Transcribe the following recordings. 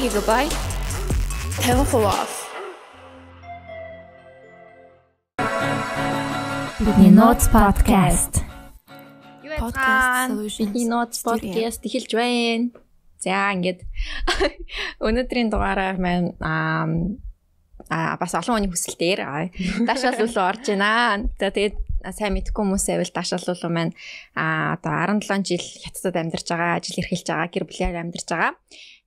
GB 50% off. Бидний Notes podcast. Юу яцгаан? Бидний Notes podcast эхэлж байна. За ингээд өнөөдрийн дугаараар маань аа бас олон хүний хүсэлтээр даашаал үлээ орж байна. За тэгээд сайн мэдгүй хүмүүсээ бол даашаал үлээ маань аа одоо 17 жил хятадд амьдарч байгаа, ажил эрхэлж байгаа, гэр бүлээр амьдарч байгаа.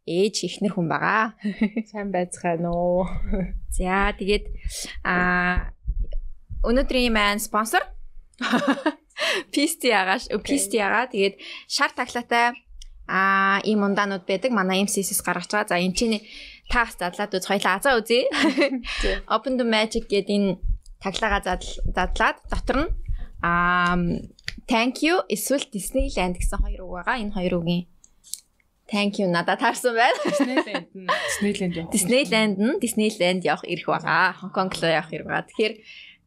Ээж ихнэр хүн байгаа. Сайн байцгаана уу. За тэгээд аа өнөөдрийн маань спонсор Писти агаш, Писти ага. Тэгээд шар таглаатай аа ийм ундаанууд байдаг. Манай MCS-с гаргаж байгаа. За энэ чинь таас задлаад үз хоёлаа азаа үзье. Open the Magic гэдэг энэ таглагаа задлаад дотор нь аа thank you эсвэл Disneyland гэсэн хоёр үг байгаа. Энэ хоёр үгийн thank you надад таарсан байна. Disneyland нь Disneyland явах. Disneyland нь Disneyland явах ирэх байгаа. Хонконг руу явах ирэх байгаа. Тэгэхээр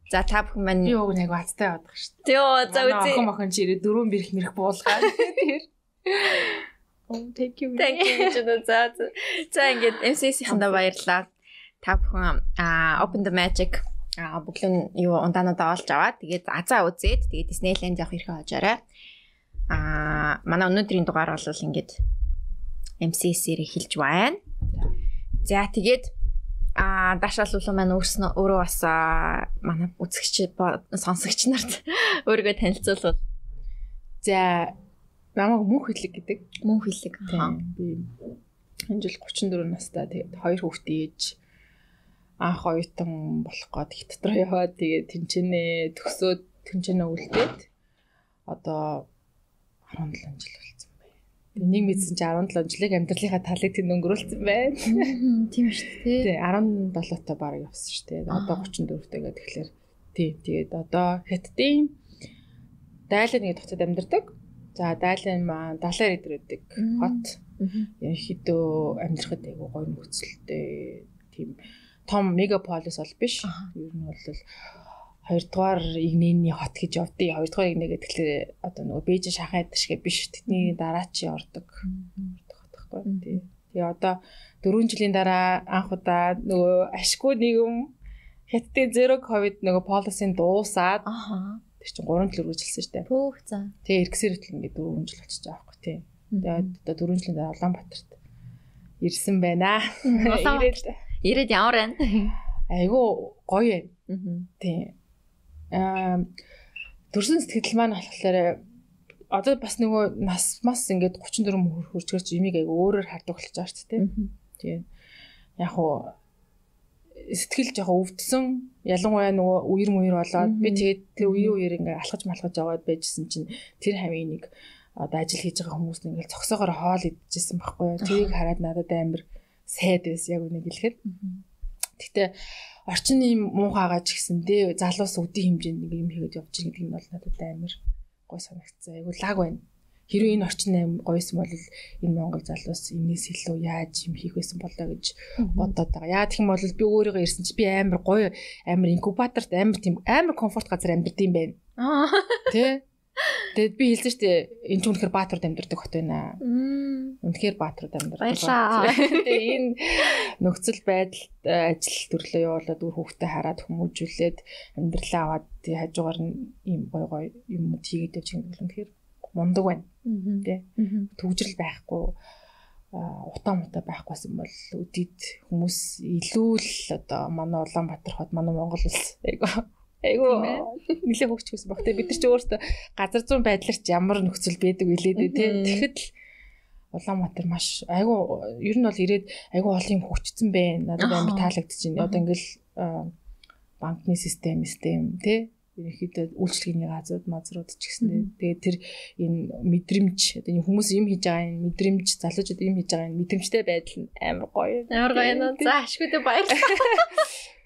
За та бүхэн маань би уг нэг бацтай байдаг шүү дээ. Йоо за үзье. Охин охин чи ирээ дөрөв бэрх мэрх буулгаад. Тэр Oh thank you. Thank you гэж за. За ингээд MCC-хэндээ баярлалаа. Та бүхэн а Open the Magic а бүглэн юу ундаануудаа олж аваад тэгээд азаа үзээд тэгээд Disneyland явах хэрэг хожоорой. А манай өнөөдрийн дугаар бол ингээд MCC-ээр эхэлж байна. За тэгээд а дашаал улаан маань өөрснөө өөрөө бас манай үзэгч сонсогч нарт өөрийгөө танилцуулбал. За намайг мөн хэлэг гэдэг. Мөн хэлэг. Би энэ жил 34 настай тэгээд хоёр хүүхдээ ээж анх оюутан болох гээд их дотор яваад тэгээд тэнчэнэ төгсөөд тэнчэнэ үлдээд одоо 17 жил. Тэгээд нэг мэдсэн чи 17 жилиг амьдралынхаа талыг тэнд өнгөрүүлсэн байна. Тийм шүү дээ. Тий 17 та баг явсан шүү дээ. Одоо 34 тэгээд тэгэхээр тий тэгээд одоо хэттийн дайлын нэг хотод амьдардаг. За дайлын маань далаар идрээдэг хот. Ерөнхийдөө амьдрахад айгүй гоё нөхцөлтэй тийм том мегаполис бол биш. Ер нь бол хоёрдугаар игнэний хот гэж явдیں۔ Хоёрдугаар игнэ гэдэг тэгэхээр одоо нөгөө Бээжин шахаа дэшгээ биш. Тэдний дараа чи ордог. Ордог хот байхгүй тий. Тэгээ одоо 4 жилийн дараа анх удаа нөгөө ашгүй нийгэм хятадын зero ковид нөгөө полисын дуусаад ааа Тэр чинь 3 жил үргэлжилсэн шүү дээ. Пүүх за. Тэгээ эргэсээр хөтөл ингээд 4 жил болчихж байгаа байхгүй тий. Тэгээд одоо 4 жилийн дараа Улаанбаатарт ирсэн байна. Ирээд ирээд ямар байна? Айгу гоё байна. Тий. Төрсөн сэтгэл маань болохоор одоо бас нөгөө нас мас ингээд 34 хүрчгэрч имийг айгу өөрөөр хардаг болж байгаа шүү дээ. Тий. Яг уу сэтгэл жоохон өвдсөн ялангуяа нөгөө үер мүер болоод би тэгээд тэр үе үеэр ингээ алхаж малхаж яваад байжсэн чинь тэр хавийн нэг одоо ажил хийж байгаа хүмүүс ингээл цогсоогоор хоол идчихсэн байхгүй юу? Тэрийг хараад надад амар сайд байсан яг үнийг хэлэхэд. Гэтээ орчин ийм муухайгаа ч гэсэндээ залуус өдийн хэмжээнд нэг юм хийгээд явж байгаа гэдэг нь бол надад амар гой санагдсан айгу лаг байна Хэрвээ энэ орчин аим гоёсэн бол энэ Монгол залуус энэс илүү яаж юм хийх байсан болоо гэж бодоод байгаа. Яа гэх юм бол би өөрийгөө ирсэн чи би амар гоё амар инкубаторт амар тийм амар комфорт газар юм байна. Аа. Тэ? Тэгэд би хэлсэн шүү дээ энэ ч үнэхээр баатард амьдардаг хот байна. Үнэхээр баатард амьдардаг. Тэгээ энэ нөхцөл байдалд ажил төрлөө явуулаад үр хөвгтөд хараад хүмүүжүүлээд амьдралаа аваад хажуугаар нь ийм гой гой юм хийгээд явж байгаа юм үнэхээр мундаг байна. Тэ. Төгжрэл байхгүй утаа мутаа байхгүйсэн бол үдид хүмүүс илүү л одоо манай Улаанбаатар хот манай Монгол улс айгу айгу нэлээ хөгч гэсэн баг. Бид нар ч өөртөө газар зүүн байдлаар ч ямар нөхцөл байдаг дээ тий. Тэгэхэд л Улаанбаатар маш айгу ер нь бол ирээд айгу олон юм хөгжсөн байна. Надад амар таалагдчихэв. Одоо ингээл банкны систем систем тий ерөнхийдөө үйлчлэгээний газрууд мазрууд ч гэсэн тэгээд тэр энэ мэдрэмж одоо энэ хүмүүс юм хийж байгаа энэ мэдрэмж залуучууд юм хийж байгаа энэ мэдрэмжтэй байдал нь амар гоё. Амар гоё нөө. За ашгүйдээ баярлалаа.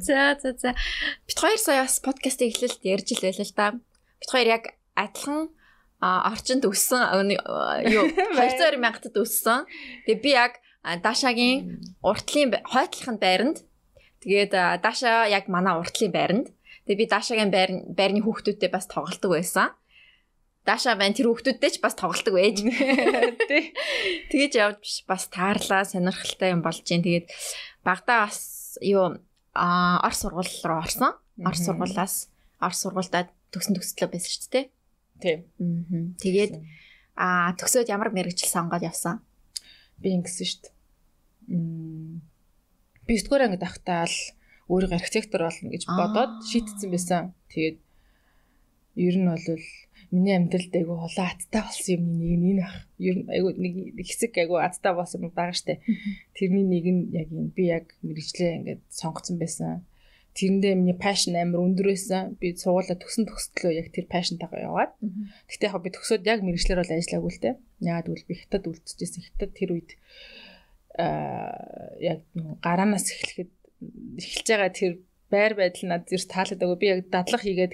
За за за. Бид хоёр сая бас подкастыг эхлэлт ярьж л байлаа л да. Бид хоёр яг адилхан орчинд өссөн юу 200 мянгатад өссөн. Тэгээ би яг Дашагийн уртлын хойтлохын байранд тэгээд Даша яг манай уртлын байранд Тэгээ би Дашагийн байр байрны хүүхдүүдтэй бас тоглолдог байсан. Даша байна тэр хүүхдүүдтэй ч бас тоглолдог байж. Тэгэж явж биш бас таарлаа сонирхолтой юм болж जैन. Тэгээд багада бас юу а ор сургууль руу орсон. Ор сургуулаас ор сургуультай төгсөн төгслөө байсан шүү дээ. Тийм. Аа. Тэгээд а төгсөөд ямар мэрэгжил сонгоод явсан? Би ингэсэн шүү дээ. Би 9 дугаар ангид ахтаа л өөрийгөө архитектор болно гэж бодоод шийтсэн байсан. Тэгээд ер нь бол миний амьдралд айгу холоо аттай болсон юм нэг нь энэ ах. Ер нь айгу нэг хэсэг айгу аттай болсон юм байгаа штэ. Тэрний нэг нь яг юм би яг мэрэгчлээ ингээд сонгоцсон байсан. Тэрэндээ миний passion амар өндөр байсан. Би сургуулаа төгсөн төгсдлөө яг тэр passion-тайгаа яваад. Гэхдээ яг би төгсөөд яг мэрэгчлэр бол ажиллаагүй л те. Яагаад гэвэл би хятад үлдчихсэн. Хятад тэр үед аа яг гараанаас эхлэхэд эхэлж байгаа тэр байр байдал надад зэр таалагдаагүй. Би яг дадлах хийгээд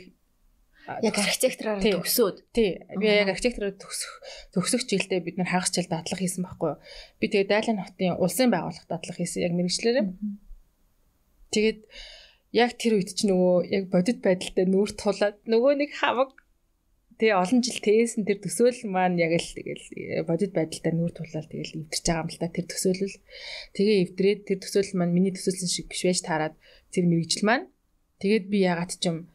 Яг архитектороор төгсөөд. Тий. Би яг архитектороор төгсөх төгсөх жилдээ бид нар хагас жил дадлах хийсэн байхгүй юу? Би тэгээ Дайлан хотын улсын байгууллага дадлах хийсэн яг мэрэгчлэрээ. Тэгээд яг тэр үед чи нөгөө яг бодит байдалтай нүүр тулаад нөгөө нэг хамаг тэгээ олон жил тээсэн тэр төсөөлөл маань яг л тэгэл э, бодит байдалтай нүүр тулаад тэгэл эвдэрч байгаа юм л та тэр төсөөлөл. Тэгээ эвдрээд тэр төсөөлөл маань миний төсөөлсөн шиг биш байж таарад тэр мэрэгжил маань тэгээд би ягаад ч юм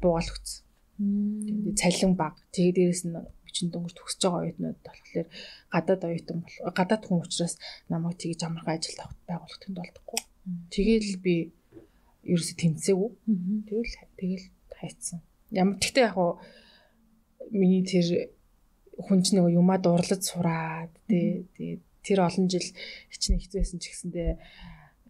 буугаал өгсөн. Тэгээд цалин баг. Тэгээд дээрэс нь бичин дөнгөж төгсөж байгаа оюутнууд болохоор гадаад оюутан бол гадаад хүн учраас намайг тэгж амархан ажилд авах байгуулах тэнд болдохгүй. Тэгээл би ерөөсө тэмцээгүй. Тэгэл тэгэл хайцсан. Ямар тэгтээ яг уу миний тэр хүн ч нэг юмаа дурлаж сураад тий тэр олон жил хичнээн хэцүүсэн ч гэсэндээ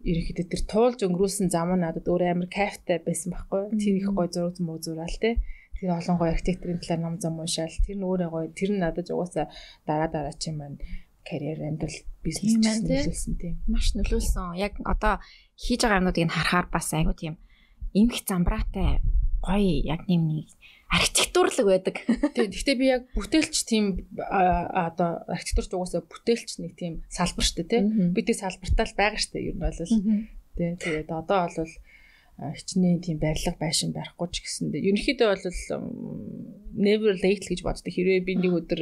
ерөнхийдөө тэр туулж өнгөрүүлсэн зам нь надад өөр амар кайфтай байсан байхгүй. Тэр их гой зураг зам зураал те. Тэр олон гой архитектурын талаар ном зам уншаал. Тэр нь өөрөө гой тэр нь надад угаасаа дараа дараа чи маань карьер амьдрал бизнес нөлөөлсөн тийм. Маш нөлөөлсөн. Яг одоо хийж байгаа юмнуудыг харахаар бас айгу тийм эмх замбраатай гоё яг нэм нэг архитектурлаг байдаг. Тийм. Гэхдээ би яг бүтээлч тийм одоо архитектурч угаасаа бүтээлч нэг тийм салбар тий. Би тийм салбартаа л байгаа штэ ер нь бол. Тий. Тэгээд одоо бол хичнээн тийм барилга байшин барихгүй ч гэсэндээ ерөнхийдөө бол never late гэж боддог. Хэрвээ би нэг өдөр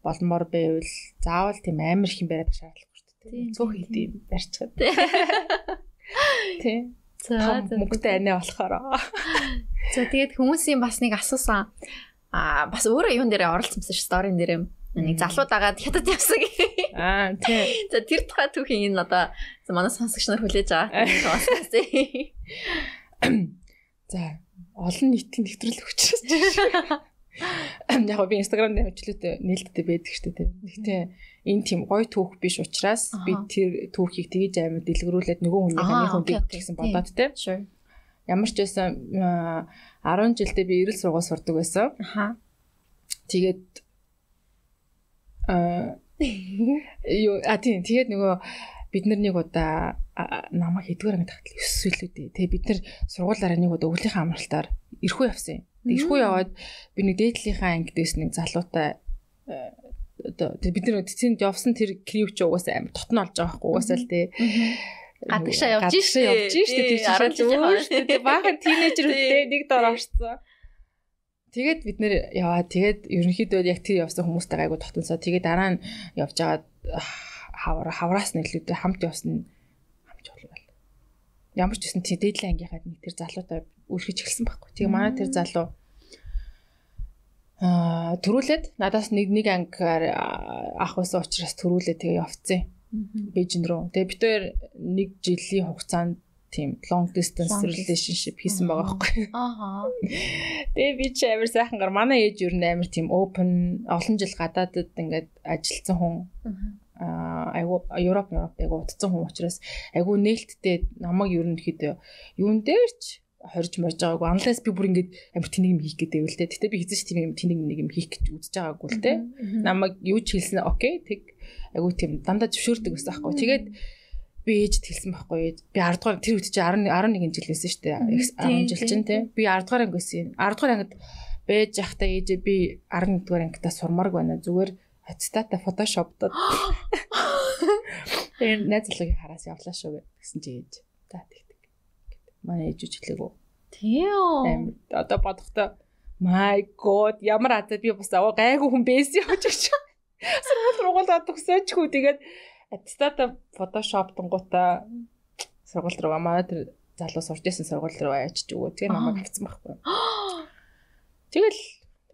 болмоор байвал заавал тийм амар их юм бариад шаардлагагүй шүү дээ. Цөөх хийдий барьчихад. Тий. За мөнгөтэй анаа болохоор. За тэгээд хүмүүсийн бас нэг асуусан. Аа бас өөрөө юун дээрээ оролцсон сторийн дээрээ нэг залуу дагаад хятад явсан. Аа тий. За тэр тухай түүхийн энэ одоо манай сонсогч нар хүлээж байгаа. За олон нийтийн нэвтрэл өгчөөс. Яг би инстаграм дээр хөвчлөөтэй нээлттэй байдаг шүү дээ. Гэхдээ энэ тийм гоё түүх биш учраас би тэр түүхийг тгийж амар дэлгэрүүлээд нөгөө хүнийхээ хүнд гэсэн бодоод те. Ямар ч байсан 10 жилдээ би эрэл сургууль сурдаг байсан. Аха. Тэгээд аа юу а тийм тэгээд нөгөө бид нар нэг удаа намайг хэдгээр анги тахтал 9 сүлүүдээ. Тэгээ бид нар сургуулаараа нэг удаа өвлийнхээ амралтаар эрхүү явсан юм. Эрхүү яваад би нэг дээдлийнхаа ангид байсан нэг залуутай одоо бид нар тэнд явсан тэр крип ч угаасаа амар тотно олж байгаа байхгүй угаасаа л тий. Гадагшаа явж штэ явж штэ тий чи өөр штэ баахан тинейжер үедээ нэг дор орцсон. Тэгээд бид нэр яваа тэгээд ерөнхийдөө яг тэр явсан хүмүүстэй гайгүй тогтносоо тэгээд дараа нь явж байгаа хавар хавраас нэглүүдээ хамт явсан хамт болов. Ямар ч гэсэн тий дээдлийн ангийнхад нэг тэр залуутай үргэлж эхэлсэн байхгүй. Тэгээ манай тэр залуу аа төрүүлээд надаас нэг нэг ангиар ах байсан учраас төрүүлээд тэгээ явцсан. Бээжин рүү. Тэгээ бид хоёр нэг жилийн хугацаанд тийм long distance relationship хийсэн байгаа байхгүй. Ааха. Тэгээ би ч амар сайхан гар манай ээж юу нээр тийм open олон жил гадаадд ингээд ажилласан хүн. Аа айгу Европ Европ айгу утцсан хүн учраас айгу нээлттэй намайг ерөнхийдөө юун дээрч хорж морж байгаагүй. Unless би бүр ингэж амар тэнийг юм хийх гэдэг л дээ. Гэтэ би хэзээ ч тийм юм тэнийг нэг юм хийх гэж үзэж байгаагүй л дээ. Намайг юу ч хэлсэн окей. Тэг айгу тийм дандаа зөвшөөрдөг байсан байхгүй. Тэгээд би ээжд хэлсэн байхгүй. Би 10 дугаар тэр үед чи 11 11 жил байсан шүү дээ. 10 жил чинь тий. Би 10 дугаар анги байсан. 10 дугаар ангид байж явахдаа ээжээ би 11 дугаар ангидаа сурмаарг байна. Зүгээр аттестата фотошоптод. Тэгээ найз залуугийн хараас явлаа шүү гэсэн чи ээж. За тэг манай ээж үжиглээгөө. Тийм. Одоо бодохдоо My god ямар азаа би бас аваа гайгүй хүн байсан явж гэж. Сургууль руугаа төгсөөчгүй тэгээд аттестата фотошоп тунгуудаа сургууль руу манай тэр залуу сурж исэн сургууль руу аяачиж өгөө. Тэгээ намайг авцсан байхгүй. Тэгэл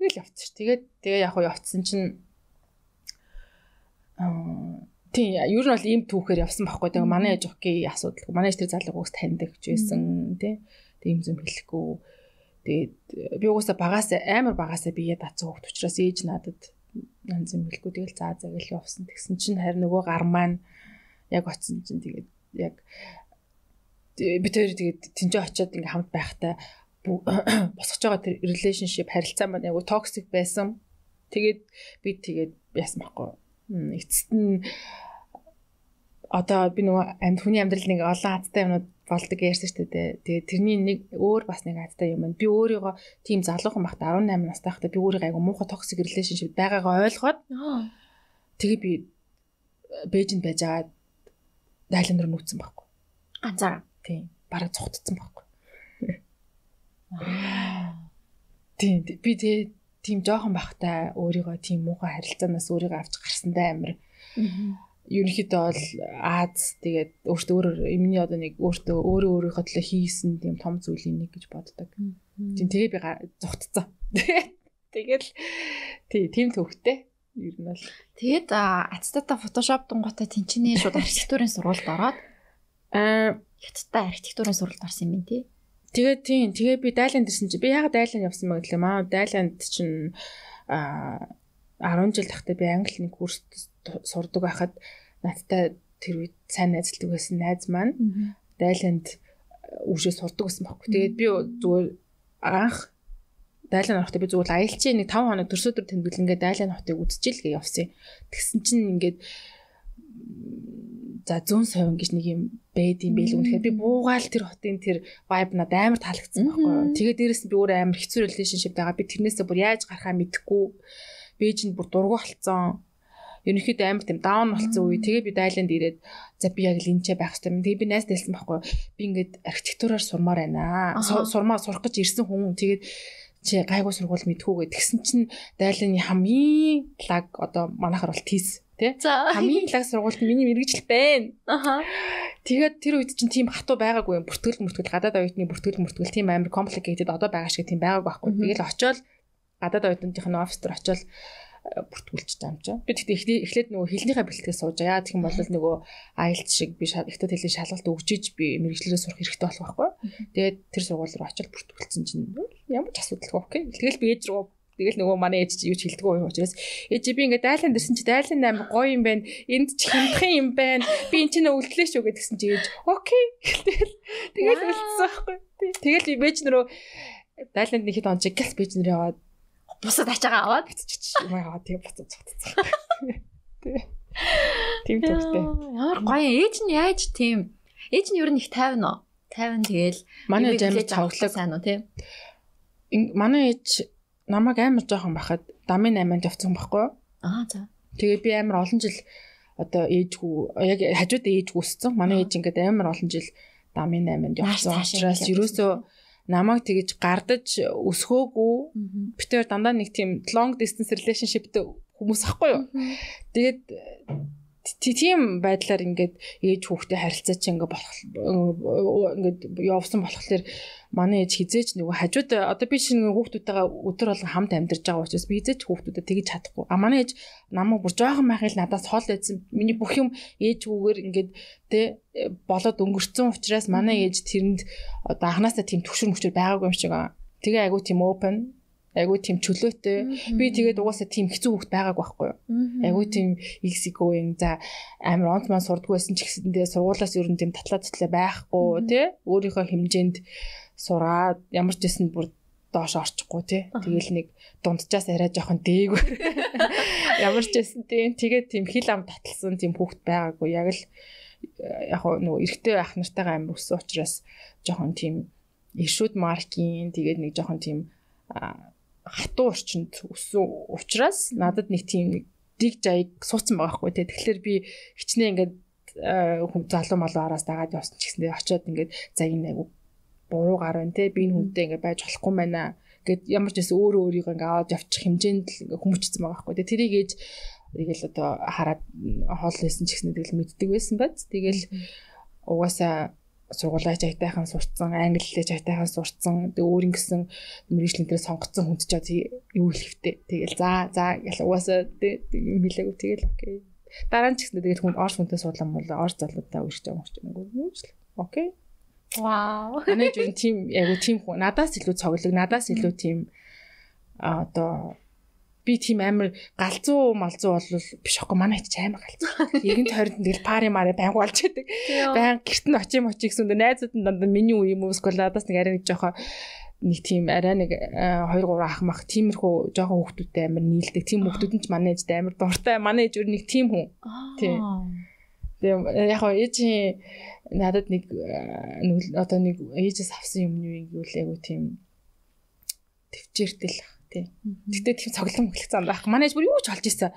тэгэл ш. Тэгээд тэгээ яг уу явцсан чинь Тийм, ер нь бол ийм түүхээр явсан байхгүй. Тэгээ манай ээж окей асуудал. Манай ээж тэр залуугаас таньдаг ч байсан тий. Тэгээ юм зэм хэлэхгүй. Тэгээд би угаасаа багаас амар багасаа бие дацсан хөвгт учраас ээж надад янз юм хэлэхгүй. Тэгэл заа гэл явсан. Тэгсэн чинь харин нөгөө гар маань яг очсон чинь тэгээд яг би тэр тэгээд тэнцээ очиод ингээм хамт байхтай босгож байгаа тэр relationship харилцаа маань яг токсик байсан. Тэгээд би тэгээд яасан байхгүй эцэст нь одоо би нөгөө амьд хүний амьдрал нэг олон азтай юмнууд болдог ярьсан шүү дээ. Тэгээ тэрний нэг өөр бас нэг азтай юм байна. Би өөрийгөө тийм залуухан багт 18 настай байхдаа би өөрийгөө айгу муухай токсик relationship байгаагаа ойлгоод тэгээ би Бээжинд байж байгаа дайлан руу нүүцсэн байхгүй. Ганцаараа. Тийм. Бараг цухтцсан байхгүй. Тийм би тэгээ тийм жоохон бахтай өөрийгөө тийм муухай харилцаанаас өөрийгөө авч гарсандаа амир. Ерөнхийдөө бол Аз тэгээд өөртөө өөрөөр эмний одоо нэг өөртөө өөрөө өөрийнхөө төлөө хийсэн тийм том зүйлийн нэг гэж боддог. Тийм тэгээ би зүгтцсан. Тэгэл тий тийм төвхтэй. Ер нь бол. Тэгээд ацтата фотошоп дунгуутай тэнчний шууд архитектурын сургуульд ороод аа хятадтай архитектурын сургуульд орсон юм тий. Тэгээд тийм тэгээ би Дайланд ирсэн чи би ягаад Дайланд явсан бэ гэхлээр маа Дайланд чинь а 10 жил тахтай би англи нэг курст сурдаг байхад надтай тэр үед сайн найзлдаг байсан найз маань Дайланд үүшээ сурдаг байсан байхгүй. Тэгээд би зүгээр анх Дайлан хотод би зүгээр аялчийн нэг 5 хоног төрсөдөр тэмдэглэнгээ Дайлан хотыг үзчихэл гээ явсан. Тэгсэн чинь ингээд за зүүн совин гэж нэг юм байд юм байл үнэхээр би буугаал тэр хотын тэр vibe надад амар таалагдсан байхгүй. Тэгээд дээрэс нь би өөрөө амар хэцүү relationship байгаа. Би тэрнээсээ бүр яаж гарахаа мэдэхгүй. Бээжинд бүр дургу болцсон. Ерөнхийдөө амар тийм даун болцсон үе. Тэгээ би Дайланд ирээд за би яг л энэчээ байх хэрэгтэй юм. Тэгээ би найз дэлсэн байхгүй. Би ингээд архитектураар сурмаар байна. Сурмаа сурах гэж ирсэн хүн. Тэгээд чи гайгүй сургууль мэдхүүгээ тэгсэн чинь Дайланы хамгийн лаг одоо манайхаар бол тийс тий. Хамгийн лаг сургуульд миний мэрэгжил байна. Аха. Тэгээд тэр үед чинь тийм хатуу байгаагүй юм. Бүртгэл мөртгэл гадаад оюутны бүртгэл мөртгэл тийм амар complicated одоо байгаа шиг тийм байгаагүй байхгүй. Тэгэл очиод гадаад оюутныхын офис дээр очиод бүртгүүлж байгаа юм чинь. Би тэгтээ эхлээд нөгөө хэлнийхээ бэлтгэл сууж яа гэх юм бол нөгөө IELTS шиг би ихтэй хэлний шалгалт өгчиж би мэрэгчлэрээ сурах хэрэгтэй болох байхгүй. Тэгээд тэр сургууль руу очиод бүртгүүлсэн чинь ямар ч асуудалгүй окей. Тэгэл би ээж рүү Тэгэл нөгөө манай ээж чи юу ч хэлдэггүй учраас ээж би ингээд дайлан дэрсэн чи дайлан амар гоё юм байна. Энд ч хямдхан юм байна. Би эн чинь өвлөлөө шүү гэдгсэн чи ээж окей. Тэгэл тэгэл үлдсэн байхгүй. Тэгэл би бэж нөрөө дайланд нэг хэд он чиг гэлс бэж нэр яваад бусад ачаагаа аваад битчих юм аа тэгээ буцаад цогцсон. Тийм төгтэй. Ямар гоё ээж нь яаж тийм ээж нь ер нь их тайван уу? Тайван тэгэл манай ээж амар цоглог сайн уу тийм. Манай ээж намайг амар жоохон бахад дамын 8-нд явцсан байхгүй юу? Аа за. Тэгээд би амар олон жил одоо ээжгүй яг хажууд ээжгүй өссөн. Манай ээж ингээд амар олон жил дамын 8-нд явцсан учраас ерөөсөө намайг тэгэж гардаж өсгөөгүй. Битээр дандаа нэг тийм long distance relationshipтэй хүмүүс ахгүй юу? Тэгээд тийм байдлаар ингээд ээж хүүхдээ харилцаа чи ингээд болох ингээд явсан болохоор манай ээж хизээч нөгөө хажууд одоо би чинь хүүхдүүдтэйгээ өдөр болгон хамт амьдарч байгаа учраас би хизээч хүүхдүүдэд тэгж чадахгүй. А манай ээж намайг бүр жоохон байхыг надаас хол байсан. Миний бүх юм ээжгүүгээр ингээд тэ болоод өнгөрцөн учраас манай ээж тэрэнд одоо анханасаа тийм төвшөр мөчөр байгаагүй юм шиг. Тэгээ айгу тийм open айгуу тийм чөлөөтэй. Би тэгээд угаасаа тийм хэцүү хөвгт байгаагүй байхгүй юу. Айгуу тийм эксикоing за амар онц маань сурдгүй байсан ч гэсэндээ сургуулаас ер нь тийм татлаа татлаа байхгүй тий. Өөрийнхөө хэмжээнд сураад ямар ч гэсэн бүр доош орчихгүй тий. Тэгэл нэг дунджаас арай жоохон дээгүүр. Ямар ч байсан тийм тэгээд тийм хил ам таталсан тийм хүүхд байгаагүй. Яг л яг нөгөө эрэгтэй ах нартайгаа амар өссөн учраас жоохон тийм ишүүд маркийн тэгээд нэг жоохон тийм хатуу орчинд өссөн учраас надад нэг тийм нэг дэг жаяг суудсан байгаа хгүй тий. Тэгэхээр би хичнээн ингээд хүн залуу малуу араас дагаад явсан ч гэсэндээ очиод ингээд за энэ айгу буруу гар байна тий. Би энэ хүнтэй ингээд байж болохгүй байна гэд ямар ч байсан өөрөө өөрийгөө ингээ аваад явчих хэмжээнд л ингээ хүмүүжсэн байгаа байхгүй. Тэгээ тэрийг ээж тэгэл одоо хараад хоол хийсэн ч гэсэн тэгэл мэддэг байсан байц. Тэгэл угаасаа сургуулаа жайтайхан сурцсан, англи хэлээ жайтайхан сурцсан. Тэгээ өөр ингэсэн мэрэгжлийн дээр сонгоцсон хүнд ч юу хэлэхтэй. Тэгэл за за угаасаа юм хэлээгүй тэгэл окей. Дараа нь ч гэсэн тэгээд хүн орс хүнтэй суулам бол орс залуудаа юм шиг юм. Окей. Вау. Манай жин тим яг тим хүн надаас илүү цоглог, надаас илүү тим а одоо би тийм амар галзуу малзуу бол биш аахгүй манай ч амар галзуу. Егэн тойронд тэгэл пари мари байнг болж байдаг. Баян гэрт нь очим очиг гэсэн найзууд нь дандаа миний үе юм уу эсвэл надаас нэг арай нэг жоохоо нэг тийм арай нэг 2 3 ах мах тиймэрхүү жоохон хүүхдүүдтэй амар нийлдэг. Тийм хүүхдүүд нь ч манай ээжтэй амар дуртай. Манай ээж өөр нэг тийм хүн. Тийм. Тэгээ яг хоо ээжийн надад нэг одоо нэг ээжээс авсан юм юу гэвэл айгу тийм төвчээртэл тий. Гэтэ тийм цоглон мөглөх зам байх. Манай бүр юу ч олж исэн.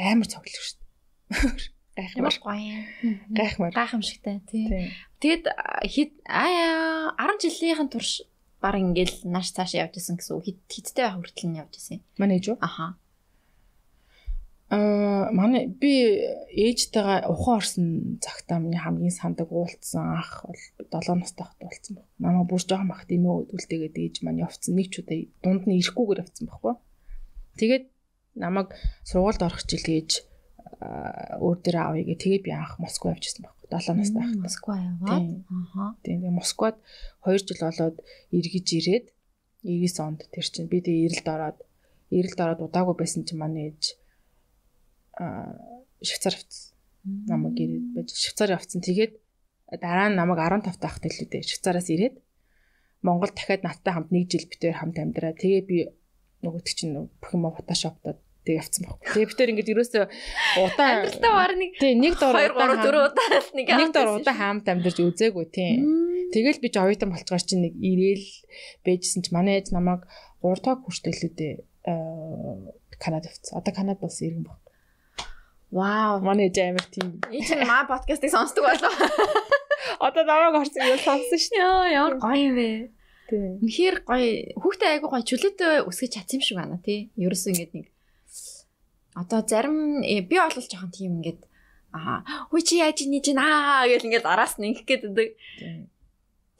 Амар цоглох шүү дээ. Гайхмар. Гайхмар. Гайхамшигтай тий. Тэгэд хэд аа 10 жилийнхэн турш баг ингээл нааш цаашаа явж исэн гэсэн үг хиттэй байх хүртэл нь явж исэн. Манай ээж үү? Аха. Аа манай би ээжтэйгээ ухаан орсон цагтаа миний хамгийн сандаг уулцсан ах бол 7 настай хат уулцсан баг. Намаа бүр жоохон бахт эмээ өдөлтэйгээд ээж маань явцсан нэг ч удаа дунд нь ирэхгүйгээр явцсан байхгүй. Тэгээд намайг сургуульд орох жил ээж өөр дээр авъя гэ тэгээд би анх Москва явчихсан баг. 7 настай хат. Москва яваад. Аха. Тэгээд Москвад 2 жил болоод эргэж ирээд 99 онд тэр чинь би тэгээд эрэлд ороод эрэлд ороод удаагүй байсан чинь манай ээж Швейцар авцсан. Намайг ирээд байж Швейцар явцсан. Тэгээд дараа нь намайг 15 таахт илүү дээ. Швейцараас ирээд Монгол дахиад надтай хамт нэг жил битээр хамт амьдраа. Тэгээ би нөгөөт чинь бүх юм фотошоптод тэг явцсан байхгүй. Тэгээ битээр ингэж ерөөсөө удаа амьдралтаа баг нэг тэг нэг дор 2 3 4 удаа нэг нэг дор удаа хамт амьдарч үзээгүй тийм. Тэгэл би ч оюутан болцгоор чинь нэг ирээл бэжсэн чи манай ээж намайг 3 дахь хүртэл илүү дээ Канад явцсан. Одоо Канад болсон иргэн баг. Вау. Манай амар тийм. Энд чинь маа подкастыг сонсдог болов. Одоо намайг орсон юм сонссон шүү. Яа, ямар гоё юм бэ. Тийм. Үнэхээр гоё. Хүүхдээ айгуу гоё чөлөөтэй өсгөж чадсан юм шиг байна тий. Ерөөсөө ингэдэг нэг одоо зарим э, би олол жоохон тийм ингээд аа хүй чи яаж ий чинь аа гэл ингээд араас нь ингэх гээд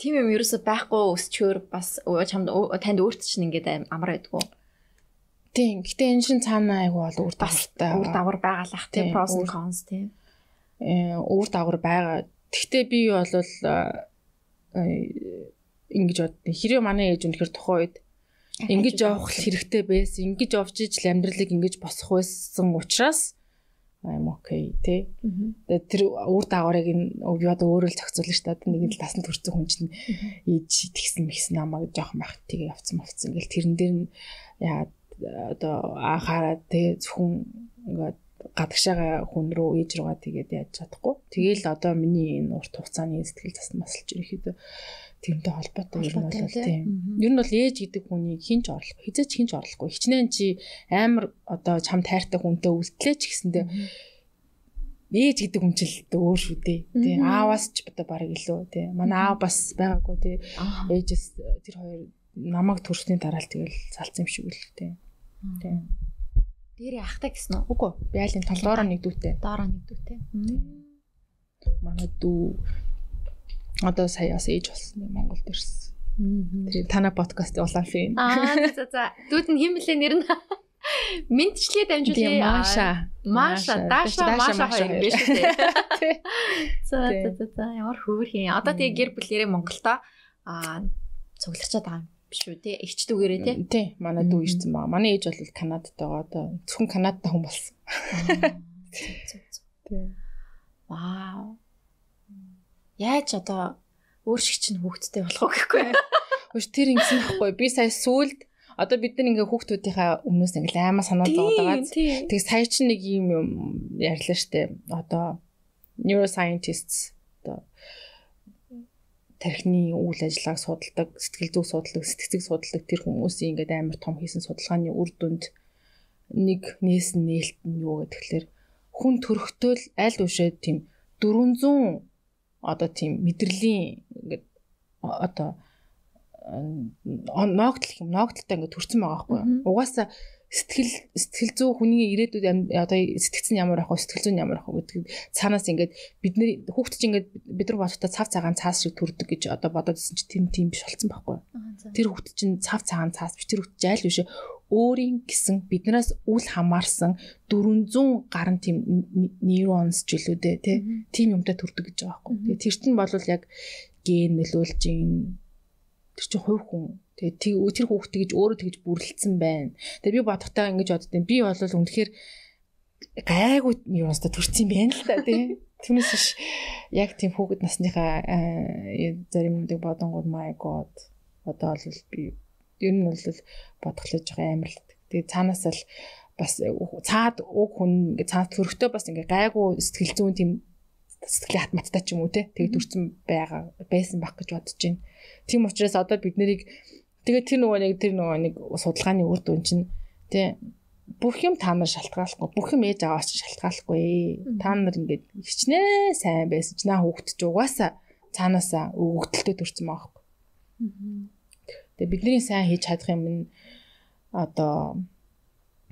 тийм юм ерөөсөө байхгүй өсчөөр бас чамд танд өөрт чинь ингээд амар байдгүй. Тийм. Гэтэ энэ шин цаана айгу бол үр дагавартай. Үр дагавар байгалах тийм pros and cons тийм. Э үр дагавар байгаа. Гэтэ би бол ингэж бод. Хэрэг манай ээж үнэхэр тухайн үед ингэж явах хэрэгтэй байсан. Ингэж явж ижил амьдралыг ингэж босох байсан учраас I'm okay тий. Тэгээд тэр үр дагаврыг нь одоо өөрөө л зохицуулна шүү дээ. Нэг л тасанд төрсэн хүн чинь ээж тэгсэн мэгсэн намайг жоохон байх тэгээ явцсан мовцсон. Ингээл тэрэн дээр нь яа одоо анхаарад тэгээ зөвхөн ингээд гадагшаага хүн рүү ээж руугаа тэгээд яаж чадахгүй. Тэгээл одоо миний энэ урт хугацааны сэтгэл зас масалж ирэхэд тэрнтэй холбоотой юм бол тийм. Ер нь бол ээж гэдэг хүнийг хинч орлох, хизээч хинч орлохгүй. Хичнээн чи амар одоо чам тайртай хүнтэй үлдлээ ч гэсэндээ ээж гэдэг хүн ч л өөр шүү дээ. Тий. Ааваас ч одоо баг илүү тий. Манай аав бас байгаагүй тий. Ээжээс тэр хоёр намайг төрсний дараа л тэгэл салцсан юм шиг үл тий. Тий. Дээр яхтай гэсэн үү? Үгүй. Би айлын толгоороо нэг дүүтэй. Доороо нэг дүүтэй. Манай дүү одоо сая бас ээж болсон юм Монголд ирсэн. Тэгээ танай подкаст улаан фэн. Аа за за. Дүүд нь хэм блэ нэр нь? Мэдчлээ дамжуулъя. Маша. Маша, Даша, Маша хоёр биш үү? За за за ямар хөөрхий. Одоо тэгээ гэр бүлэрээ Монголдо аа цугларчаад байгаа юм биш үү те? Эгч дүүгээрээ те? Тий, манай дүү ирсэн байгаа. Манай ээж бол Канадад байгаа одоо зөвхөн Канадтай хүн болсон. Тий. Вау. Яаж одоо өөр шиг чинь хүүхдтэй болох уу гэхгүй. Хөөш тэр ингэсэн байхгүй. Би сая сүулт одоо бид нар ингээ хүүхдүүдийнхаа өмнөөс ингээ аймаа санаа зовдогаа. Тэг сая чинь нэг юм юм ярьлаа штэ. Одоо neuroscientists одоо тархины үйл ажиллагааг судалдаг, сэтгэл зүйг судалдаг, сэтгцэг судалдаг тэр хүмүүсийн ингээд амар том хийсэн судалгааны үр дүнд нэг нээсэн нээлт нь юу тэгэхээр хүн төрөхтөл аль үшээ тийм 400 одоо тийм мэдрэлийн ингээд одоо ноогдол юм ноогдолтой ингээд төрсэн байгаа байхгүй юу. Угаасаа сэтгэл сэтгэл зүй хүний ирээдүйд одоо сэтгцэн ямар ах вэ сэтгэл зүйн ямар ах вэ гэдэг цаанаас ингээд бидний хүүхд чинь ингээд бид нар бодохтой цав цагаан цаас шиг төрдөг гэж одоо бодоод ирсэн чинь тийм тийм биш болсон байхгүй тэр хүүхд чинь цав цагаан цаас биш тэр хүүхд жайл биш. Өөрийн гэсэн биднээс үл хамаарсан 400 гаруй тийм нейронс жилүүдээ тийм юмтай төрдөг гэж байгаа байхгүй тэгээ тэр чинь бол яг ген нөлөөлж ийн тэр чинь хувь хүн Тэгээ тэр хүүхдээ гэж өөрөө тэгж бүрлэлсэн байна. Тэгээ би бодохтаа ингэж боддیں۔ Би бол үнэхээр гайгүй юу нэстэ төрсөн юм байна л та тий. Түүнээс биш яг тийм хүүхэд насныхаа зарим юмдаг бодонгууд my god одоо бол би ер нь бол бодглож байгаа амар л. Тэгээ цаанаас л бас цаад уг хүн ингээ цаад төрөхтэй бас ингээ гайгүй сэтгэл зүйн тийм сэтгэлийн хат маттай ч юм уу те тэгээ төрсэн байгаа байсан байх гэж бодож байна. Тийм учраас одоо бид нарыг Тэгээд тэр нөгөө нэг тэр нөгөө нэг судалгааны үр дүн чинь тий бүх юм та нар шалтгаалахгүй бүх юм ээж аваач шалтгаалахгүй. Та нар ингээд хичнээн сайн байсан ч наа хүүхэд ч угаасаа цаанаасаа өгөгдөлтөд төрсэн байгаа байхгүй. Тэгээ бидний сайн хийж чадах юм нь одоо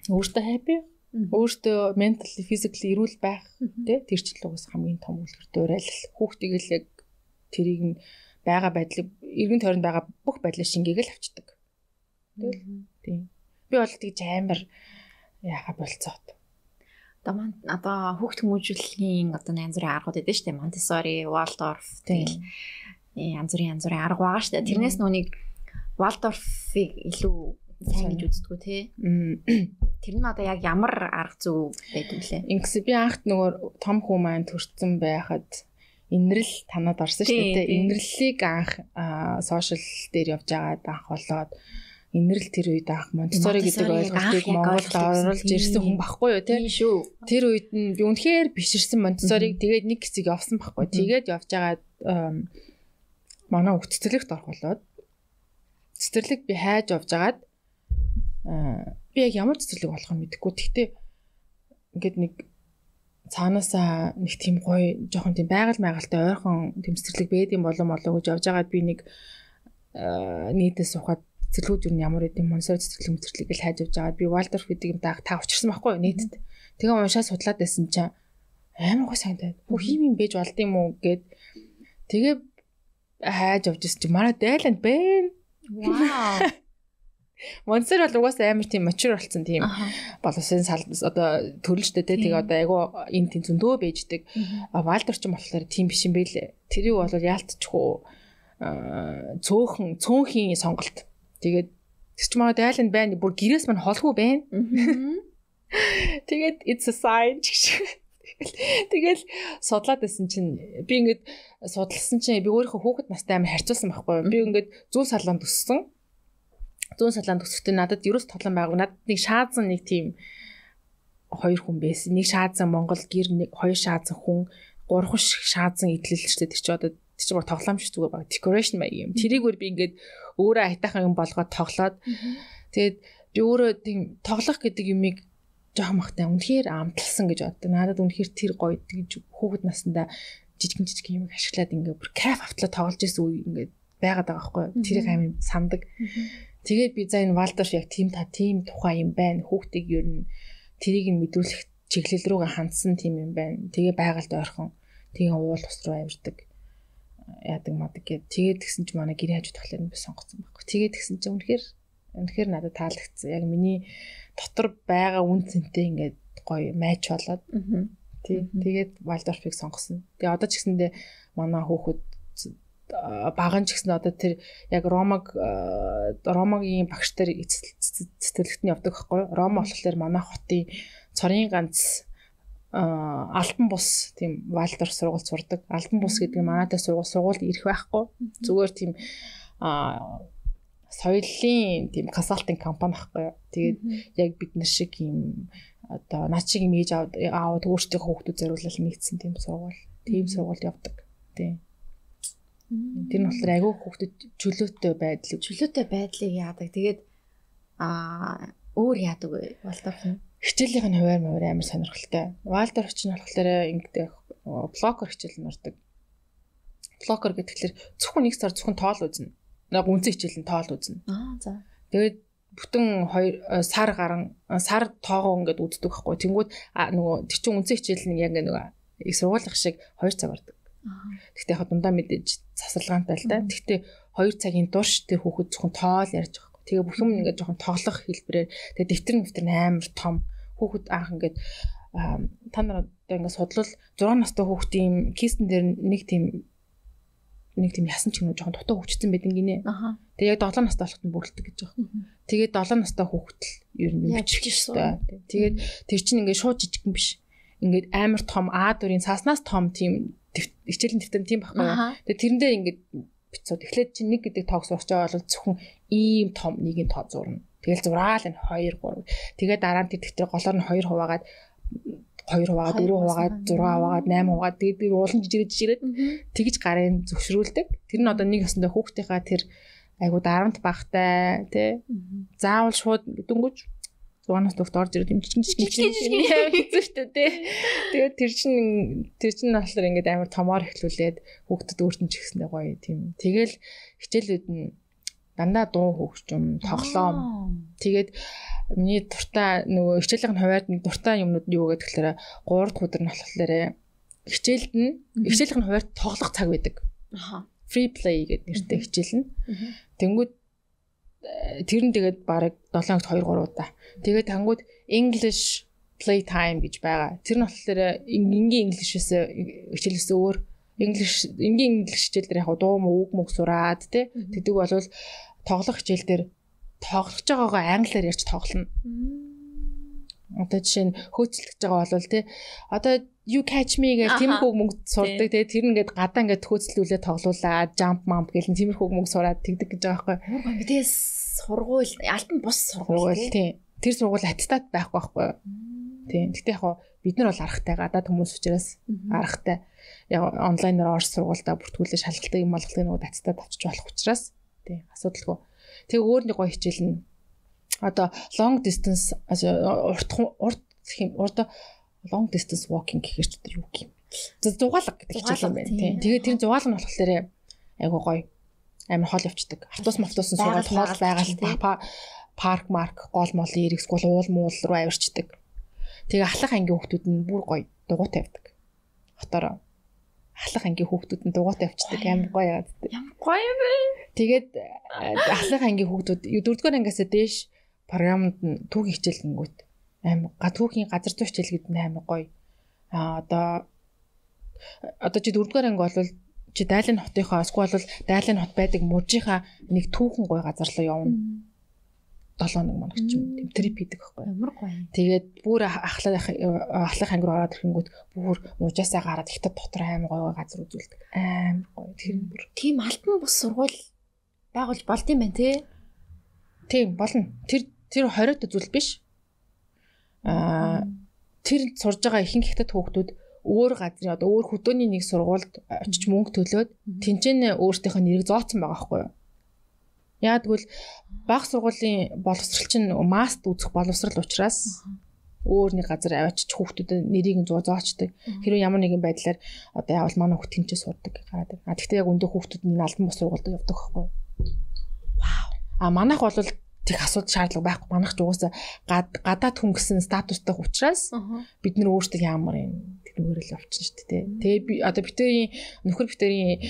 өөртөө happy өөртөө mentally physically эрүүл байх тий тэр чинь л угсаа хамгийн том үлгэр дуурайл хүүхдийг л яг тэрийг нь байгаа байдлыг эргэн тойронд байгаа бүх байдлаа шингээгээл авчдаг. Тэгэл тийм. Би бол тэгж амар яха болцоод. Одоо маань одоо хүүхд хүмүүжүүлэхийн одоо янз бүрийн аргууд шүү дээ. Montessori, Waldorf тэгэл янз бүрийн янз бүрийн арга байгаа дээ. Тэрнээс нүуник Waldorf-ыг илүү сайн гэж үздэггүй тий. Тэр нь одоо яг ямар арга зүй байдаг лээ. Ингэс би анхт нөгөө том хүү маань төрсэн байхад инрэл танад орсон шүү дээ. Инрэллийг анх сошиал дээр явж байгаад анх болоод инрэл тэр үед анх Монтесори гэдэг ойлголтыг Монголд оруулж ирсэн хүн баггүй юу те. Тэр үед нь үнэхээр биширсэн Монтесориг тэгээд нэг хэсэг явсан баггүй. Тэгээд явж байгаад манай орох болоод цэцэрлэг би хайж явж байгаад би яг ямар цэцэрлэг болохыг мэдэхгүй. Гэхдээ ингээд нэг цаанаасаа нэг тийм гоё жоохон тийм байгаль майгалтай ойрхон тэмцэрлэг бэд юм болон болоо гэж явж байгаад би нэг нийтээс сухад цэцэрлэгүүд юу ямар гэдэм монсор цэцэрлэг мэцэрлэг гэж хайж явж байгаад би Валдорф гэдэг юм даах та учирсан байхгүй юу нийтэд. Тэгээ уншаа судлаад байсан чинь амар гоо сайн таа. Бүх юм юм бэж болд юм уу гэд тэгээ хайж явж байсан чинь манай дайланд байна. Вау. Монстер бол угаасаа амар тийм mature болсон тийм боловсын сал одоо төрөлжтэй те тэгээ одоо айгу энэ тийм зөндөө бэждэг. Валдер ч юм болохоор тийм биш юм бэлээ. Тэрийг бол яалтчихгүй цөөхөн цөөнхийн сонголт. Тэгээд тэр ч маа дайланд байна. Бүр гэрээс мань холгүй байна. Тэгээд it's a sign гэж. Тэгэл судлаад байсан чинь би ингээд судалсан чинь би өөрийнхөө хүүхэд настай амар харьцуулсан байхгүй. Би ингээд зүүн салаанд өссөн зүүн салаанд төсөлтөд надад ерөөс тоглоом байгаагүй. Надад нэг шаазан нэг тийм хоёр хүн байсан. Нэг шаазан Монгол гэр нэг хоёр шаазан хүн, гурван шаазан идэлэлчтэй тэр чи одоо тэр чи баг тоглоом шиг зүгээр баг decoration маяг юм. Тэрийг өөр би ингээд өөрөө айтаахан юм болгоод тоглоод тэгээд би өөрөө тийм тоглох гэдэг юмыг жоохон махтай үнэхээр амталсан гэж боддог. Надад үнэхээр тэр гоё гэж хүүхэд наснда жижигэн жижигэн юм ашиглаад ингээ бүр кайф автлаа тоглож исэн үе ингээ байгаад байгаа байхгүй. Тэрийг амин сандаг. Тэгээд би за энэ Валдорш яг тийм та тийм тухай юм байна. Хүүхдийг ер нь тэрийг нь мэдрүүлэх чиглэл рүүгээ хандсан тийм юм байна. Тэгээ байгальд ойрхон тэгээ уул ус руу авирдаг яадаг мадаг гэд тэгээд тэгсэн чинь манай гэрээ хажуу тахлаар би сонгоцсон байхгүй. Тэгээд тэгсэн чинь үнэхээр үнэхээр надад таалагдсан. Яг миний дотор байгаа үн цэнтэй ингээд гоё майч болоод. Тий. Тэгээд Валдорфыг сонгосон. Тэгээ одоо ч гэсэндээ манай хүүхэд баган ч гэсэн одоо тэр яг Ромаг Ромагийн багш нар цэцэрлэгт нь явдаг байхгүй юу? Рома болохоор манай хотын цорын ганц альбан бус тийм Валдор сургууль сурдаг. Альбан бус гэдэг нь манайтай сургууль сургуульд ирэх байхгүй. Зүгээр тийм соёлын тийм консалтинг компани байхгүй? Тэгээд яг бид нар шиг юм одоо над шиг имиж аваад өөрсдийнхөө хүүхдүүд зориулал нэгдсэн тийм сургууль. Тийм сургуульд явдаг. Тийм. Тэр нь болохоор агүй хүүхдэд чөлөөтэй байдлыг чөлөөтэй байдлыг яадаг. Тэгээд аа өөр яадаг вэ? Валдорф нь хичээлийн нь хуваар мөр амар сонирхолтой. Валдорф ч нь болохоор ингэдэг блокер хичээл нь ордог. Блокер гэхэлэр зөвхөн нэг сар зөвхөн тоол үзнэ. нэг үнцэн хичээл нь тоол үзнэ. Аа за. Тэгээд бүтэн хоёр сар гарan сар тоогоо ингээд үздэг байхгүй. Тэнгүүд нөгөө тэр чинь үнцэн хичээл нь яг нөгөө их сургуулах шиг 2 цаг ордог. Гэхдээ яг дундаа мэдээж засалгаантай л да. Гэхдээ 2 цагийн турш тэр хүүхэд зөвхөн тоол ярьж байгаа. Тэгээ бүх юм ингээд жоохон тоглох хэлбэрээр тэгээ дэвтэр нэвтэр амар том хүүхэд анх ингээд та нар одоо ингээд судлал 6 настай хүүхдийн кистен дээр нэг тийм нэг тийм ясан ч юм уу жоохон дутуу хөвчсөн байдаг гинэ. Аха. Тэгээ яг 7 настай болоход нь бүрэлдэг гэж байгаа. Тэгээд 7 настай хүүхэд л ер нь бичих ёстой. Тэгээд тэр чинь ингээд шууд жижигхэн биш. Ингээд амар том А дурын цааснаас том тийм хичээлийн дэвтэр тийм байхгүй. Тэгээд тэрэн дээр ингээд бицүүд эхлээд чинь нэг гэдэг тоог сурч байгаа бол зөвхөн ийм том нэгийн тоо зурна. Тэгэл зураал энэ 2 3. Тэгээд дараа нь тэр дэвтэр голоор нь 2 хуваагаад 2 хуваагаад 4 хуваагаад 6 хуваагаад 8 хуваагаад тэгээд би уулан жижиг жижигрээд тэгж гарын зөвшрүүлдэг. Тэр нь одоо нэг өсөндөө хүүхдийнхаа тэр айгуу дарамт багтай тий. Заавал шууд дөнгөж 6 нас төгт орж ирээд юм жижиг жижиг хэцүү шүү дээ. Тэгээд тэр чин тэр чин болохоор ингээд амар томоор эхлүүлээд хүүхдэд өөртөө ч ихсэндээ гоё тийм. Тэгэл хичээлүүд нь дандаа дуу хөгжим, тоглоом. Тэгээд миний дуртай нөгөө хичээлийн хувьд нэг дуртай юмнууд юу гэдэг тэгэхээр 3 дахь өдөр нь болохоор хичээлд нь хичээлийн хувьд тоглох цаг байдаг. Аха. Free play гэдэг нэртэй хичээл нь. Тэнгүүд тэр нь тэгээд бараг 7-д 2 3 удаа. Тэгээд тангууд English play time гэж байгаа. Тэр нь болохоор энгийн English-ээс хичээлээс өөр English энгийн English хичээл дээр яг дуу мөг мөг сураад тий. Тэгдэг бол тоглох хичээл дээр тоглож байгаагаа англиар ярьж тоглоно. Одоо жишээ нь хөөцөлдөж байгаа бол тий. Одоо you catch me гэх тиймэрхүү мөнгө сурдаг тий. Тэр ингээд гадаа ингээд хөөцлүүлээ тоглуулаад jump mump гэх тиймэрхүү мөнгө сураад тэгдэг гэж байгаа байхгүй. Бидээс сургууль альбан бус сургууль тий. Тэр сургууль аттестат байхгүй байхгүй. Тий. Гэтэ яг бид нар бол аргатай гадаад хүмүүс учраас аргатай. Яг онлайнаар орж сургуультаа бүртгүүлээ шалгалдаг юм болгох нэг аттестат авчиж болох учраас тий. Асуудалгүй. Тэг өөр нэг гоё хичээл нь одоо long distance урт урт хэм урд long distance walking гэхэр ч юу юм. Зугаалга гэдэг хичээл юм байна тийм. Тэгээд тэр зугаалга нь болохоор айгу гоё амар хол явцдаг. Автобус мавтус нь суугаад хоол байгаал парк марк гол молын эрэг скул уул муул руу авирчдаг. Тэгээ ахлах ангийн хүүхдүүд нь бүр гоё дугуйтай явдаг. Хотороо ахлах ангийн хүүхдүүд нь дугуйтай явцдаг амар гоё яагаад. Ямар гоё юм бэ? Тэгээд ахлах ангийн хүүхдүүд 4-р ангиас дээш програмд нь түүхийн хичээлэнгүүт амар га түүхийн газар зүй хичээл гэдэг нь амар гоё. А одоо одоо чи 4-р анги бол чи дайлын хотынхоо эсвэл бол дайлын хот байдаг мужийнхаа нэг түүхэн гоё газар руу явна. 7 нэг моног ч юм тийм трип хийдэг байхгүй ямар гоё. Тэгээд бүр ахлах ахлах анги руу ороод ирэнгүүт бүр мужаасаа гараад ихтэй дотор аймаг гоё газар үзүүлдэг. Аим гоё тэр бүр. Тийм альбан бус сургууль байгуулж болд юм байна тий. Тийм болно. Тэр тэр 20-д үзүүл биш. Аа тэр сурж байгаа ихэнх хятад хүүхдүүд өөр газрын одоо өөр хөдөөний нэг сургуульд очиж мөнгө төлөөд тэнцэнэ өөртөөхөө нэрийг зооцсон байгаа байхгүй юу? Яа тэгвэл баг сургуулийн боловсрал чинь маст үзэх боловсрал учраас өөр нэг газар авчиж хүүхдүүдэд нэрийг нь зоочдөг. Хэрэв ямар нэгэн байдлаар одоо яавал манай хүүхд тэнцээ сурдаг гараад. А тэгтээ яг өндөө хүүхдүүд нь албан бос сургуульд явдаг байхгүй юу? А манайх бол тех асуудал шаардлага байхгүй. Манайх ч угаасаа гадаад хүн гэсэн статустай учраас бид нар өөрсдөө ямар юм тэрүүгээр л явчихна шүү дээ. Тэгээ би одоо битэрийн нөхөр битэрийн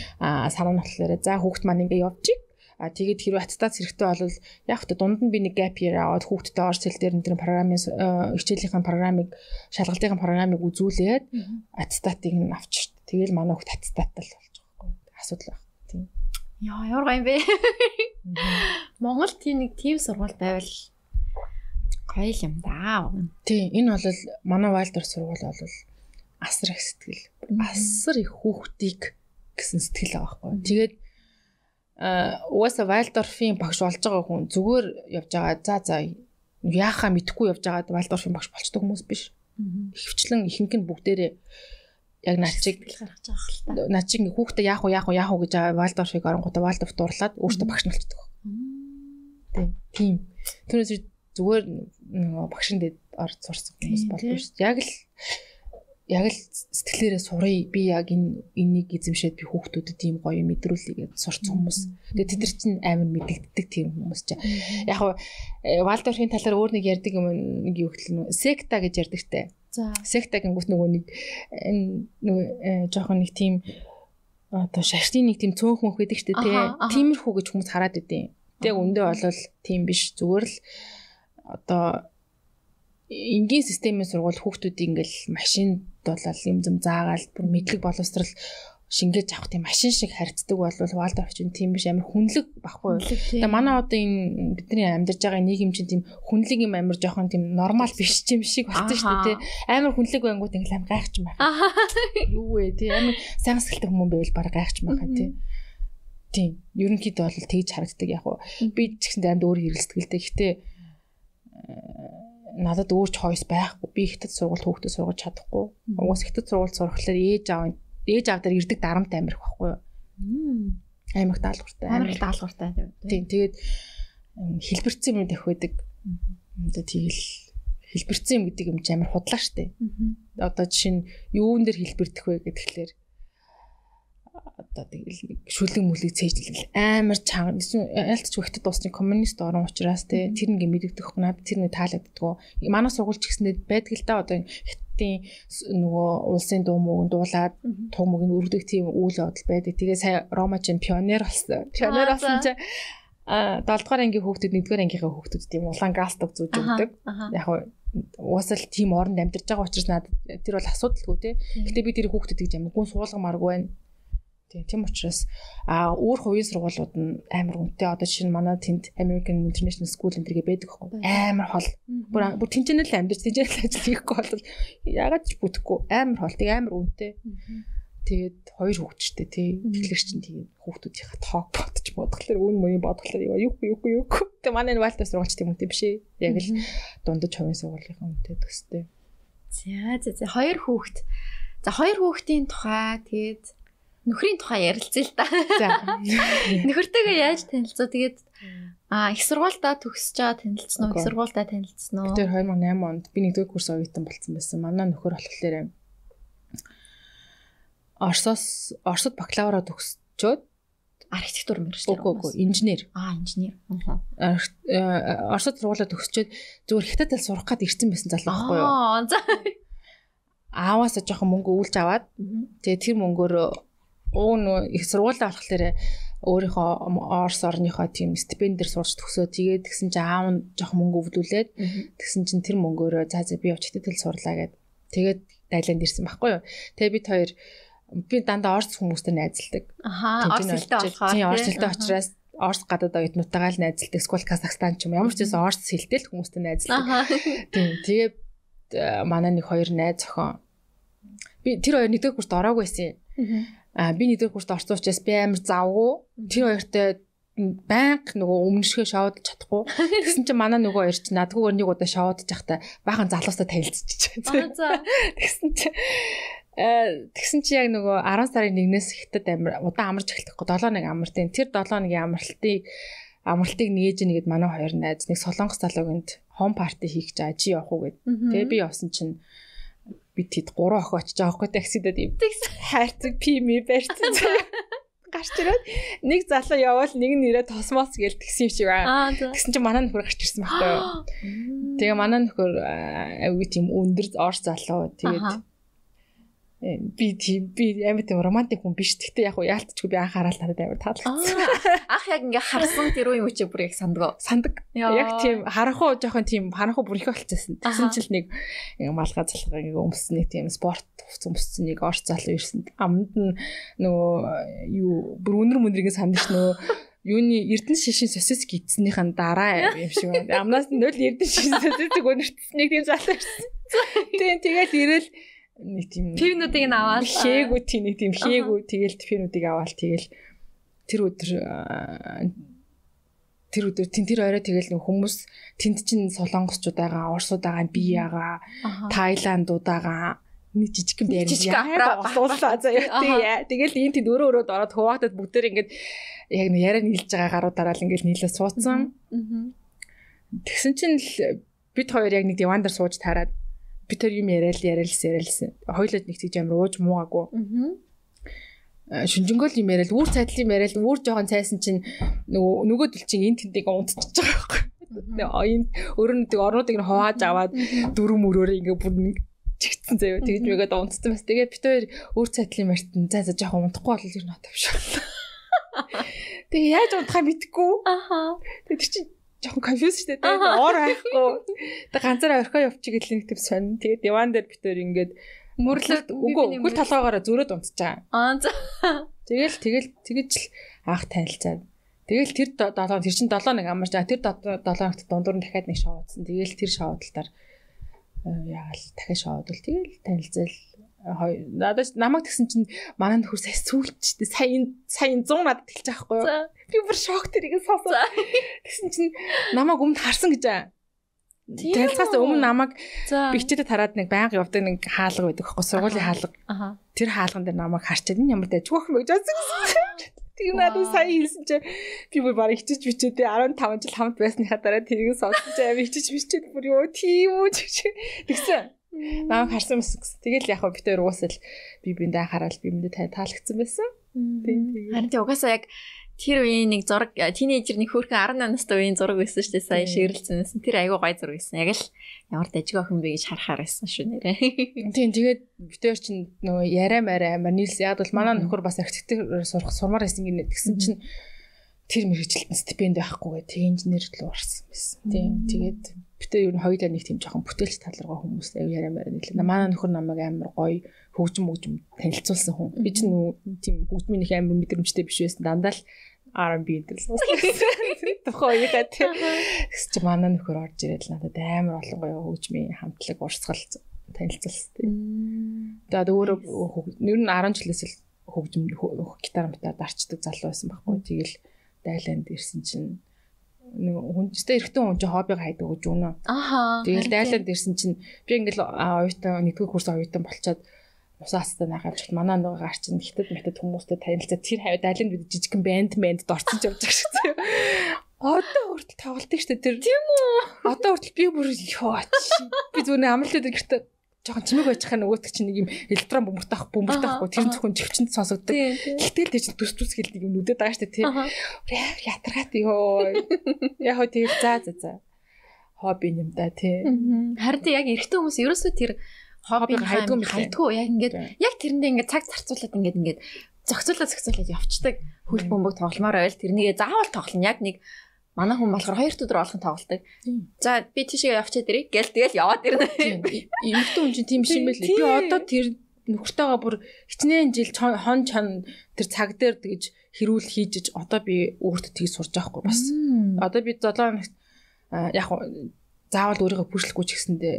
санаа болохоор за хүүхд маань ингээ явчих. А тэгээд хэрвээ аттестац хэрэгтэй бол яг хөтө дунд нь би нэг gap year аваад хүүхдтэй орж цэл дээр энэ програмын хичээлийнхэн програмыг шалгалтын програмыг үзүүлээд аттестатыг нь авчих. Тэгэл манай хүүхд аттестаттай л болж байгаа байхгүй. Асуудал байна. Яа, ямар гоё юм бэ? Монгол тийм нэг тийм сургууль байвал гоё юм да. Тийм, энэ бол манай Вайлдер сургууль бол асар их сэтгэл. Асар их хүүхдийг гэсэн сэтгэл байгаа байхгүй. Тэгээд угаасаа Вайлдорфын багш болж байгаа хүн зүгээр явж байгаа. За за яахаа мэдхгүй явж байгаа Вайлдорфын багш болчтой хүмүүс биш. Ихвчлэн ихэнх нь бүгдээрээ яг начиг гаргаж байгаа хэл та. Начиг ингээ хүүхдээ яах вэ яах вэ яах вэ гэж Валдорфыг оронгуудаа Валдорф дурлаад өөртөө багш болчихдог. Тийм. Түүнээс зүгээр багшин дээр орж сурсан хүмүүс болдог шүү дээ. Яг л яг л сэтгэлээрээ сурыг би яг энэ энийг эзэмшээд би хүүхдүүдэд ийм гоё мэдрүүлээ гэж сурцсан хүмүүс. Тэгээ тэд нар чинь амар мэддэгддэг тийм хүмүүс чинь. Яг хуу Валдорхийн талаар өөр нэг ярьдаг юм нэг юу гэхэл секта гэж ярьдаг те. За секта гингүүт нөгөө нэг нөгөө э, жоохон нэг тийм одоо шашны нэг тийм цөөнх мөнх байдаг штэ тий. Тиймэрхүү гэж хүмүүс хараад идэв. Тэг өндөө болол тийм биш зүгээр л одоо энгийн системийн сургууль хүүхдүүдийг ингээл машин болол юм зам заагаал бүр мэдлэг боловсрал шингээж авах тийм машин шиг харьцдаг бол Валдорф чинь тийм биш амар хүнлэг баггүй. Тэгээ манай одоо энэ бидний амьдарч байгаа нийгэм чинь тийм хүнлэг юм амар жоохон тийм нормал биш юм шиг болсон шүү дээ. Амар хүнлэг байнгут ингээл амар гайхаж байна. Юу вэ тий амар сайн сэтгэлтэй хүмүүс байвал баг гайхаж байгаа тий. Тийм. Ерөнхийдөө бол тэгж харагддаг яг уу. Би ч гэсэн амьд өөр хэрэлсэтгэлтэй. Гэтэ надад өөр choice байхгүй. Би ихтэд сургууль хүүхдэд сургаж чадахгүй. Угаас ихтэд сургууль сурахлаар ээж аав ээж аав дээр ирдэг дарамт амирх байхгүй юу? Аймаг даалгавартай. Аймаг даалгавартай. Тийм тэгээд хэлбэрцэн юм дэх байдаг. Одоо тэгэл хэлбэрцэн юм гэдэг юм амар худлаа штэ. Одоо жишээ нь юун дээр хэлбэрдэх вэ гэхэлэр одоо тэгэл шүлэг мүлэг цээжлэл амар чанга. Ялцч өгтөд дуусны коммунист орон учраас те тэр нэг мэдэгдэх надад тэр нэг таалагддггүй манай сургуульч гэсэндээ байдаг л да. Одоо хятадын нөгөө улсын дуу мөг дуулаад туу мөг нь өргөдөг тийм үйл явдал байдаг. Тэгээ сая рома чин пионер болсон. Пионер болсон чинь а 7 дугаар ангийн хүүхдүүд 1 дугаар ангийнхаа хүүхдүүд тийм улаан гастог зүүж өгдөг. яг уусал тийм оронд амьдарч байгаа учраас надад тэр бол асуудалгүй тий. Гэтэ би тэр хүүхдэд гэж амин гүн суулгамааргүй байна Тийм. Учраас а өөр хувийн сургуулиуд нь амар үнэтэй. Одоо жишээ нь манай тэнд American International School энэ төргээ байдаг байхгүй амар хол. Бүр бүр тэнцэнэл амьдч тэнцэнэл ажил хийхгүй бол ягаад ч бүтэхгүй. Амар хол. Тэг амар үнэтэй. Тэгээд хоёр хүүхдтэй тий. Тэгэхээр чинь тийм хүүхдүүдийнхаа тоог бодож бодглохлоор үн мөний бодглохлоор юу юу юу юу тэг манай вальтас сургуульч тийм үнэтэй биш ээ. Яг л дундаж хувийн сургуулийн үнэтэй төстэй. За за за. Хоёр хүүхд. За хоёр хүүхдийн тухай тэгээд нөхрийн тухай ярилцъя л да. За. Нөхөртэйгээ яаж танилцуу? Тэгээд а их сургуультай төгсөж байгаа танилцсан уу? Их сургуультай танилцсан уу? Тэр 2008 онд би нэгдүгээр курс оюутан болсон байсан. Манай нөхөр болохоор Оросоос Оросд бакалавра төгсчөөд архитектур мэргэжтэй. Үгүй үгүй, инженер. Аа, инженер. Аа. Оросд сургуулаа төгсчөөд зүгээр хятадд сурах гээд ирсэн байсан залуу байхгүй юу? Аа, за. Ааваас жоохон мөнгө үүлж аваад тэгээ тэр мөнгөөр уу нөө их сургуулаа болохоор өөрийнхөө Орос орныхоо тийм стипендээр сурч төгсөө тэгээд тэгсэн чинь аав нь жоох мөнгө өвлүүлээд тэгсэн чинь тэр мөнгөөрөө за за би очтод тэл сурлаа гэд тэгээд Тайланд ирсэн байхгүй юу. Тэгээ бид хоёр би дандаа Орос хүмүүстэй найзалдаг. Аха Орос хэлтэй болохоор тийм Орос хэлтэй учраас Орос гадаад оюутнуудтайгаа л найзалдаг. Эсвэл Казахстан ч юм ямар ч байсан Орос хэлтэй л хүмүүстэй найзалдаг. Тийм тэгээд э, манай нэг хоёр найз зохион би тэр хоёр нэгдүгээр курст ороогүй байсан. А би нэгдүгээр курст орсон учраас би амар завгүй. Тэр хоёртой банк нөгөө өмнөшгөө шоудж чадахгүй. Тэгсэн чинь манай нөгөө хоёр ч надгүйгээр нэг удаа шоудж явахдаа баахан залуустай танилцчихжээ. Тэгсэн чинь э тэгсэн чи яг нөгөө 10 сарын 1-ээс хятад амир удаан амарч эхэлдэг. 7 нэг амартын тэр 7 өдрийн амралтыг амралтыг нээж нэгэд манай хоёр найз нэг солонгос залуугинд хом парти хийх гэж ажи явах уу гэд. Тэгээ би явсан чинь би тэд гурван охин очиж байгаа хгүй таксидад юм. Хайрцаг пими барьсан. гарч ирээд нэг залуу явбал нэг нь ирээд тосмоос гээл тэгсэн юм шиг байна. Тэгсэн чинь манай нөхөр гарч ирсэн байхгүй юу. Тэгээ манай нөхөр аюу тийм өндөр ор залуу. Тэгээд би тийм би амар тийм романтик хүн биш. Гэхдээ яг яалтчгүй би анхаарал надад амар таалагдсан. Ах яг ингээ харсан тэр үеийн үчиг бүр яг сандгаа. Сандаг. Яг тийм харанхуу жоохон тийм харанхуу бүр их болчихсон. Тэгсэн чил нэг малгай залгаа ингээ өмссөн нэг тийм спорт өмссөн нэг орц залуу ирсэн. Амд нь нөгөө юу бүр өнөр мөндрийг сандж нөгөө юуны эрдэнэ шишин сосис гидснийхэн дараа юм шиг байна. Амнаас нь 0 эрдэнэ шишин сосисыг өнөртсөн нэг тийм залуу ирсэн. Тийм тэгэл ирэл нэг тийм пивнүүдийг нь аваад хээгүй тийм нэг тийм хээгүй тэгэл пивнүүдийг аваад тэгэл тэр өдөр тэр өдөр тэн тэр орой тэгэл нэг хүмүүс тэнд чин солонгосчууд байгаа, орсууд байгаа, би ягаа, тайландууд байгаа нэг жижигхэн байр яа болуулаа заяа тэгэл энэ тэнд өрөө өрөөд ороод хуваатад бүгдээр ингээд яг нэг яриа нийлж байгаа гаруудаараа л ингээд нийлээ суудсан. Тэгсэн чинь бид хоёр яг нэг диван дээр сууж тараад би тэр юм яриад яриалсан яриалсан. Хоёлоо нэг тийж амар ууж муугаагүй. Аа шүнжэнгөл юм яриад үүр цайдл юм яриад үүр жоохон цайсан чинь нөгөө нөгөө дэл чинь энэ тэндийг унтчихж байгаа байхгүй. Энэ өөрөнөдөг орнуудыг нь хувааж аваад дөрөв мөрөөр ингээ бүр нэг чигтсэн заяа тэгж мэгээд унтсан бас тэгээ бит хоёр өөр цайдлын мартин за за жоохон унтахгүй бол ер нь отовшоо. Тэгээ яаж унтахаа мэдгүй. Аха. Тэгээ чи жоохон confused шүү дээ. Оор байхгүй. Тэг ганцаараа орхио явчих гэлээ нэг төв сонь. Тэгээд диван дээр битээр ингээд мөрлөд үгүй хөл толгоогоороо зөрөөд унтцаа. Аа за. Тэгэл тэгэл тэгэж л анх танилцаад. Тэгэл тэр 7 тэр чин 7 нэг амарч тэр 7 хоногт дундуур нь дахиад нэг шоудсан. Тэгэл тэр шоудалтаар яагаал дахиад шоудвал тэгэл танилцал надад намайг тэгсэн чинь манай нөхөр сая сүүлчтэй сая сая 100 надад хэлж байгаа байхгүй юу. Би бүр шок тэрийг сонсоо. Тэгсэн чинь намайг өмнө харсан гэж аа. Танилцахаас өмнө намайг бигчээдээ тараад нэг байнга явдаг нэг хаалга байдаг байхгүй сургуулийн хаалга. Тэр хаалган дээр намайг харчаад энэ ямар дайж өгөх мэй жаасан. Тэр надад сая хэлсэн чинь би бүр бараг хичиж бичээд 15 жил хамт байсныхаа дараа тэрийг сонсож аваа хичиж бичээд бүр ёо тийм үү тэгсэн. Намайг харсан мэс. Тэгэл яг хөө битээр уусал би биндээ хараад би биндээ таалагдсан байсан. Тийм. Харин угаасаа яг тэр үеийн нэг зураг тинейжер нэг хөөрхөн 18 настай үеийн зураг байсан шүү дээ. Сая ширлцсэн. Тэр айгүй гой зураг байсан. Яг л ямар дажиг охин бэ гэж харахаар байсан шүү нэрээ. Тийм тэгээд битээр чинь нөгөө яриа мараа амар нийлс яг бол манай нөхөр бас архитектур сурах сурмаар байсан гинэ тэгсэн чинь тэр мэрэгчлэлтэн стипенд байхгүй гэ тэг инженер рүү орсон байсан. Тийм тэгээд битээ ер нь хоёулаа нэг тийм жоохон бүтээлч талргаа хүмүүс аяа яриа мараа нийлээ. Манай нөхөр намайг амар гоё хөгжим хөгжим танилцуулсан хүн. Би ч нүү тийм хөгжмийн их амар мэдрэмжтэй биш байсан. Дандаа л R&B дээр л тухай яа тийм. Гэвч чи манай нөхөр орж ирээд л надад амар олон гоё хөгжмийн хамтлаг урсгал танилцуулсан. Тэгээд өөрөө ер нь 10 жилээс л хөгжим гитар мэтаар дарчдаг залуу байсан байхгүй. Тэгэл дайланд ирсэн чинь нэг хүнжтэй эрэгтэй хүн чинь хоббиг хайдаг гэж үнэ. Аха. Тэгэл дайланд ирсэн чинь би ингээл оюутан нэгдүгээр курс оюутан болчоод усаастаа нах авчихт манай нөгөө гар чинь хитэд мэтэд хүмүүстэй танилцаад тэр хавь дайланд бид жижигхэн банд банд дорцсон ч явж байгаа шүү дээ. Одоо хүртэл тоглолтыг шүү дээ тэр. Тийм үү. Одоо хүртэл би бүр ёо чи. Би зүгээр амралтууд гэртээ жоохон чимэг байж хаа нөгөөт чинь нэг юм электрон бөмбөртөх бөмбөртөхгүй тэр зөвхөн живчэнд сонсогддог. Гэтэл тэр чинь төс төс хэлдэг юм нүдэд байгаа дээ тий. Ятаргаат ёо. Яг хөө тэр за за за. Хобби юм да тий. Харин тий яг эрэгтэй хүмүүс ерөөсөө тэр хоббиг хайдгүй хайдгүй яг ингээд яг тэрэндээ ингээд цаг зарцуулаад ингээд ингээд зохицуулаад зохицуулаад явцдаг хөл бөмбөг тогломоор байл тэрнийгээ заавал тоглоно яг нэг Манай хүн болохоор хоёр өдөр болгон тоглолдог. За би тийшээ явчаад ирээ гэл тэгэл яваад ирнэ. Эмэгтэй хүн чинь тийм биш юм байл. Би одоо тэр нөхөртөөгөө бүр хичнээн жил хон чон тэр цаг дээр тэгж хэрүүл хийжиж одоо би өөртөө тгий сурж байхгүй бас. Одоо би 7 хоногт яг заавал өөрийгөө пүшлэхгүй ч гэсэндээ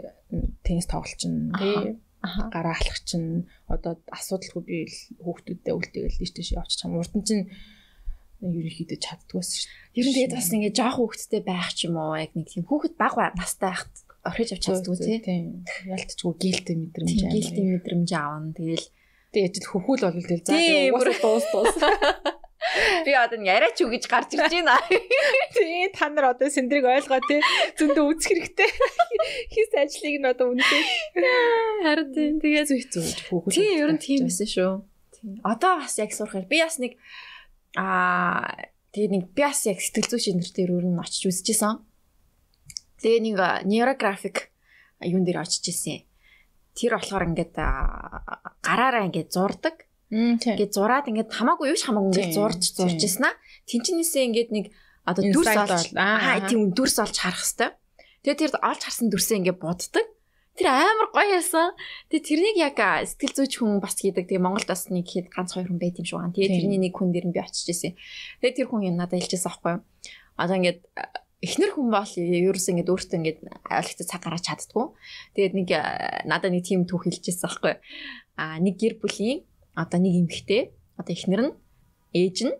теннис тоглолчин тий гараа алхах чинь одоо асуудалгүй би хүүхдүүдтэй үлдээгээл тийш тийш явчих чам урд нь чинь ерөнхийдөө чаддгүйсэн шүү. Ер нь тэгээд бас ингээ жоох хүүхэдтэй байх ч юм уу яг нэг тийм хүүхэд баг настай байхад орхиж авч чаддгүй тийм. Ялтчгүй гээлтэй мэдрэмж аа. Гээлтэй мэдрэмж аавна. Тэгэл тэгээд хөхүүл бол тэгэл за угаасаа дуус дуус. Би одоо яриач юу гэж гарч ирж байна. Тий, та нар одоо сэндрийг ойлгоо тий. Зөндөө үүсэх хэрэгтэй. Хис ажлыг нь одоо үнэхээр харин тий. Тэгээд зүг зүг. Тий, ер нь тийм байсан шүү. Тий. Одоо бас яг сурахаар би бас нэг Аа тэгээ нэг би бас яг сэтгэл зүйн дээр өөр нь очиж үзчихсэн. Тэгээ нэг нейрографик юун дээр очиж исэн. Тэр болохоор ингээд гараараа ингээд зурдаг. Ингээд зураад ингээд хамаагүй юу ч хамаагүй ингээд зурж зурж исэн аа. Тинчнээсээ ингээд нэг одоо дүрс олж аа тийм дүрс олж харах хэвээр. Тэгээ тэр олж харсан дүрсээ ингээд буддаг. Тэр амар гоё яасан. Тэгээ тэрнийг яг сэтгэл зүйч хүн бас хийдэг. Тэгээ Монголд бас нэг хэд ганц хоёр хүн байт юм шиг байна. Тэгээ тэрний нэг хүн дээр нь би очиж ирсэн. Тэгээ тэр хүн надад хэлчихсэн аахгүй юу. Одоо ингээд эхнэр хүн бол ерөөс ингээд өөртөө ингээд ойлгохтой цаг гаргаж чаддгүй. Тэгээд нэг надад нэг тийм түүх хэлчихсэн аахгүй юу. Аа нэг гэр бүлийн одоо нэг эмэгтэй одоо эхнэр нь ээж нь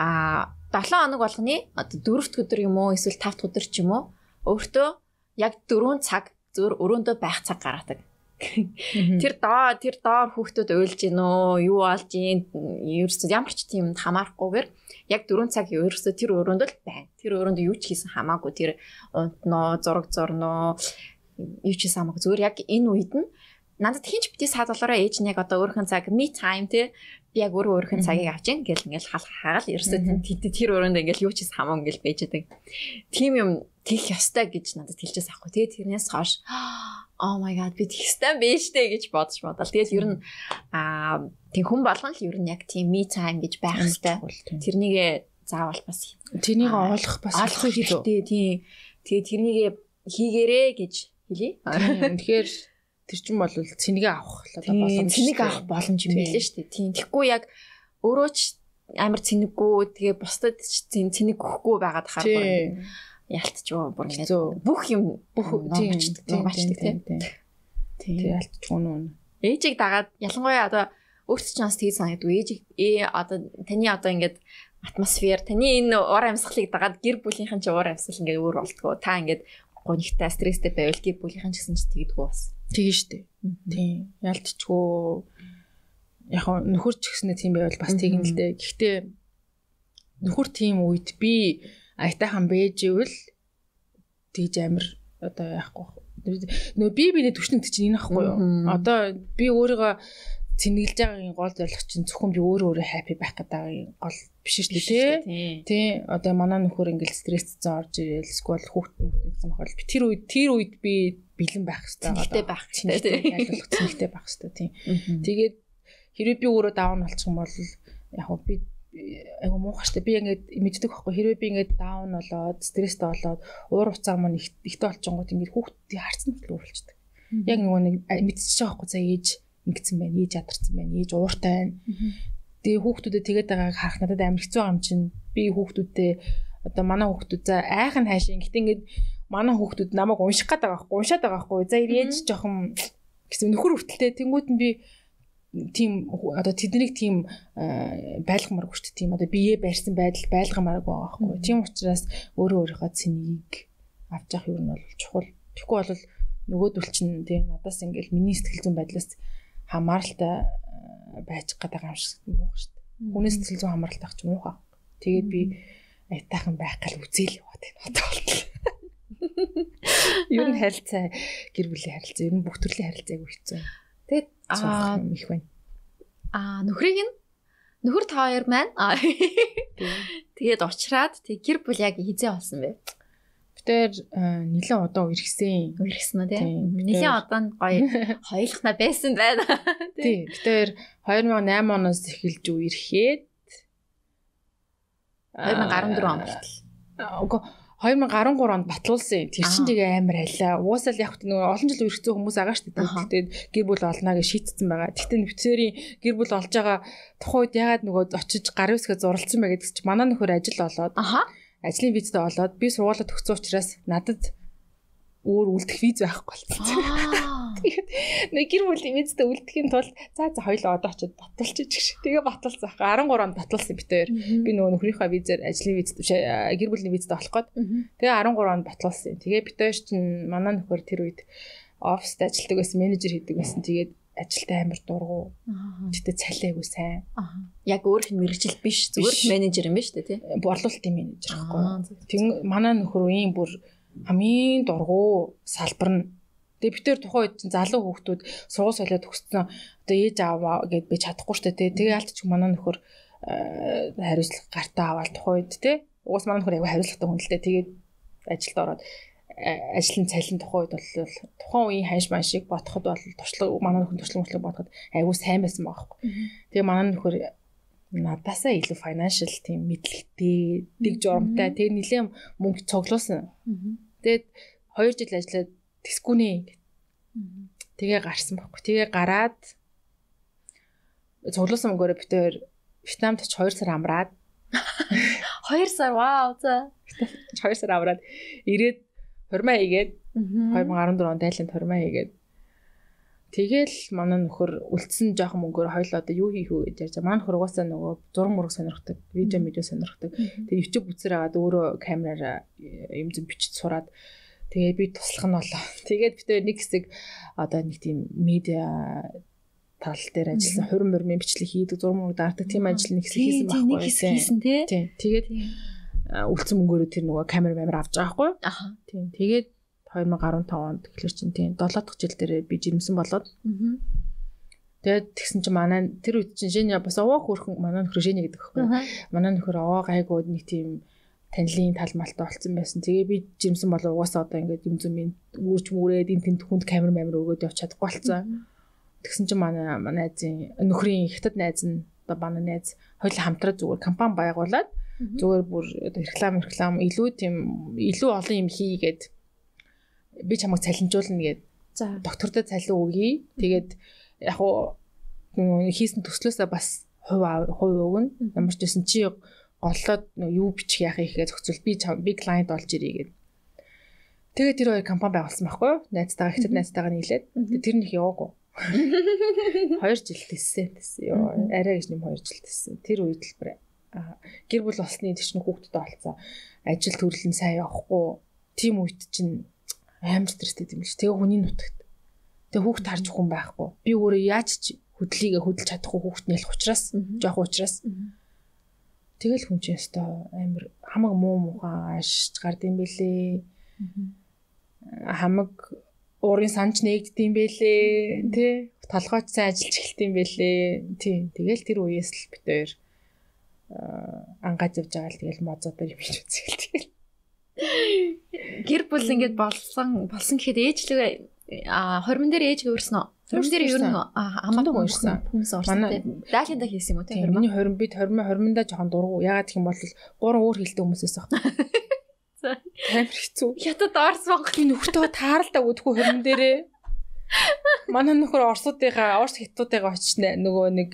аа 7 хоног болгоны одоо 4 дахь өдөр юм уу эсвэл 5 дахь өдөр ч юм уу өөртөө яг 4 цаг зөөр өрөөндөө байх цаг гаргадаг. Тэр доо тэр доор хүүхдүүд уйлж гин үү, юу болж гин, ерөөсөө ямар ч тийм хамаарахгүйгээр яг 4 цаг ерөөсөө тэр өрөөнд л байна. Тэр өрөөнд юу ч хийсэн хамаагүй тэр унтноо, зураг зурноо, юу ч самаг зүгээр яг энэ үед нь надад хинч бити саад болоороо ээж нь яг одоо өөрхөн цаг me time те би яг өөрөө өөрхөн цагийг авч ин гэл ингээл хал хагаал ерөөсөө тэр өрөөнд ингээл юу ч хамаа ингээл байж байгаа. Тим юм тэлэх ёстой гэж надад хэлчихсэн аахгүй. Тэгээд тэрнээс хойш oh my god би тэгстэй байж тээ гэж бодож бодол. Тэгээд ер нь аа тийм хүн болгон л ер нь яг тийм me time гэж байх хэрэгтэй. Тэрнийг заавал бас тэрнийг олох бас хэрэгтэй. Тийм. Тэгээд тэрнийг хийгэрээ гэж хэлье. Тэгэхээр тэр чинь бол цэнийг авах боломж цэнийг авах боломж юм билээ шүү дээ. Тийм. Тэгэхгүй яг өөрөө ч амар цэнэггүй тэгээ бусдад ч цэнэг өгөхгүй байгаад харахгүй ялтчихв бүр ингээд бүх юм бүх номчдаг номчдаг тийм тийм ялтчихв нь ээжийг дагаад ялангуяа одоо өөрт ч бас тгий санагдав. Ээж ээ одоо таны одоо ингээд атмосфер таны энэ уур амьсгалыг дагаад гэр бүлийнхэн ч уур амьсгал ингээд өөр болтгоо та ингээд гонигтай стресстэй байвал гэр бүлийнхэн ч гэсэн ч тэгдэггүй бас тэгэн штэ тийм ялтчихв яг нөхөр ч гэснээр тийм байвал бас тэгэн л дээ. Гэхдээ нөхөр тийм үед би аятайхан бэжвэл тэгж амир одоо яахгүй. Нөө би биний төвшнөд чинь энэ ахгүй юу? Одоо би өөрийгөө цэнэглэж байгаагийн гол зорилго чинь зөвхөн би өөрөө өөрөө хаппи байх гэдэг гол биш шүү дээ тий. одоо манай нөхөр ингээл стрессцэн орж ирэл эсвэл хүүхдүүд гэсэн бохол би тэр үед тэр үед би бэлэн байх хэрэгтэй байгаа байх хэрэгтэй тий. ялгах цэнэгтэй байх хэрэгтэй тий. Тэгээд хэрвээ би өөрөө даун болчих юм бол яг би айгу муухаштай би ингээд мэддэг байхгүй хэрвээ би ингээд даун болоод стресстэй болоод уур уцаар маань ихтэй болчихгонгод ингээд хүүхдийн харцсан хөтөл өөрчлөлдөг. Яг нөгөө нэг мэдчихэж байгаа байхгүй за ээж ингэсэн байна, ээж ядарсан байна, ээж ууртай байна. Тэгээ хүүхдүүдэд тэгээд байгааг харах надад амар хэцүү юм чинь би хүүхдүүдээ одоо манай хүүхдүүд за айхан хайшин гэтээ ингээд манай хүүхдүүд намайг унших гээд байгаа байхгүй уншаад байгаа байхгүй за ээж жоохон гэсэн нөхөр хүртэлтэй тэнгууд нь би тийм одоо тэднийг тийм байлгамааргүй шүү дээ. Тийм одоо бие барьсан байдал байлгамааргүй байгаа байхгүй. Тийм учраас өөрөө өөрийнхөө цэнийг авч явах юм нь бол чухал. Тэгэхгүй бол нөгөөдөл чинь тийм надаас ингээл миний сэтгэл зүйн байдлаас хамааралтай байж байгаа юм шиг муухай шүү дээ. Хүний сэтгэл зүйн хамааралтай ах ч муухай. Тэгээд би айтайхан байх гал үзээл яваад байна. Одоо болтол. Ер нь харилцаа гэр бүлийн харилцаа, ер нь бүх төрлийн харилцааг үйцэн. Тэгээд аа их байна. Аа нөхрийг нь нөхөр та хоёр маань тэгээд уучраад тэг гэр бүл яг хизээ болсон бэ? Битээр нэлээд одоо иргсэн. Иргсэн үү тийм. Нэлээд одоо гоё хоёулахна байсан байна. Тийм. Битээр 2008 оноос эхэлж үерхэд 2014 он болтол. Үгүй 2013 онд батлуулсан. Тэр чинь тэгээ амар байлаа. Уусаал яг нөгөө олон жил үргэлжлэх хүмүүс байгаа шүү дээ. Тэгээд гэр бүл олноо гэж шийдсэн байгаа. Тэгтээ нөхцөрийн гэр бүл олж байгаа тухайн үед ягаад нөгөө очиж гарын үсгээ зурлцсан бэ гэдэг чинь манай нөхөр ажил олоод. Ажлын визтэй олоод би сургуулаа төгссөн учраас надад өөр үлдэх виз байхгүй болсон. Тэгээд нэг гэр бүлийн мэдтэй үлдэхийн тулд за за хоёлоо одоо очиод баталчих гэж. Тэгээ баталсан. 13 онд баталсан битээр. Би нөгөө нөхрийнхөө визээр ажлын виз гэр бүлийн визтэй болох гээд. Тэгээ 13 онд баталсан. Тэгээ битээр чинь манай нөхөр тэр үед оффист ажилладаг байсан, менежер хийдэг байсан. Тэгээд ажилтаа амар дургу. Гэтэ цалиагүй сайн. Яг өөр хэн мэрэгжил биш, зүгээр менежер юм ба дээ, тий. Борлуулалтын менежер байхгүй. Тэг манай нөхөр үеийн бүр хамгийн дургу салбар нь Тэгээ би тэр тухайн үед залуу хүүхдүүд сургууль солиод төгссөн одоо ээж аваа гэд би чадахгүй штэ тий. Тэгээ ялт ч манай нөхөр э, хариуцлага гартаа аваад тухайн үед тий. Угаас манай нөхөр аягүй хариуцлагатай хүн л дээ. Тэгээд ажилд ороод э, ажлын цалин тухайн үед бол тухайн үеийн ханш маншиг бодоход бол туршлага манай нөхөр туршлага мөчлөг бодоход аягүй сайн байсан байхгүй. Тэгээ манай нөхөр надаасаа илүү financial тийм мэдлэгтэй, дэг журамтай, тэгээ нэлээд мөнгө цуглуулсан. Тэгээд 2 жил ажиллаад тэсгүнэ гэд. Тэгээ гарсан байхгүй. Тэгээ гараад цуглуулсан мөнгөөрөө битээр Вьетнамд ч 2 сар амраад 2 сар вау за 2 сар амраад ирээд хурмаа хийгээд 2014 онд айлын хурмаа хийгээд Тэгэл манай нөхөр үлдсэн жоохон мөнгөөр хоёлоо одоо юу хийх вэ гэж ярьж байгаа. Манай нөхөр угаасаа нөгөө зураг мураг сонирхдаг, видео медиа сонирхдаг. Тэгээ YouTube үзэр агаад өөрөө камераар юм зүг бичиж сураад Тэгээ би туслах нь болоо. Тэгээд бид нэг хэсэг одоо нэг тийм медиа тал дээр ажилласан хурим мөрмийн бичлэг хийдэг зураг мөрөг даардаг тийм ажил нэг хэсэг хийсэн байхгүй тий. Тэгээд үлдсэн мөнгөөрөө тэр нөгөө камер камер авч байгаа байхгүй. Аха. Тийм. Тэгээд 2015 онд тэгэхээр чинь тийм 7 дахь жил дээр би жирэмсэн болоод. Тэгээд тэгсэн чинь манай тэр үед чинь Женя бас овоо хөрхөн манай нөхөр Женя гэдэг байхгүй. Манай нөхөр овоо гайгүй нэг тийм танилын тал малтай болцсон байсан. Тэгээ би жимсэн бол угаасаа одоо ингээд юм зүм үүрч мүрээд энэ тэнд хүнд камер мамир өгөөд явж чадахгүй болцсон. Тэгсэн чинь манай манай найзын нөхрийн хятад найз нь одоо манай найз хоёул хамтраад зүгээр компани байгуулад зүгээр бүр реклам реклам илүү тийм илүү олон юм хийгээд би чамайг цалинжуулна гэд. За доктортой цалин өгье. Тэгээд яг уу хийсэн төслөөсөө бас хувь хувь өгнө. Ямар ч байсан чи голлоод юу бичих яах ихээ зохицуул би би клиент болж ирээ гэд. Тэгээ тэр хоёр компани байгуулсан байхгүй юу? Найзтайгаа хэцэд найзтайгаа нийлээд тэр них яваагүй. 2 жил тессэн тессэн. Йоо арай гэж нэм 2 жил тессэн. Тэр үед л бүр гэр бүл болсны тийч хүүхдтэй болцсон. Ажил нь сайн явахгүй. Тим үед чинь амар стресстэй юм биш. Тэгээ хүний нутагт. Тэгээ хүүхд харж хүн байхгүй. Би өөрөө яаж ч хөдлөгийг хөдөлж чадахгүй хүүхд нэлэх учраас жоох учраас Тэгэл хүн чинь өстой амар хамаг муу муухай ашиж гардыг бэлээ. Хамаг уурын санч нээгдэм бэлээ. Тэ толгойч сайн ажиллаж эхэлдэм бэлээ. Тий. Тэгэл тэр үеэс л бит хоёр ангааж явж байгаа л тэгэл мозодор юм шиг үзэхэл. Гэр бүл ингээд болсон болсон гэхэд ээжлэг а хормон дээр ээж өөрснө. Хормон дээр ер нь хамаагүй уурсан хүмүүс орсон тийм. Даалинда хийсэн юм уу тийм. Миний хормон бид хормон хормондоо жоохон дургу. Ягаад гэх юм бол гурван өөр хилтэй хүмүүсээс баг. За. Тамир хэцүү. Хятад орс баг. Би нөхртөө тааралдаа өдгөө хормон дээрээ. Манай нөхөр орсуудынхаа орс хятадуудыгаа очиж нөгөө нэг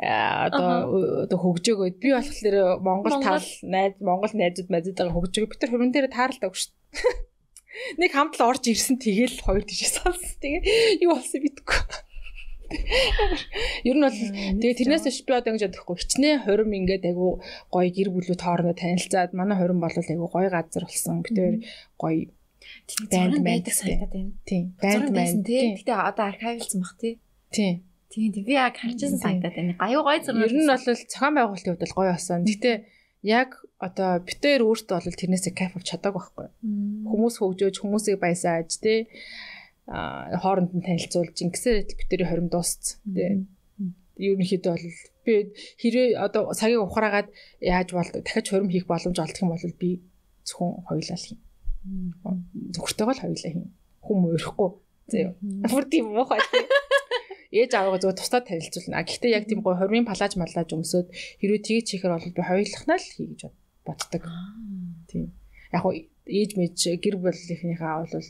одоо одоо хөгжөөгөө би болохоор Монгол тал найз Монгол найзууд найзуудаа хөгжөөгөө бид тэр хормон дээрээ тааралдаа өгш. Нэг хамтл орж ирсэн тэгэл хоёр тийш салсан. Тэгээ юу болсон битгүй. Ер нь бол тэгээ тэрнээс биш би одоо ингэж бодохгүй. Хичнээн хорим ингээд айгу гоё гэр бүлүүд хоорондоо танилцаад манай хорим бол айгу гоё газар болсон. Би тэр гоё банд байдаг санагдаад байна. Тийм. Банд банд. Гэтэ одоо архивлсан бах тий. Тийм. Тийм би яг харчихсан санагдаад байна. Гаюу гоё зураг. Ер нь бол цохон байгуулалтын хувьд бол гоё болсон. Гэтэ яг одоо битээр өөртөө бол тэрнээсээ кайф авч чадаагүй байхгүй. Хүмүүс хөгжөөж хүмүүсийг баясааж тий а хооронд нь танилцуулж ингэсээр битэрийн хорим дуусц тий ерөнхийдөө бол би хэрэг одоо цагийг ухраагаад яаж бол дахиж хорим хийх боломж олдох юм бол би зөвхөн хоёлаа л хийн. Зөвхөртэйгөө л хоёлаа хийн. Хүм өөрөхгүй. Зөө. Бүр тийм муухай ээж аваагаа зөв тусдаа танилцуулна. Гэхдээ яг тийм гой хормын палаж маллаж өмсөд хэрвээ тгийж хийхээр бол би хоёулахнаа л хий гэж боддог. Тийм. Яг хоо ээж мэж гэр бүлийнхнийхээ бол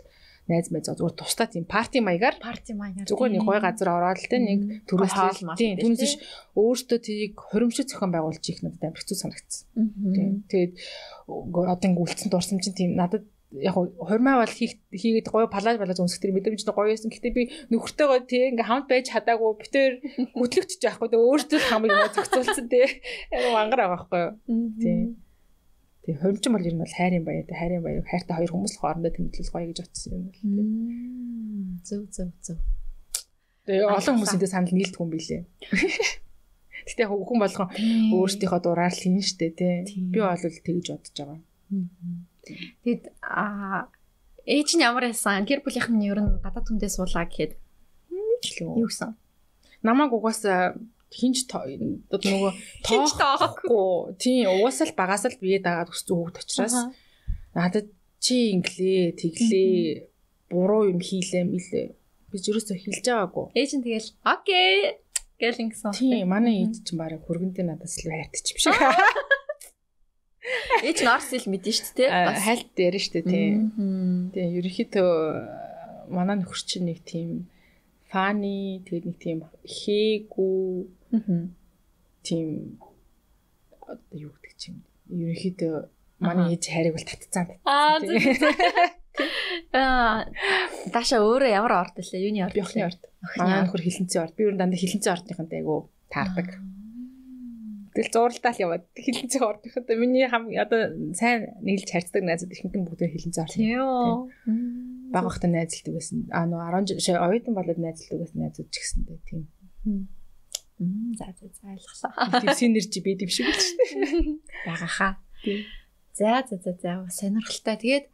найз мэз зүгээр тусдаа тийм парти маягаар парти маягаар зүгээр нэг гой газар ороод л нэг төрөөс тийм түүнээс өөртөө тийг хоримшиг зохион байгуулж их надад амар хэцүү санагдсан. Тийм. Тэгээд одоо ингэ үлдсэн дурсам чинь тийм надад яг хормоо бол хийгээд гоё палаж балаж өмсөх тэр мэдрэмж нь гоё байсан. Гэтэ би нөхөртөөгөө тий ингээм хамт байж чадаагүй битээр хөтлөгч яахгүй дээ өөртөө хамаг юм зохицуулсан тий. Яг мангар байгаа байхгүй юу. Тий. Тий хормчин бол ер нь бол хайрын баяа тий хайрын баяа хайртай хоёр хүмүүс л хоорондоо тэмдэглэл гоё гэж бодсон юм бол тий. Зөв зөв зөв. Тэгээ олон хүмүүсийн санал нийлдэг юм билээ. Гэтэ яг хүн болгон өөрсдийнхөө дураар л хийн штэ тий. Би бол тэгж бодож байгаа. Тэгэд аа ээж нь ямар байсан? Гэр бүлийнх нь ер нь гадаад хүндээ суулаа гэхэд юу гэсэн? Намайг угаасаа хинж нөгөө тоохгүй. Тийм угаасаа л багаас л бие дагаад өссөн хүүхд учраас надад чи инглээ, тэглээ, буруу юм хийлээ мэлээ. Би юусоо хэлж байгаагүй. Ээж нь тэгэл окей гэл ингэсэн. Тийм манай ээж чинь бараг хөргөндөө надаас л хайртчих биш. Ээж нь орс ил мэдэн шүү дээ. Бас хальт дээр шүү дээ тийм. Ерөнхийдөө манай нөхөр чинь нэг тийм фаны тэгээд нэг тийм хээгүү тийм одоо юу гэдэг чинь ерөнхийдөө манай ээж хайрыг бол татцсан. Аа Аа Даша өөрөө ямар орд лээ? Юуны орд? Охины орд. Манай нөхөр хилэнцэн орд. Би өөр дандаа хилэнцэн ордныхантай айгу таардаг. Тэгэл зурлалаа л яваад хилэнцээ ордоход миний хам одоо сайн нийлж харьцдаг найзууд ихэнх нь бүгд хилэнцээ орсон. Тийм. Бага хахта найзалдаг байсан. Аа нөө 10 жил оюутан болоод найзалдаг байсан найзууд ч гэсэндээ тийм. Мм за за за ойлголоо. Тийм синержи бид юм шиг л шүү дээ. Бага хаа. Тийм. За за за за сонирхолтой. Тэгээд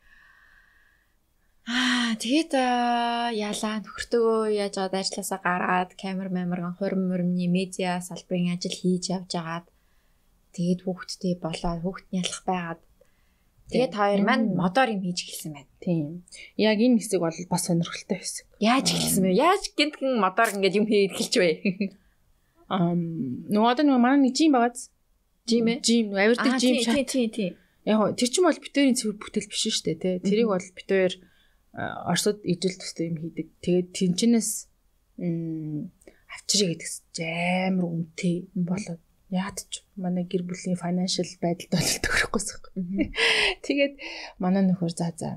Аа тэгээд яалаа нөхөртөө яаж аваад ажилласаа гараад камер мамирган хурим мөрмний медиа салбарын ажил хийж явж агаад тэгээд хүүхдтэй болоод хүүхдний ялах байгаад тэгээд хоёр маань мотор юм хийж эхэлсэн байна. Тийм. Яг энэ хэсэг бол бас сонирхолтой хэсэг. Яаж эхэлсэн бэ? Яаж гинтгэн мотор ингээд юм хийж эхэлж вэ? Ам одоо нөгөө манай нэг жим байгааз. Жим ээ? Жим авирдаг жим шат. Тийм тийм тийм. Яг тэр чинь бол битүүрийн цэвэр бүтээл биш шүү дээ тий. Тэрийг бол битүүр Оросод ижил төстэй юм хийдэг. Тэгээд тэнчнээс авчирыг гэдэг амар үнэтэй болоод яад ч манай гэр бүлийн financial байдалд бол төгрөхгүйс. Тэгээд манай нөхөр за за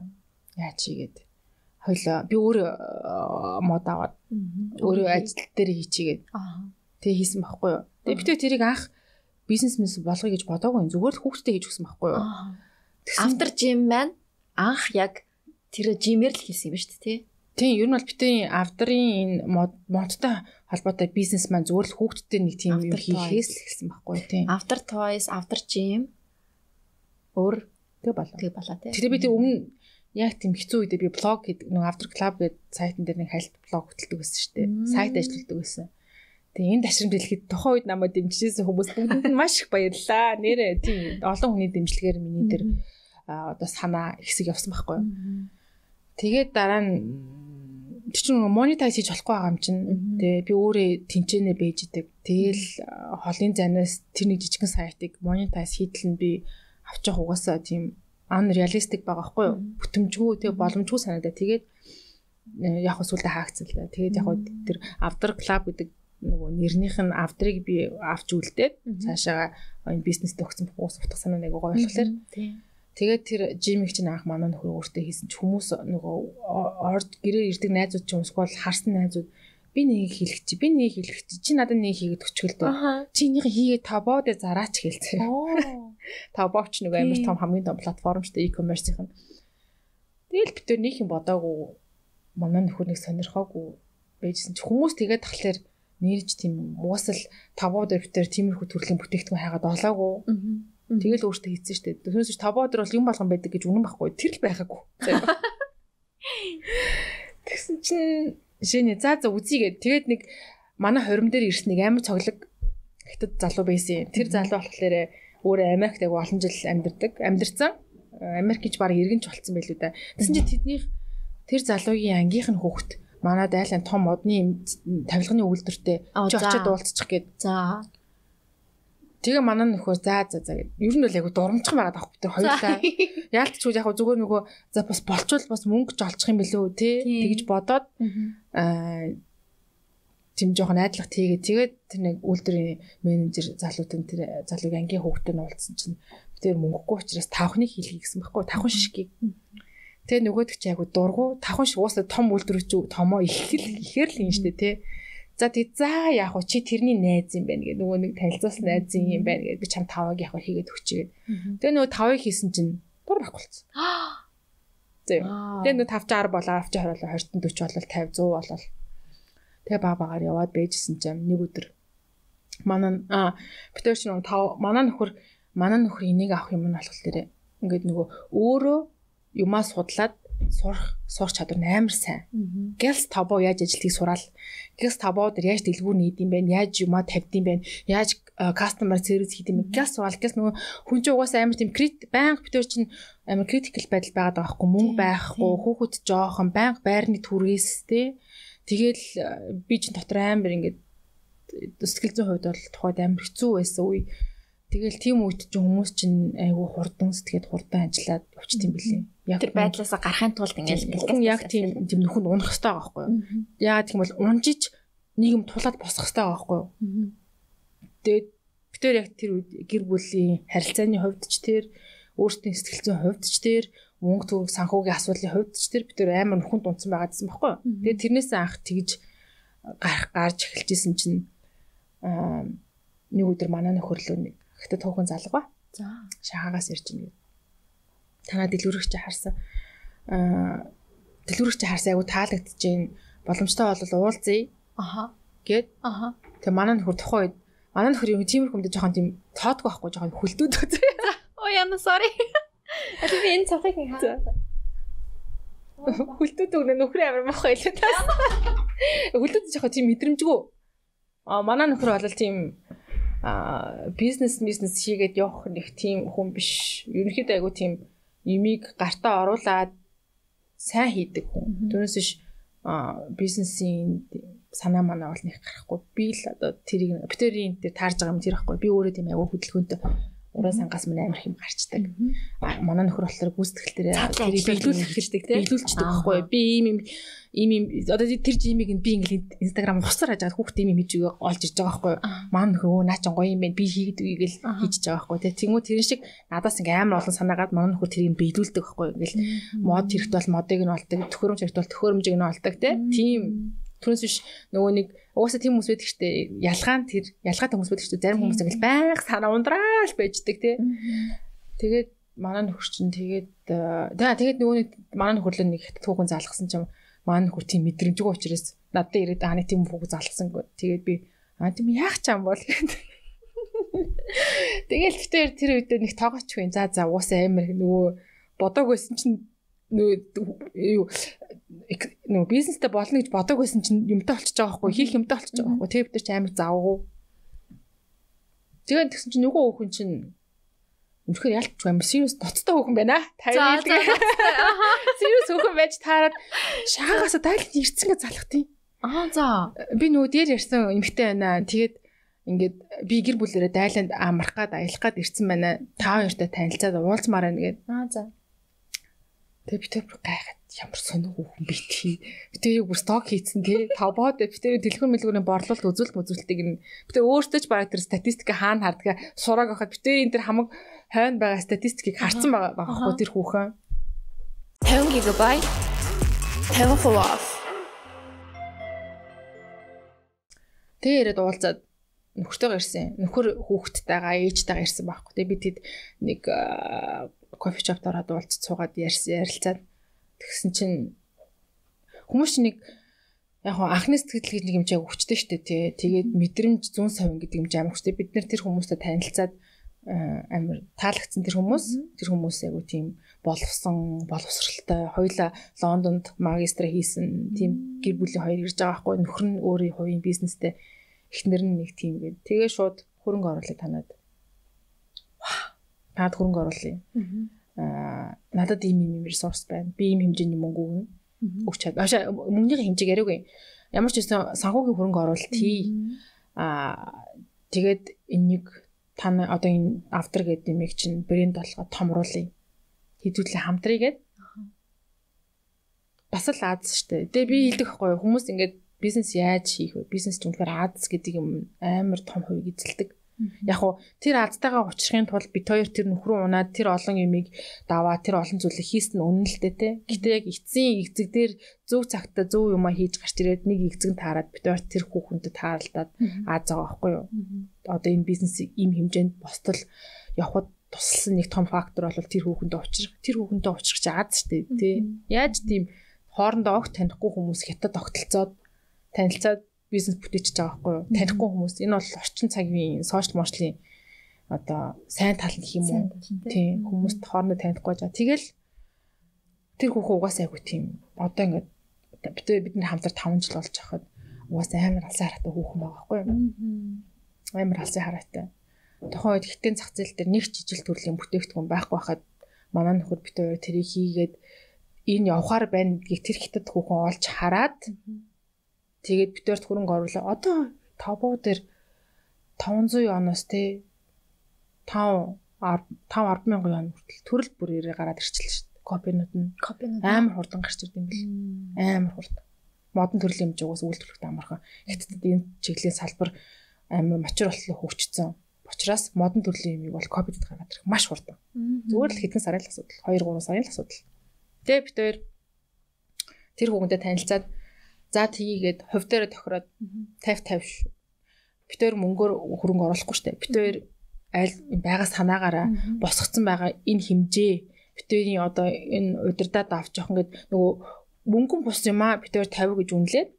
яа чигээд хойлоо би өөрөө мод аваад өөрөө ажил дээр хийчигээд тэг хийсэн байхгүй юу. Тэгээ би тэрийг анх бизнесмэс болгоё гэж бодоагүй зүгээр л хүүхдтэй хийж өгсөн байхгүй юу. Автор жим маань анх яг тэр л хийсэн юм ба шүү дээ тий. Тийм, ер нь бол битүүрийн авдрын энэ модтой холбоотой бизнес маань зүгээр л хүүхдтэй нэг тийм юм хийхээс л эхэлсэн байхгүй тийм. After Toys, After Gym өөр тэг болоо. Тэг болоо тий. Тэгэхээр би тэр өмнө яг тийм хэцүү үедээ би блог гэдэг нэг After Club гэдэг сайтн дээр нэг хайлт блог хөтэлдэг байсан шүү дээ. Сайт ажилладаг байсан. Тэгээ энэ ташрамд дэлгэхэд тухайн үед намайг дэмжижсэн хүмүүс бүгдэнд маш их баярлалаа. Нэрээ тийм олон хүний дэмжлэгээр миний дээр одоо санаа ихсэг явсан байхгүй юу. Тэгээд дараа нь тэр чинь монетайз хийж болохгүй байгаа юм чинь. Тэгээ би өөрөө тэнцэнэ бэж идэг. Тэгэл холын занаас тэр нэг жижигхэн сайтыг монетайз хийдэл нь би авч явах угаасаа тийм unrealistic байгаа байхгүй юу? Бүтэмжгүй тэгээ боломжгүй санагдаа. Тэгээд яг усүлдэ хаагдсан л да. Тэгээд яг тэр Avdar Club гэдэг нөгөө нэрнийх нь Avdar-ыг би авч үлдээд цаашаа энэ бизнесд өгсөн буус утга санаа нэг гоё болохоор. Тийм Тэгээд тэр жимиг чинь анх манай нөхөр өөртөө хийсэн ч хүмүүс нөгөө орд гэрээр ирдэг найзууд ч юмсгүй бол харсан найзууд би нэг хийлгэж чи би нэг хийлгэж чи чи надад нэг хийгээд өчгөл дөө чи энийг хийгээд табоо дээр зараач хэлцээ. Табооч нэг амар том хамгийн том платформ шүү дээ e-commerce-ийн. Тэгэл бид төр нэг юм бодоагүй манай нөхөр нэг сонирхоогүй байжсэн чи хүмүүс тэгээд тахлаар нэрж тийм уусал табоо дээр бид төр тиймэрхүү төрлийн бүтээгдэхүүн хайгаад олоогүй. Тэгэл өөртөө хийсэн шүү дээ. Түүнээс табоо өдөр бол юм болгон байдаг гэж үнэн байхгүй. Тэр л байгаагүй. Тэгсэн чинь шинэ за за үзье. Тэгээд нэг манай хорим дээр ирсэн нэг амар цоглог хятад залуу байсан. Тэр залуу болохоор өөрөө Америкт яг олон жил амьдардаг. Амьдарсан. Америкч баг иргэнч болцсон байлгүй да. Тэгсэн чинь тэднийх тэр залуугийн ангийнх нь хүүхэд манад айлын том модны тавилганы үйлдвэртэй чи очиод уулзчих гээд. За Тэгээ манай нөхөр за за за. Ер нь бол айгу дурамчхан байгаад авах бид хоёулаа. Яалтчгүй яг зүгээр нөгөө за бас болчвол бас мөнгө ч олчих юм билүү те тэгж бодоод аа тийм жоохон найдлах тийгээ тэгээд тэр нэг үйлдвэрийн менежер залуутын тэр залууг ангийн хүүхдэд нь уулзсан чинь тэр мөнгөгүй учраас тавхныг хийлгий гэсэн байхгүй тавхан шишгийг. Тэгээ нөгөөдөг чи айгу дургу тавхан шиг уусаа том үйлдвэр чи томоо их л ихээр л юм штэ те. За тэг за яах вэ? Чи тэрний найз юм байна гэдэг. Нөгөө нэг танилцуулсан найз юм байна гэдэг. Би чам тавыг вэ хийгээд өгчигээд. Тэгээ нөгөө тавыг хийсэн чинь дур байхгүй болсон. Зөө. Тэгээ нөгөө 560 болоо авч хороолоо 20 40 болол 50 100 болол. Тэгээ баа багаар яваад байжсэн чинь нэг өдөр манай а битэр чинь тав манай нөхөр манай нөхөр энийг авах юм нь болохоор ингээд нөгөө өөрөө юмаа судлаад сурах сурах чадвар амар сайн. Гэлс табоо яаж ажилтгийг сураал. Гэлс табоо дээр яаж дэлгүүр нээд юм бэ? Яаж юмаа тавьд юм бэ? Яаж customer service хийх юм бэ? Гэлс сураал. Гэлс нөгөө хүн чинь угаасаа амар тийм крит банк битэр чинь амар critical байдал байгаад байгаа хгүй мөнгө байхгүй хүүхэд жоохон банк байрны түргээс те. Тэгэл би чинь дотор амар ингээд сэтгэл зүйн хувьд бол тухайд амар хэцүү байсан үе Тэгэл тийм үед чинь хүмүүс чинь айгүй хурдан сэтгэхэд хурдан ажиллаад явчих тийм билээ. Яг тэр байдлаасаа гарахын тулд ингээл бэлтгэн яг тийм тийм нөхөнд унах хэрэгтэй байгаа байхгүй юу? Яа тийм бол унжиж нийгэм тулаад босох хэрэгтэй байгаа байхгүй юу? Тэгээд бид тэр яг тэр үед гэр бүлийн харилцааны хувьд ч тэр өөртөө сэтгэл зүйн хувьд ч тэр мөнгө төгрөг санхүүгийн асуудлын хувьд ч тэр бид тэр амар нөхөнд унтсан байгаа гэсэн байхгүй юу? Тэгээд тэрнээс анх тэгж гарах гарч эхэлж исэн чинь аа нэг өдөр манай нөхөрлөө Гэхдээ туухан залгаа. За. Шахагаас ирж байна. Танаа дэлгүүрэгч харсан. Аа дэлгүүрэгч харсан айгу таалагдж байна. Боломжтой бол уулзъя. Аха. Гэт. Аха. Тэгээ манай нөхөр тухайн үед манай нөхөр юм тиймэрхүү юмд жоохон тийм тоодгүй байхгүй жоохон хүлдүүд үү. Оо яна sorry. А би энэ цавхыг хаа. Хүлтүүд өгнө нөхрөө амар мохоо илүү таас. Хүлтүүд жоохон тийм мэдрэмжгүй. А манай нөхөр бол тийм а бизнес бизнес хийгээд явах нэг тийм хүн биш. Ерөнхийдөө айгу тийм юмыг гартаа оруулаад сайн хийдэг хүн. Түүнээс биш а бизнесийн санаа манаа бол нэг гарахгүй. Би л одоо тэрийг битэрийн дээр таарж байгаа юм тэр байхгүй. Би өөрөө тийм айгу хөдөлгөөнтэй уран сангаас мань амар хэм гарчдаг. Манай нөхөр болохоор гүйцэтгэл дээр тэрийг биелүүлэх хэрэгтэй тийм биелүүлчихдэг байхгүй. Би ийм юм ийм юм одоо тэр жимиг би ингээл инстаграм хусаар хажаад хүүхд ийм юм хийж олж ирж байгаа байхгүй. Манай нөхөр өө наа ч гоё юм байна. Би хийгээд үгийг л хийж байгаа байхгүй. Тэгмүү тэрэн шиг надаас ингээм амар олон санаагаад манай нөхөр тэрийг биелүүлдэг байхгүй. Ингээл мод хэрэгтэй бол модыг нь олдог, төхөөрөмж хэрэгтэй бол төхөөрөмжийг нь олдог тийм Түүнээс биш нөгөө нэг угаасаа тийм хүмүүс байдаг штэ ялгаан тэр ялгаатай хүмүүс байдаг штэ зарим хүмүүс ингээл байнга санаа ундраал байждаг тий. Тэгээд манай нөхөр чинь тэгээд тэгээ тэгээд нөгөө нэг манай нөхөрлөө нэг хятад хүүхэн залгасан чинь манай нөхөр тийм мэдрэмжгүй учраас надад ирээд аа нэг тийм хүүхэн залгасангүй. Тэгээд би аа тийм яах ч юм бол Тэгэл битээр тэр үед нэг тоогоочгүй. За за уусаа амар нөгөө бодог байсан чинь юу нөгөө бизнестэй болно гэж бодог байсан чинь юмтай болчихж байгаа байхгүй хийх юмтай болчихж байгаа байхгүй. Тэг бид нар ч амар завгүй тэгээд тэгсэн чинь нөгөө хүүхэн чинь үнэхээр ялтч юм serious ноцтой хүүхэн байна. Аа 50 serious хүүхэн байж таарад шаагаас дайлт ирцэнгээ залах тийм аа за. Би нөгөө дээр ярьсан эмхтэй байна. Тэгээд ингээд би гэр бүлэрээ дайланд амрах гад аялах гад ирсэн байна. Та хоёртой танилцаад уулзмаар байна гээд аа за Тэгээ би тэр гайхаад ямар сонио хүүхэн би тий. Би тэр бүр сток хийцэн тий. Тавбоод би тэр дэлгүүр мэлгүүрийн борлуулалт үзүүлэлт мүзүүлэлтийг нь би тэр өөртөө ч бараг тэр статистик хаана хардгаа сурааг авахад би тэр энэ тэр хамаг хойно байгаа статистикийг харсан байгаа байхгүй тэр хүүхэн. 50 GB 50% off. Тэгээ ирээд уулзаад нөхөртөөгөө ирсэн. Нөхөр хүүхэдтэйгаа ээжтэйгаа ирсэн байхгүй. Тэгээ би тэд нэг кофе шопт ороод уулзч суугаад ярьсан ярилцаад. Тэгсэн чинь хүмүүс чинь нэг яг хоо анхны сэтгэл гэж нэг юм чиг өвчтэй шүү дээ тий. Тэгээд мэдрэмж зүүн совин гэдэг юм амар өвчтэй. Бид нэр тэр хүмүүстэй танилцаад амар таалагдсан тэр хүмүүс тэр хүмүүс айгу тийм боловсон боловсралтай. Хоёла Лондонд магистра хийсэн тийм гэр бүлийн хоёр ирж байгаа байхгүй. Нөхөр нь өөрийн хувийн бизнестэй. Эхнэр нь нэг тийм гээд. Тэгээ шууд хөрөнгө оруулалт танаад таад хөрөнгө оруулъя. Аа надад ийм ийм ресурс байна. Би ийм хэмжээний мөнгө өгнө. Өгч чад. Аашаа мөнгөний хэмжээг яриагүй. Ямар ч байсан санхүүгийн хөрөнгө оруулалт хий. Аа тэгээд энийг тань одоо энэ автор гэдэг юмыг чинь брэнд болгоо томруулъя. Хэдүүлээ хамтрая гэд. Бас л Аз штэ. Тэгээ би хэлдэг байхгүй хүмүүс ингээд бизнес яаж хийх вэ? Бизнес ч үнэхээр Аз гэдэг юм амар том хувийг эзэлдэг. Яг уу тэр аздтайгаа уучрахын тулд бит хоёр тэр нөхрөө унаад тэр олон юмыг даваа тэр олон зүйлийг хийсэн нь үнэн л дээ те. Гэтэ яг эцсийн эцэг дээр зөв цагтаа зөв юмаа хийж гарч ирээд нэг эцэг таарад бит хоёр тэр хүүхэнтэй тааралдаад ааз байгаа байхгүй юу. Одоо энэ бизнесийг ийм хэмжээнд бостол явхад тусалсан нэг том фактор бол тэр хүүхэндээ уучрах. Тэр хүүхэндээ уучрах чи аз штэ тий. Яаж тийм хоорондоо огт танихгүй хүмүүс хятад огтлцоод танилцаад бизнес бүтээчихэж байгаа байхгүй юу? Танихгүй хүмүүс. Энэ бол орчин цагийн сошиал мошлын одоо сайн тал гэх юм уу? Тийм хүмүүст хоорондоо танихгүй жаа. Тэгэл тэр хүүхэн угаасаа айгу тийм одоо ингээд бид бид нар хамтар 5 жил болж байхад угаасаа амар алсын хараатай хүүхэн байгаа байхгүй юу? Амар алсын хараатай. Тухайн үед хитэн зах зээл дээр нэг жижиг төрлийн бүтээгдэхүүн байхгүй байхад манай нөхөр бит хоёр тэрийг хийгээд энэ явахаар байна гэдгийг тэр хятад хүүхэн олж хараад Тэгээд битэрт хөрөнгө оруулаа. Одоо тавбуу дээр 500 оноос те 5 5 10 мянган yon хүртэл төрөл бүрээрээ гараад ирчихлээ шүү дээ. Копинууд нь. Копинууд амар хурдан гарч ирд юм бэл. Амар хурдан. Модон төрлийн хэмжээ угаас үйлдвэрлэхтэй амархан. Хятадд энэ чиглэлийн салбар амар мачур болтлоо хөгжсөн. Учираас модон төрлийн юмыг бол копидд гаргаад ирэх маш хурдан. Зүгээр л хэдэн сарын л асуудал. 2 3 сарын л асуудал. Тэгээ бид хоёр тэр хүүхэндээ танилцаад За тгийгээд хувь дээр тохироод 50 50 шүү. Хоёр мөнгөөр хөрөнгө оруулахгүй штэ. Хоёр аль байгаа санаагаараа босгоцсон байгаа энэ хэмжээ хоёрын одоо энэ удирдаад авч явах ингээд нөгөө мөнгөн бус юм аа хоёр 50 гэж үнэлээд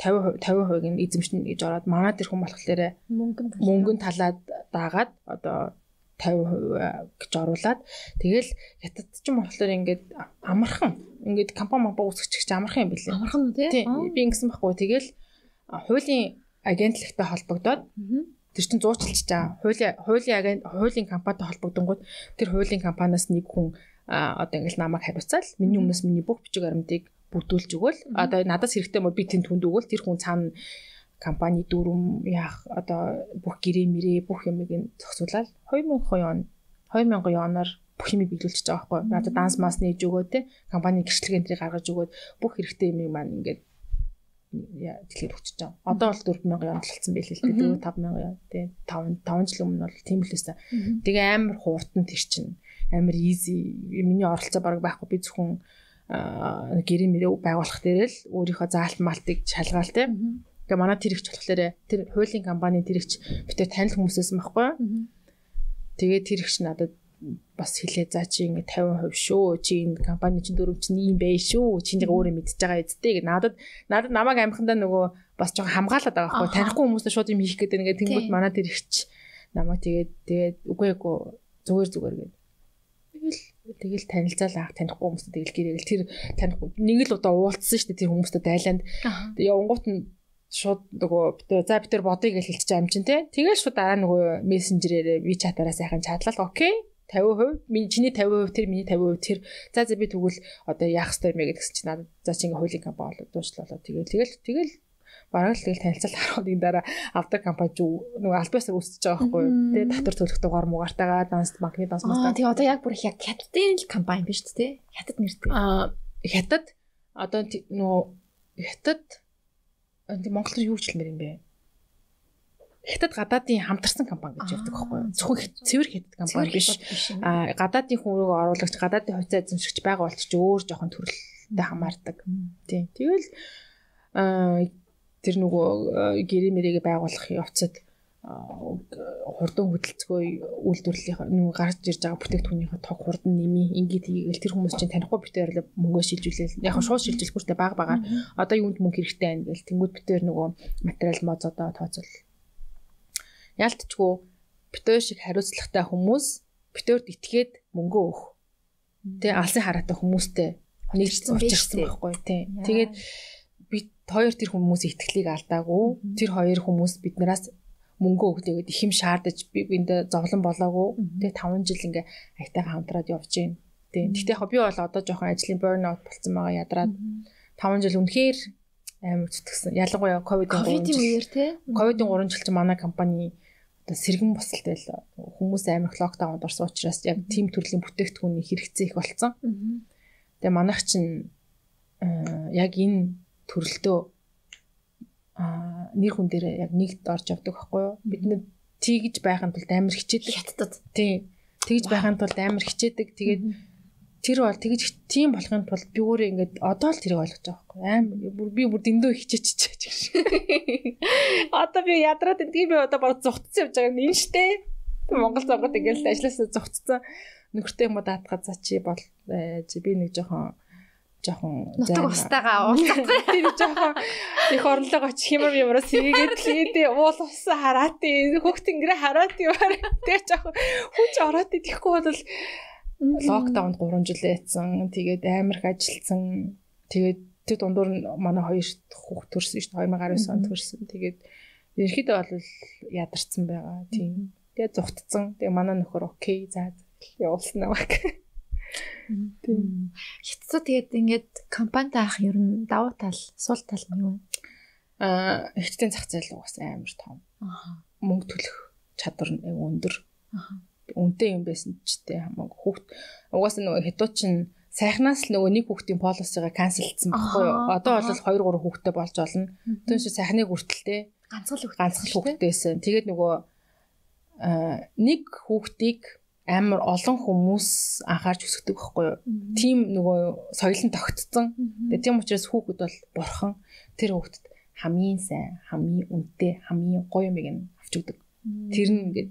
50 50% нь эзэмшнэ гэж ороод манай тэр хүн болохоор мөнгөн мөнгөн талаад даагаад одоо 50% гэж оруулаад тэгэл хятад ч юм болохоор ингээд амархан ингээд компани мапа үүсгэж чи амархан юм билээ. Амархан үү тий? Би ингэсэн байхгүй. Тэгэл хуулийн агентлагтай холбогдоод тэр чинь зуучилж байгаа. Хуулийн хуулийн агент хуулийн компанитай холбогдонгууд тэр хуулийн компаниас нэг хүн одоо ингээл намайг хариуцаал миний өмнөөс миний бүх бичиг баримтыг бүрдүүлж өгөөл одоо надаас хэрэгтэй мө би тэнд хүнд өгөөл тэр хүн цаана компани дүрм яах одоо бүх гэрээ мэрээ бүх юмыг нь зохицуулаад 2000 он 2000 оноор бүх юмыг биелүүлчихэж байгаа байхгүй. Одоо данс мас нээж өгөө те компани гэрчлэг энтрийг гаргаж өгөөд бүх хэрэгтэй юмыг маань ингээд яа дэлхийд өгч байгаа. Одоо бол 4000 он болцсон байл л дээ. 4000 тий 5 5 жил өмнө бол тийм л байсан. Тэгээ амар хууртан тэр чинь амар easy миний оролцоо баг байхгүй би зөвхөн гэрээ мэрээ байгуулах дээр л өөрийнхөө заалт малтыг шалгаал тий. Тэгээ манай тэр ихч болохоор тэр хуулийн компани тэр ихч битээ танил хүмүүсээс юм байхгүй. Тэгээ тэр ихч надад бас хэлээ за чи ингэ 50% шүү. Чи энэ компани чинь дөрөв чинь ийм бай шүү. Чи нэг өөрөө мэдчихэж байгаа эцтэй гэ. Надад надад намайг амхандаа нөгөө бас жоохон хамгаалаад байгаа байхгүй. Танихгүй хүмүүст шууд юм хийх гэдэг нэгэ тэнгууд манай тэр ихч намайг тэгээд тэгээд үгүй эгүй зүгээр зүгээр гэдэг. Тэгэл тэгэл танилцаал аах танихгүй хүмүүст тэгэл гэрэл тэр танихгүй нэг л удаа уулзсан шүү дээ тэр хүмүүстэй дайланд. Явангуут нь шууд нөгөө за бид тэр бодъё гэж хэлчих юм чинь те. Тэгэл шууд дараа нөгөө мессенжерээр WeChat-аараа сайхан чатлал. Окей 50% миний чиний 50% тэр миний 50% тэр. За за би тэгвэл одоо яах ёстой юм бэ гэдгсэн чинь надад за чи ингээ хуулийн компани болоод дуусчлаа тэгэл тэгэл тэгэл бараг л тэгэл танилцал харахад энэ дараа автор компани нөгөө альбасаар үүсэж байгаа байхгүй тэгээ татвар төлөхтэй гор мугаартайгаа данс банкны данс мастаа тэгээ одоо яг бүр яг хятадын л компани биш үү те хятад нэртэй. Аа хятад? Одоо нөгөө хятад Монгол руу юу ч хэлмээр юм бэ хятад гадаадын хамтарсан компани гэж явдаг байхгүй юу? Зөвхөн цэвэр хятад компани биш. Аа гадаадын рүү оруулагч, гадаадын хувьцаа эзэмшигч байгаа болчих чи өөр жоохон төрөлтэй хамаардаг. Тийм. Тэгэл аа тэр нөгөө гэрээ мэрэгээ байгуулах явцад хурдан хөдөлцгөө үйлдвэрлэлийн нөгөө гарч ирж байгаа бүтээгдэхүүнийхээ тог хурдан нэмий ингээд хийгээл тэр хүмүүс чинь танихгүй битээр мөнгөө шилжүүлээл яг шууд шилжүүлэхгүйтэй баг багаар. Одоо юунд мөнгө хэрэгтэй байна гэл тэнгууд битээр нөгөө материал мозодоо тооцол Яалтчгүй битөө шиг хариуцлагатай хүмүүс битөөд итгээд мөнгө өөх. Тэ алсын хараатай хүмүүстэй нэгжсэн учирсан байхгүй. Тий. Тэгээд бид хоёр тэр хүмүүсийн итгэлийг алдаагүй. Тэр хоёр хүмүүс биднээс мөнгө өгдөөд их юм шаардаж би энд зовлон болоогүй. Тэгээ 5 жил ингээ аятайхан хамтраад явж байна. Тий. Гэхдээ яг би бол одоо жоохон ажлын burnout болцсон байгаа ядраад 5 жил үнэхээр амар зүтгэсэн. Ялангуяа ковидын 3 жил. Ковидын үеэр тий. Ковидын 3 жил чинь манай компани одоо сэргэн босолтой л хүмүүс амар локдаунд орсон учраас яг тийм төрлийн бүтээгдэхүүний хэрэгцээ их болцсон. Тэгээ манайх чинь яг энэ төрөлтөө а нэр хүн дээр яг нэгд орж явдаг байхгүй юу? Бид нэ тийгэж байхын тулд амар хичээдэг. Хятадд. Тийм. Тэгж байхын тулд амар хичээдэг. Тэгээд тэр бол тэгж тийм болохын тулд би өөрөө ингээд одоо л тэрийг ойлгож байгаа байхгүй аим би бүр дэндөө хичээчихэж байгаа. Одоо би ядраад энэ би одоо баг зүгтцсан явж байгаа юм штэ. Монгол цагууд ингээд ажилласаа зүгтцсан нөхөртэй юм уу даатгаа за чи бол би нэг жоохон жоохон зайн устагаа уулзах. Тэр жоохон их орлого очих хэмэр юмроо сэргээд хийдээ уул усан хараат хөөхт ингэрэ хараат юм. Тэгээ жоохон хүч ороод идэхгүй бол локдаунд 3 жил яатсан. Тэгээд амар их ажилласан. Тэгээд тэр дундуур манай хоёр хүүхд төрсөн шүү дээ 2019 онд төрсөн. Тэгээд ерөөхдөө бол ядарсан байгаа. Тийм. Тэгээд зүгтцсан. Тэгээд манай нөхөр окей за явуулсан аа. Тийм. Хятад тэгээд ингээд компанид авах ер нь давуу тал, сул тал нь юу вэ? Аа, хятадын зах зээл угаас амар том. Аа. Мөнгө төлөх чадвар нь өндөр. Аа үнэтэй юм байсан ч тэ хамаагүй хүүхд угаасаа нөгөө хятад чинь сайхнаас л нөгөө нэг хүүхдийн полисыгаа канселдсан байхгүй юу. Одоо бол 2 3 хүүхдтэй болж олно. Түүнээс сайхныг хүртэлтэй ганцхан хүүхд ганцхан хүүхдтэйсэн. Тэгээд нөгөө нэг хүүхдийг амар олон хүмүүс анхаарч өсгдөг байхгүй юу. Тим нөгөө соёл нь тогтцсон. Тэгээд тийм учраас хүүхэд бол бурхан тэр хүүхдэд хамгийн сайн, хамгийн үнэтэй, хамгийн гоё юмыг нь авч өгдөг. Тэр нь ингээд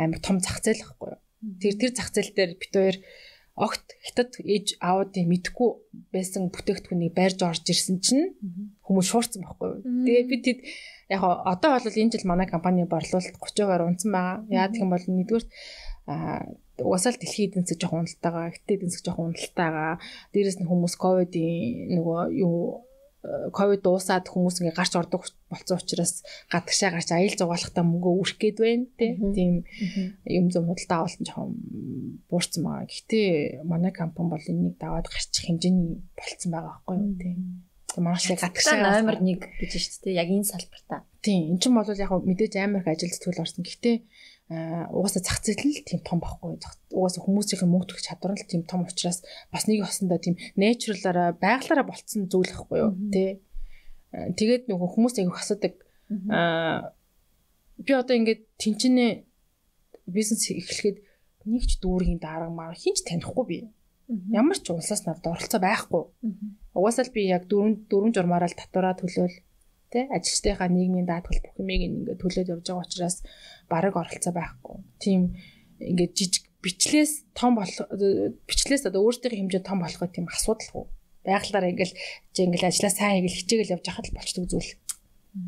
амар том зах зээл байхгүй юу. Тэр тэр зах зээл дээр бид хоёр огт хятад ээж аавуудын мэдхгүй байсан бүтээгдэхүүнийг байрж орж ирсэн чинь хүмүүс шуурсан байхгүй юу. Тэгээ би тэд яг одоо бол энэ жил манай компани борлуулалт 30%-аар унсан байгаа. Яа гэх юм бол нэгдүгээр а угасаал дэлхийн эдийн засаг жоохон уналтайгаа, эдийн засаг жоохон уналтайгаа. Дээрээс нь хүмүүс ковидын нөгөө юу ковид дуусаад хүмүүс ингээ гарч ордог болсон учраас гадагшаа гарч аял зугаалахтаа мөнгө өрөх гээд байна тийм юм зам худалдаа авалт жоохон буурсан байгаа. Гэхдээ манай компани бол энийг даваад гарчих хэмжээний болцсон байгаа байхгүй юу тийм. Манай шиг гадагшаа номер 1 гэж шүү дээ. Яг энэ салбартаа. Тийм эн чинь бол яг мэдээж амар их ажил зүтгэл орсон. Гэхдээ угаасаа зах зээл нь тийм том байхгүй. Угаасаа хүмүүсийн мөнгө төрөх чадвар нь тийм том учраас бас нэг хосондоо тийм нэчралаараа байгалаараа болцсон зүйл байхгүй юу тий. Тэгээд нөгөө хүмүүс аяг асуудаг аа би одоо ингээд тэнцэнэ бизнес эхлэхэд нэг ч дүүргийн дарга маа хинч танихгүй би. Ямар ч улсаас надад оролцоо байхгүй. Угаасаа л би яг дөрөв дөрөв журмаараа л татвараа төлөөл тий ажилчдынхаа нийгмийн даатгал бүх юмыг ингээд төлөөд явж байгаа учраас бараг оролцоо байхгүй. Тийм ингээд жижиг бичлээс том болох бичлээс одоо өөртөө хэмжээ том болохоо тийм асуудал хөө. Байгалаараа ингээл чи ингээл ажиллаа сайн хийгээл хичээгэл явж хахад болчдөг зүйл.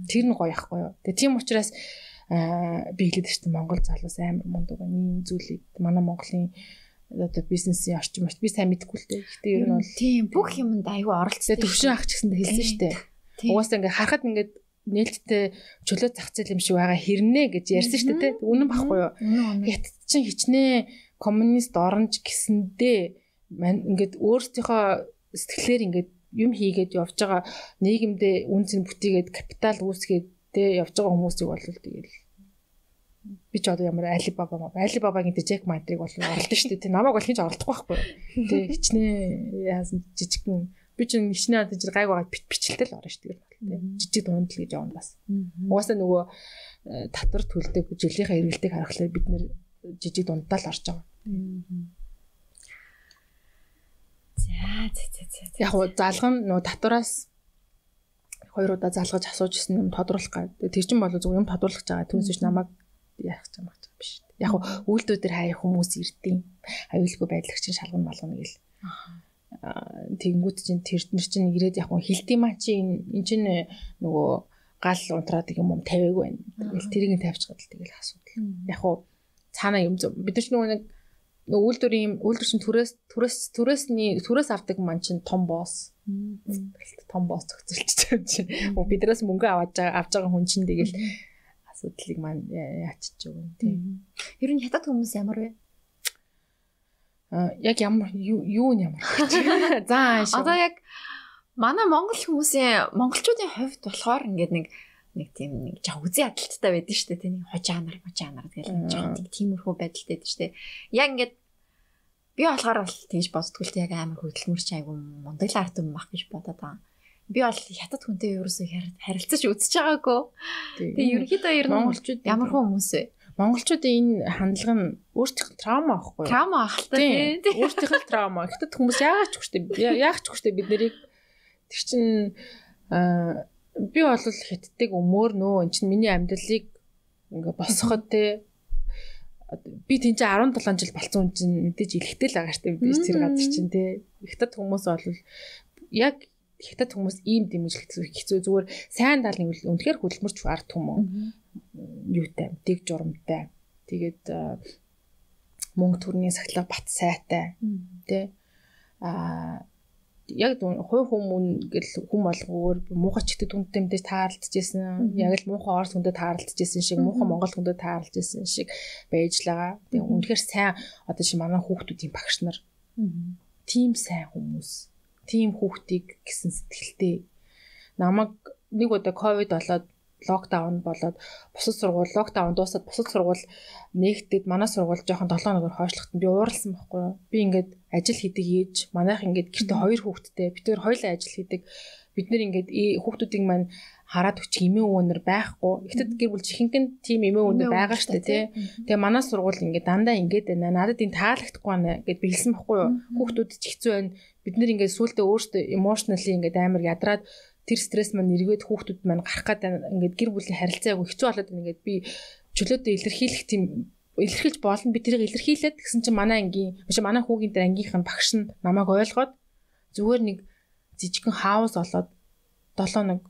Тэр нь гоё ахгүй юу. Тэгээ тийм учраас аа би хэлээд шүү дээ Монгол залуус амар мундаг. Ийм зүйлийг манай Монголын одоо бизнесийн орчин март би сайн мэдэхгүй л дээ. Гэтэ ер нь бол тийм бүх юмд аюу оролцсон. Төвшин ах ч гэсэн хэлсэн шүү дээ. Угаасаа ингээ харахад ингээд нээлттэй чөлөө зах зээл юм шиг байгаа хэрнэ гэж ярьсан шүү дээ. Үнэн багхгүй юу? Хятад чинь хичнээн коммунист оронж гэсэндээ ингээд өөрсдийнхөө сэтгэлээр ингээд юм хийгээд явж байгаа нийгэмдээ үн цэн бүтээгээд капитал үүсгээд тэ явж байгаа хүмүүсийг бол тэгэл би ч одоо ямар Alibaba маа Alibaba-гийн Jack Ma-дрыг бол оролдсон шүү дээ. Тэ намайг бол хинч оролдохгүй байхгүй. Тэ хичнээн яасан жижигхэн би чинь хичнээн одоо жир гайг байгаа бичлэлтэй л орно шүү дээ жижиг дундл гэж явна бас. Угаасаа нөгөө э, татвар төлдөг жилийнхаа эргэлтийг харахад бид нэр жижиг дундаа л орж байгаа. За за за. Яг уу залган нөгөө татвараас хоёр удаа залгаж асууж ирсэн юм тодруулах гад. Тэр чинь бол зөв юм тодруулах гэж байгаа. Түүнээс намайг яах гэж байгаа юм биш. Яг уу үйлдвэр дээр хаяа хүмүүс ирдэм. Аюулгүй байдлах чинь шалган малгана гэл. Аа тэгэнгүүт чинь тэр нэр чинь ирээд яг хилдэм маа чи эн чинь нөгөө гал унтраад юм юм тавиагүй байна. Тэгэл тэрийг тавьчихад л тэгэл асуудал. Яг уу цаана юм бид нар ч нөгөө нэг нөгөө үйлдвэрийн юм үйлдвэр чинь түрээс түрээс түрээсний түрээс авдаг ман чинь том босс. Том босс зохицолч чинь. Биднээс мөнгө аваад авж байгаа хүн чинь тэгэл асуудлыг маань яачиж байгаа юм тийм. Ер нь хятад хүмүүс ямар вэ? Яг ямар юу нь ямар за одоо яг манай монгол хүмүүсийн монголчуудын хувьд болохоор ингээд нэг нэг тийм нэг жаа үзий ядалттай байдаг шүү дээ тийм нэг хожаанар хожаанар гэл нэг жоохон тиймэрхүү байдалтай байдаг шүү дээ. Яг ингээд би болохоор бол тэгж боддгоо л яг амар хөдөлмөрч айгу мундаг арт юм бах гэж бодоод байгаа. Би бол хятад хүнтэй ерөөсөө харилцаж үзэж байгаагүй. Тэгээ ерөнхийдөө ер нь монголчууд ямар хүмүүс вэ монголчуудын энэ хандлага нь өөрсдийнх нь траума аахгүй юу? Траума ах та тийм. Өөрсдийнх нь траума. Гэтэ хүмүүс яагаад ч хүчтэй яагаад ч хүчтэй бид нарыг тэр чин би бол хятадыг өмөр нөө эн чин миний амьдралыг ингээ босгоход те би тийч 17 жил болсон хүн чинь мэдээж илэхтэй л штеп биш тэр газар чинь те. Хятад хүмүүс бол яг хятад хүмүүс ийм дэмжлэх хэцүү зүгээр сайн нэг үнэхээр хөдөлмөрч арт хүмүүс юутай дэг журамтай. Тэгээд мөнгө төрний сахилга бат сайтай. Тэ а яг хувь хүмүүн гэл хүм болгоор муухай чигтэй түнтэй мэдээж таарлцажсэн. Яг л муухай орс хүндэд таарлцажсэн шиг, муухай монгол хүндэд таарлцажсэн шиг байж л байгаа. Тэгээ үнэхээр сайн одоо чи манай хүүхдүүдийн багш нар тийм сайн хүмүүс. Тийм хүүхдийг гэсэн сэтгэлтэй намайг нэг удаа ковид болоод локдаун болоод бусад сургууль локдаун дуусаад бусад сургууль нэгтгэд манай сургууль жоохон 7 хоногор хойшлоход би ууралсан байхгүй юу. Би ингээд ажил хийдэг ээж манайх ингээд гэртээ хоёр хүүхэдтэй бид хоёр хоёулаа ажил хийдэг. Бид нэр ингээд хүүхдүүдийг маань хараад өчг эмээ өвөнөр байхгүй. Ихтэд гэр бүл жихэнхэн тим эмээ өвөнөр байгаа штэ тий. Тэгээ манай сургууль ингээд дандаа ингээд байна. Надад энэ таалагдахгүй байна гэд би хэлсэн байхгүй юу. Хүүхдүүд ч хэцүү байна. Бид нэр ингээд сүултээ өөртөө emotionally ингээд амар ядраад тэр стресс маань эргээд хүүхдүүд маань гарах гэдэг ингээд гэр бүлийн харилцаа айгу хэцүү болоод байна ингээд би чөлөөдөө илэрхийлэх тийм илэрхийлж болно би тэрийг илэрхийлээд гэсэн чинь манай ангийн биш манай хүүгийн дээр ангийнх нь багш нь намайг ойлгоод зүгээр нэг жижигхэн хаус олоод 7 нэг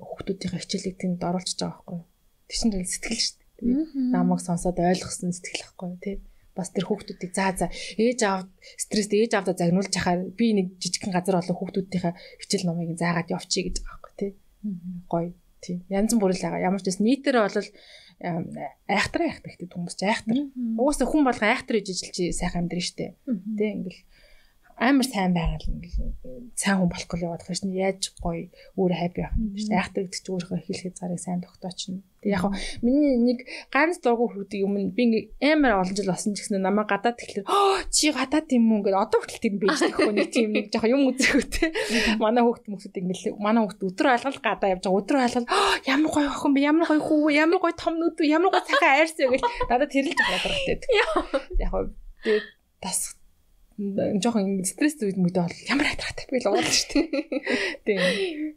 хүүхдүүдийн хичээлийг тэнд оруулчихж байгаа байхгүй. Тэр чинь сэтгэл шүү дээ. Намайг сонсоод ойлгосон сэтгэл байхгүй тий. Бас тэр хүүхдүүдийг заа заа ээж аав стресст ээж аавда загнуулж яхаар би нэг жижигхэн газар болон хүүхдүүдийнхээ хичээл номыг заагаад явчих гэж байгаа байхгүй тий. Гоё тий. Янз бүрэл байгаа. Ямар ч гэсэн нийтээр бол айхтар айхтар гэдэг хүмүүс ч айхтар. Угаасаа хүн болго айхтар гэж ижил чи сайхан амьдрын штэ. Тэ ингээл амар сайн байгаа л ингээл сайн хүн болохгүй яваад байгаа шин. Яаж гоё өөр хайп явах юм шүү дээ. Айхтар гэдэг чинь өөрөө хэлхий зарыг сайн тогтооч нь. Тэг яг миний нэг ганц дургу хүүхдийн өмнө би амар олон жил болсон ч гэсэн намайг гадаад тэгэхээр чи гадаад юм уу гэдэг одоо хүртэл тийм байж тэгэхгүй нэг тийм нэг жоохон юм үзэхүүтэй. Манай хүүхд мөсөд ингээл манай хүүхд өдөр алгал гадаа явж байгаа. Өдөр алгал ямар гоё охин бэ? Ямар гоё хүү ямар гоё том нүд ямар гоё цахаа айрс гэж надад тэрэлж байгаа гэдэг. Яг тэгээд тас жоохон стресс үед мөдөө бол ямар хайтраатай би л уулаа шүү дээ. Тийм.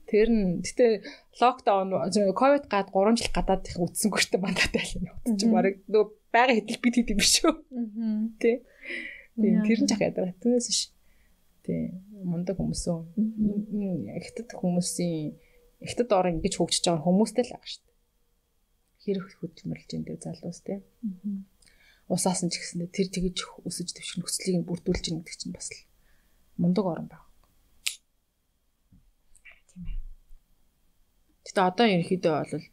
Тэр нь гэтээ локдаун ковид гад 3 жил гадаад их үтсэнгүй штэ мандаатай л юм. Чи барыг нөгөө байга хэдэл бид хэдэм биш үү? Тийм. Тийм тэр нь жах ядараа. Түүнээс ш. Тийм. Мундаг хүмүүс үү. Ихтэд хүмүүсийн ихтэд ор ингэж хөгжиж байгаа хүмүүстэй л байгаа штэ. Хэрэг хөдөлмөрлж энэ залуус тийм усаасан ч гэсэндээ тэр тэгэж өсөж дэвших нөхцөлийг нь бүрдүүлж ийн гэдэг чинь бас л мундаг орон байна. Тийм ээ. Гэтэ одоо ерөнхийдөө бол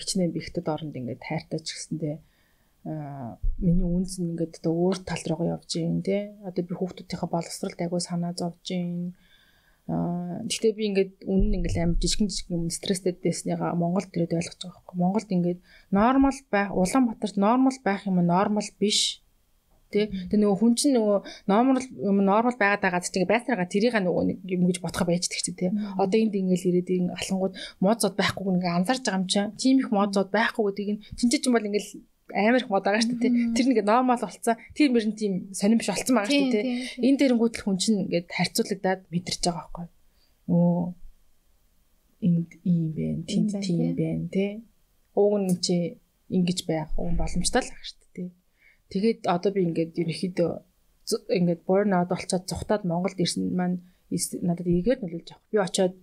хичнээн бихтэд оронд ингээд тайртай ч гэсэндээ а миний үнс ингээд одоо өөр тал руугаа явж гин тий одоо би хүүхдүүдийнхээ боловсролд агуу санаа зовж гин гэхдээ би ингээд үнэн ингээд амар жижигэн жижиг юм стресстэй дэснийга Монголд ирээд ойлгож байгаа байхгүй. Монголд ингээд нормал байх Улаанбаатарт нормал байх юм нормал биш. Тий Тэгээ нөгөө хүн чинь нөгөө нормал юм нормал байгаад байгаа чинь байцаараа тэрийг нөгөө нэг юм гэж бодох байждаг чи тий одоо энд ингээл ирээд ин алхангууд мод зод байхгүй нэг анзаарч байгаа юм чинь. Тийм их мод зод байхгүй гэдгийг нь чинь чинь бол ингээл амар их мод байгаа шүү дээ. Тэр нэг нормал болцсон. Тэр мөрөн тийм сонирн биш болцсон байгаа шүү дээ. Энэ дээрэнгүүт л хүн чинь ингээд харьцуулагдаад мэдэрч байгаа байхгүй. Өө энд ийм бэ, тэнд тийм бэ, тэ. Уг нь чи ингэж байх уг боломжтой л байгаа шүү дээ. Тэгээд одоо би ингээд ерөнхийдөө ингээд burn out болцоод зүхтаад Монголд ирсэн маань надад ийгээд нөлөөлж авах. Би очиод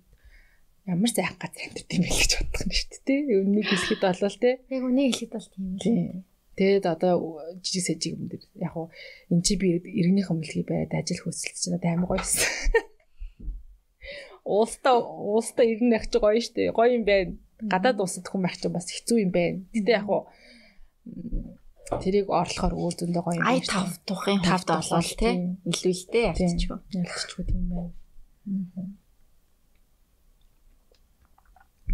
ямар сайхан газар амьддаг юм бэ гэж бодох юм шүү дээ. Үнийг хэлэхэд болол те. Яг үнийг хэлэхэд бол тийм л. Тэгээд одоо жижиг сэжиг юм дээр яг уу эн чи би иргэнийхэн мэлхий байраад ажил хөөсөлт чинь амар гоёсэн. Уулста уулста иргэн байх чи гоё штэ. Гоё юм байна. Гадаад улсад хүн байх чинь бас хэцүү юм байна. Гэтэ яг уу тэрийг орлохоор өөр зөндөө гоё юм байна. Ай тав тухын тавд болол те. Илүү л те явчихгүй. Ялцчихгүй тийм байна. Аа.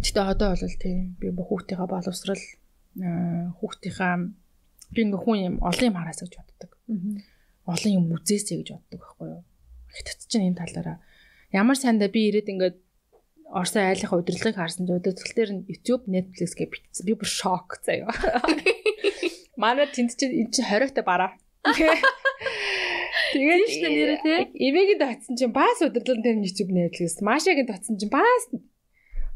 Гэтэ одоо бол тийм би хүүхдийнхаа боловсрал хүүхдийнхаа би ингээ хүн юм олон юм хараасаа гэж боддог. Олон юм үзээсэй гэж боддог байхгүй юу? Хятад чинь энэ талаараа ямар сайндаа би ирээд ингээд Орсын айлынхаа удирдлагыг харсан чинь удирдлага дээр нь YouTube, Netflix гэж бичсэн. Би бүр шок заяа. Манай тэнд чинь энэ чинь 20-тай бараа. Тэгээд дээ нэрээ тий. Ивэгийн татсан чинь бас удирдлага дээр нь YouTube, Netflix, Машагийн татсан чинь бас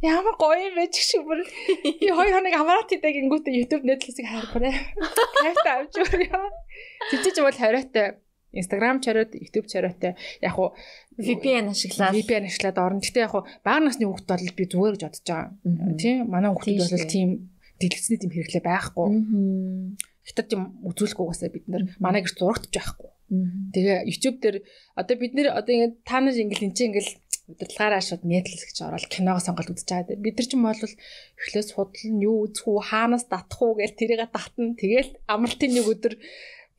Ямар гоё юм бэ ч шиг бүр би хоёр хоног амраад идэг ингүүтээ YouTube Netflix-ийг харахраа. Кайфтай авч өрөө. Тэжиж бол хориотой Instagram чараад YouTube чараатай яг уу VPN ашиглаад VPN ашиглаад орно. Гэтэ яг уу бага насны хүүхд бол би зүгээр гэж бодож байгаа. Тийм манай хүүхдүүд бол тийм дэлгэцний тийм хэрэглээ байхгүй. Хятад юм үзүүлэхгүй угаасаа бид нар манай гэр зурагтж байхгүй. Тэгээ YouTube дээр одоо бид нэр одоо ингэ та нар ингээл энэ чинь ингээл удирдлагаараа шууд Netflix гэж ороод киногоо сонголт үзэж байгаа. Бид нар ч юм бол эхлээс худална юу үзэх үү, хаанаас татах уу гэж тэрийгэ татна. Тэгэл амралтын нэг өдөр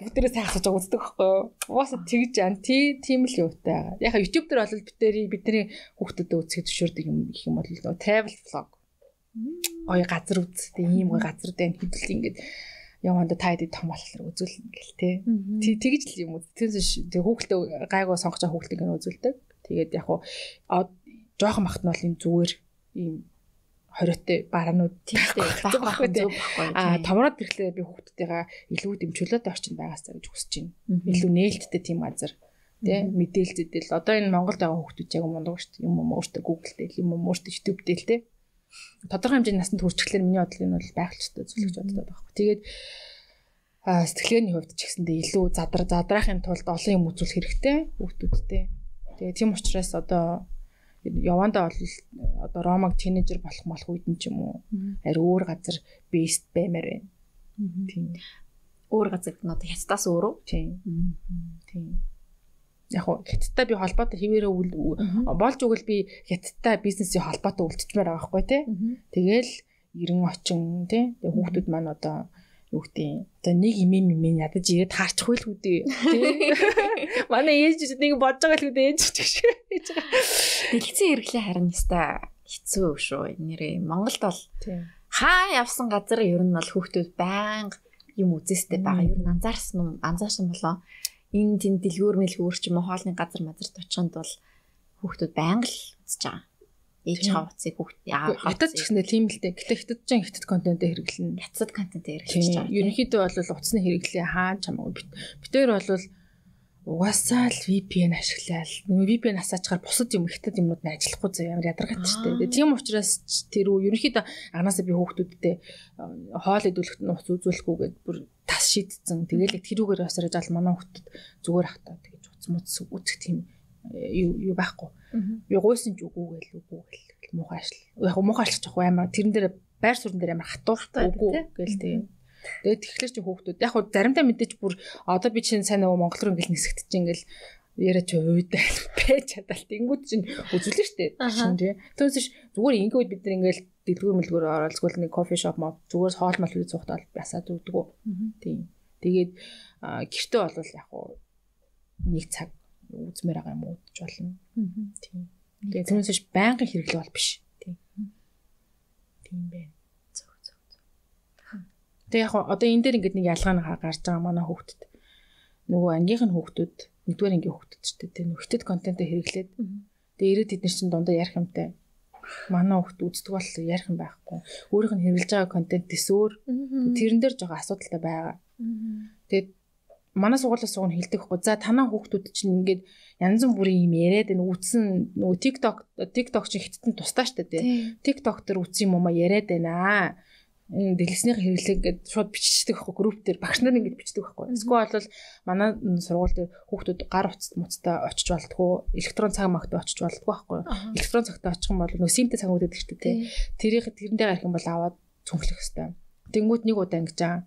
бүгдээрээ сайхсаж байгаа үздэг байхгүй юу? Угаасаа тэгж ан тий тийм л юутай байгаа. Яг YouTube дээр бол бидний бидний хүүхдэд үзэхэд зөвшөөрдөг юм гэх юм бол travel vlog. Ой газар үз. Тэг ийм гой газар дээр хэдэл ингээд яванда та хэд том болохоор үзүүлнэ гэл тий. Тэгж л юм үз. Тэрс тэг хүүхэлдээ гайгүй сонгож байгаа хүүхэлдээ ингэ үзүүлдэг. Тэгээд яг хуу жоохон бахт нь бол энэ зүгээр ийм хориотой бараанууд тиймтэй зөв байхгүй. Аа томроод ирэхлээр би хүүхдүүдтэйгээ илүү дэмжүүлээд орчин байгаасаа гэж хүсэж байна. Илүү нээлттэй тийм азар тий мэдээлэл зэдэл одоо энэ Монголд байгаа хүүхдүүд яг мундаг шүү дээ. Юм юм өөртөө Google дээр юм юм өөртөө YouTube дээр тий. Тодорхой хэмжээний насанд хүрчихлээр миний бодлоо энэ бол байгалчтай зүйл гэж боддог байхгүй. Тэгээд сэтгэлгээний хувьд ч гэсэндээ илүү задар задраахын тулд олон юм үзүүлэх хэрэгтэй хүүхдүүдтэй. Тэгээ тийм учраас одоо явандаа бол одоо ромаг тинейжер болох болох үед нь ч юм уу ари өөр газар бейст баймаар байна. Тийм. өөр газар гэнэ одоо хятадаас өөрөө. Тийм. Тийм. Яг хоо хятадтай би холбоотой хിവэрэ болж өгөл би хятадтай бизнесийн холбоотой үлдчихмээр байгаа байхгүй тий. Тэгэл 90 очин тий. Тэгээ хүүхдүүд маань одоо юу гэдэг одоо нэг имэм имэн ядаж ирээд таарчих байл үү тий. Манай ээж нэг бодож байгаа л үү ээж ч гэж. Дэлгэцэн хэрэглээ харин яста хэцүү шүү. Нэрээ Монголд бол хаа явсан газар ер нь бол хүүхдүүд байнга юм үзэстэй байгаа. Ер нь анзаарсан юм анзаарсан болоо энэ тийм дэлгүүр мэлгүүр ч юм уу хоолны газар мазарт очиход бол хүүхдүүд байнга л үзэж байгаа. Ээж хавцыг хүүхд яа хатад ч гэснээр тийм л дээ. Гэтэ хятад ч хятад контент хэрэглэнэ. Хятад контент хэрэглэж байгаа. Ерөнхийдөө бол утасны хэрэглээ хаан чамаагүй. Битээр бол угаасаа л VPN ашиглаад VPN асаачаар бусад юм хятад юмнууд нь ажиллахгүй зав ямар ядаргатай шүү дээ. Тийм учраас тэр үү ерөнхийдөө анаасаа би хүүхдүүдтэй хоол идэвхтэй нууц үзүүлэхгүйгээд бүр шийдсэн. Тэгээл тэрүүгээр басараж ал манай хүүхдэд зүгээр ахтаа тэгэж уц муц үүсэх тийм юу юу байхгүй. Би гуйсан ч үгүй гээл үгүй гээл муухай ашил. Яг муухай ашиглаж явах амар тэрэн дээр байр суурин дээр амар хатууртай үгүй гээл тийм. Тэгээд тэгэхээр чи хүүхдүүд яг хуу заримдаа мэдээж бүр одоо би чинь сайн нөгөө монгол руу ингээл нисгэж чинь ингээл яриа чи ууйдаа пэж чадалт ингүүд чинь үзүүлнэ штэ шин тий. Түүнээс зүгээр ингээд бид нар ингээл дэлгүүр мэлгүүр оролцгол нэг кофе шоп мод зүгээр хоол мал үү цухтал басаад өгдөг. Тийм. Тэгээд гэртээ бол яг хуу нэг цаг үзмээр байгаа юм уудж болно. Тийм. Тэгээд түүнээс байнгын хэрэглээ бол биш. Тийм. Тийм байна. Тэгээ яг одоо энэ дээр ингээд нэг ялгаа нь гарч байгаа манай хүүхдэд. Нөгөө ангийнх нь хүүхдүүд нэгдүгээр ангийн хүүхдүүд ч тийм хөлтөд контентоо хэрэглээд тэгээ ирээд эдгээр чинь дундаа ярих юмтай. Манай хүүхд үздэг бол ярих юм байхгүй. Өөрийнх нь хэрэглэж байгаа контент төсөөр тэрэн дээр жоо асуудалтай байгаа. Тэгээд манай сургуулиас суг нь хэлдэг хгүй. За танаа хүүхдүүд чинь ингээд янз бүрийн юм яриад энэ үтсэн нөгөө TikTok TikTok чинь хиттэн тусдаа штэ тий. TikTok дээр үтсэн юм уу яриад байна дэлгэснийх хэрэглээ ингээд шууд биччихдэг байхгүй групп дээр багш нар ингээд бичдэг байхгүй. Эсвэл бол манай сургууль дээр хүүхдүүд гар утас муцтай очиж болтгоо электрон цаг магт очиж болтгоо байхгүй. Электрон цагтаа очих юм бол нөө симтэй цаг үүдээд ихтэй тий. Тэрийг тэрэндээ гарах юм бол аваад цүнхлэх хэвээр. Тэнгүүд нэг удаа ингэж аа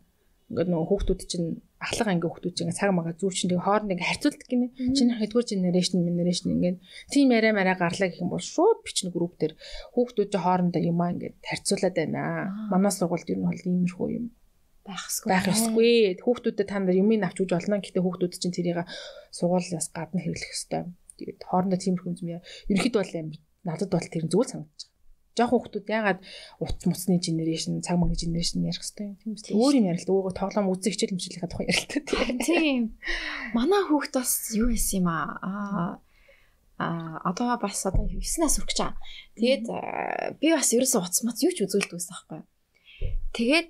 ингээд нөгөө хүүхдүүд чинь ахлах анги хүүхдүүд чинь цаг мага зүүр чинь тэгээ хооронд ингээ харьцуулдаг гинэ. Чиний хэдгээр генерашн генерашн ингээ тийм яриа мараа гарлаа гэх юм бол шууд бичнэ групп дээр хүүхдүүд чинь хоорондоо юмаа ингээ харьцуулаад байна. Манай сургуульд ер нь бол иймэрхүү юм байх ёсгүй. Байх ёсгүй. Хүүхдүүдэд та нар юмыг авч үж болно. Гэтэ хүүхдүүд чинь тэрийг сургуулиас гадна хэрэглэх ёстой. Тэгээд хоорондоо тиймэрхүү юм яа. Ерөнхийдөө бол надад бол тэр зүйл санагдаж жоохон хүмүүс яагаад утас муцны генерашн, цаг мөнгө генерашн ярих хэвээр юм. Тийм үстэй. Өөр юм ярил. Ууг тоглоом үзэх хичээл хэмжлэхийн тухай ярилтай. Тийм. Манай хүүхд бас юу хийсэн юм аа? Аа одоо бас одоо 9-аас хүрч байгаа. Тэгээд би бас ерөөсөө утас мац юу ч үзүүлдэг байсан байхгүй. Тэгээд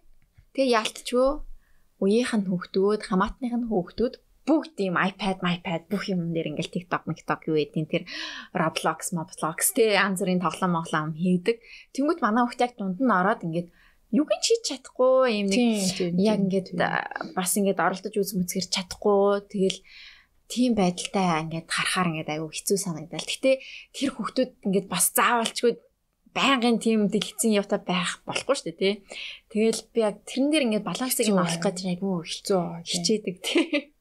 тэгээ яалтчгүй үеийнх нь хүүхдүүд, хамаатных нь хүүхдүүд бүгд ийм iPad, iPad бүх юм дээр ингээл TikTok, TikTok юу гэдэг тэр Roblox, Roblox тэ янз бүрийн тоглоом моглоом хийдэг. Тэнгүүт манай хүүхд яг дунд нь ороод ингээд юг нь хийж чадахгүй юм нэг яг ингээд бас ингээд оролдож үз мүцгэр чадахгүй тэгэл тийм байдалтай ингээд харахаар ингээд аюу хэцүү санагдал. Гэтэ тэр хүүхдүүд ингээд бас заавалчгүй байнгын тийм дэлгэцэн явта байх болохгүй шүү дээ тий. Тэгэл би яг тэрэн дээр ингээд балансыг нь авах гэж аюу хэцүү хичээдэг тий.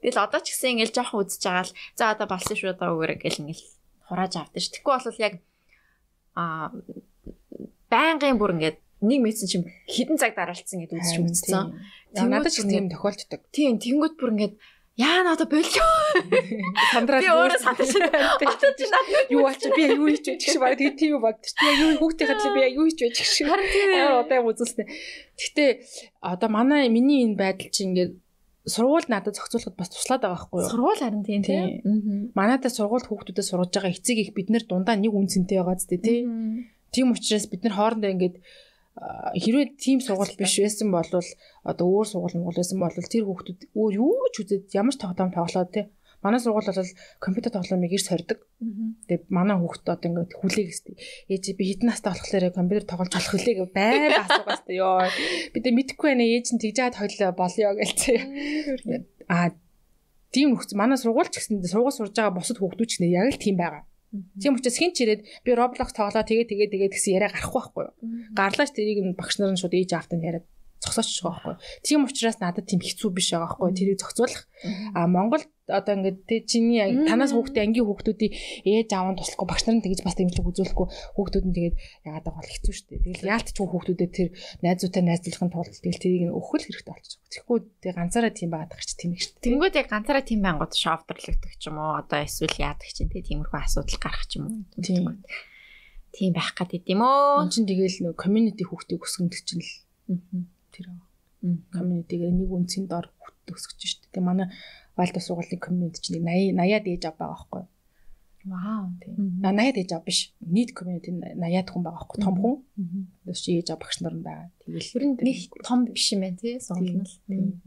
Тэгэл одоо ч гэсэн ингээл жоохон үзэж байгаа л за одоо болсон шүү одоо өгөөрэй гэл ингээл хурааж авдаг ш. Тэгэхгүй бол яг а байнгын бүр ингээд нэг мессеж чим хідэн цаг дараалцсан гэдээ үзэж үзсэн. Надад ч тийм тохиолддог. Тийм тэгэнгүүт бүр ингээд Яа надаа болио. Сандраад би өөрөө сандраж байна. Юу аач би юу хийж байж шиг баг тийм тийм бодчих. Би юу хүүхдээ хадлаа би юу хийж байж гэх шиг. Амар удаан үзүүлсэн. Гэтэ одоо манай миний энэ байдал чинь ингээд сургууль надад зохицуулахад бас туслаад байгаа байхгүй юу? Сургууль харин тийм тийм. Манайдаа сургууль хүүхдүүдэд сургаж байгаа эцэг их бид нэр дундаа нэг үнцэнтэй байгаа зү тий. Тийм учраас бид нар хоорондоо ингээд хэрвээ тийм сургууль биш байсан бол одоо өөр сургууль муул байсан бол тэр хүүхдүүд өөр юу ч үзээд ямар ч тоглоом тоглоод тий Манай сургууль бол компьютер тоглоомыг ирс хордог. Тэгээд манай хүүхд одоо ингээд хүлээг өстэй. Ээж би хэдэн настай болохоор компьютер тоглож болох хүлээг байр асуугаас та ёо. Би тэ мэдхгүй байна ээж нь тэгж хаад хойлоо болёо гэлцээ. Аа тийм нөхц манай сургууль ч гэсэн сургууль сурж байгаа бусад хүүхдүүд ч нэ яг л тийм байгаа. Тийм учраас хин ч ирээд би Roblox тоглоо тэгээ тэгээ тэгээ гэсэн яриа гарахгүй байхгүй юу. Гарлаач тэрийг багш нар нь шууд ээж автанд яриад зогсооч байгаа байхгүй. Тийм учраас надад тийм хэцүү биш байгаа байхгүй. Тэрийг зохицуулах. А Монголд одоо ингээд тэ чиний танаас хүүхдээ ангийн хүүхдүүдийн ээж аав нь туслахгүй багш нарын тэгж бас дэмжлэг үзүүлэхгүй хүүхдүүд нь тэгээд яагаад байгаа хэцүү шүү дээ. Тэгэл яалт ч хүүхдүүдэд тэр найзуутай найзлахын тулд тэгэл тэрийг нь өхөл хэрэгтэй болчих. Тэгэхгүй тэг ганцаараа тийм байгаад ч тийм их шүү дээ. Тэнгүүд яг ганцаараа тийм байнгут шовдрлогдох ч юм уу одоо эсвэл яадаг чинь тэ тиймэрхүү асуудал гарах ч юм уу. Тийм. Тийм байх гэдэг юм өө. Энд чинь тэгэл нөө community хүүхдийг өсгөндөг чинь л тэр аа. Community-гээр нэг үнцийн дор өсгөж шүү дээ. Тэг манай Вальдо сургуулийн комьюнити чинь 80 80-аад ээж ав байгаа байхгүй. Вау тийм. 80-аад ээж ав биш. Нийт комьюнити 80-аад хүн байгаа байхгүй. Том хүн. Тэс чи ээж ав багш нар байгаа. Нь нэг том биш юм байна тий сургууль. Тийм.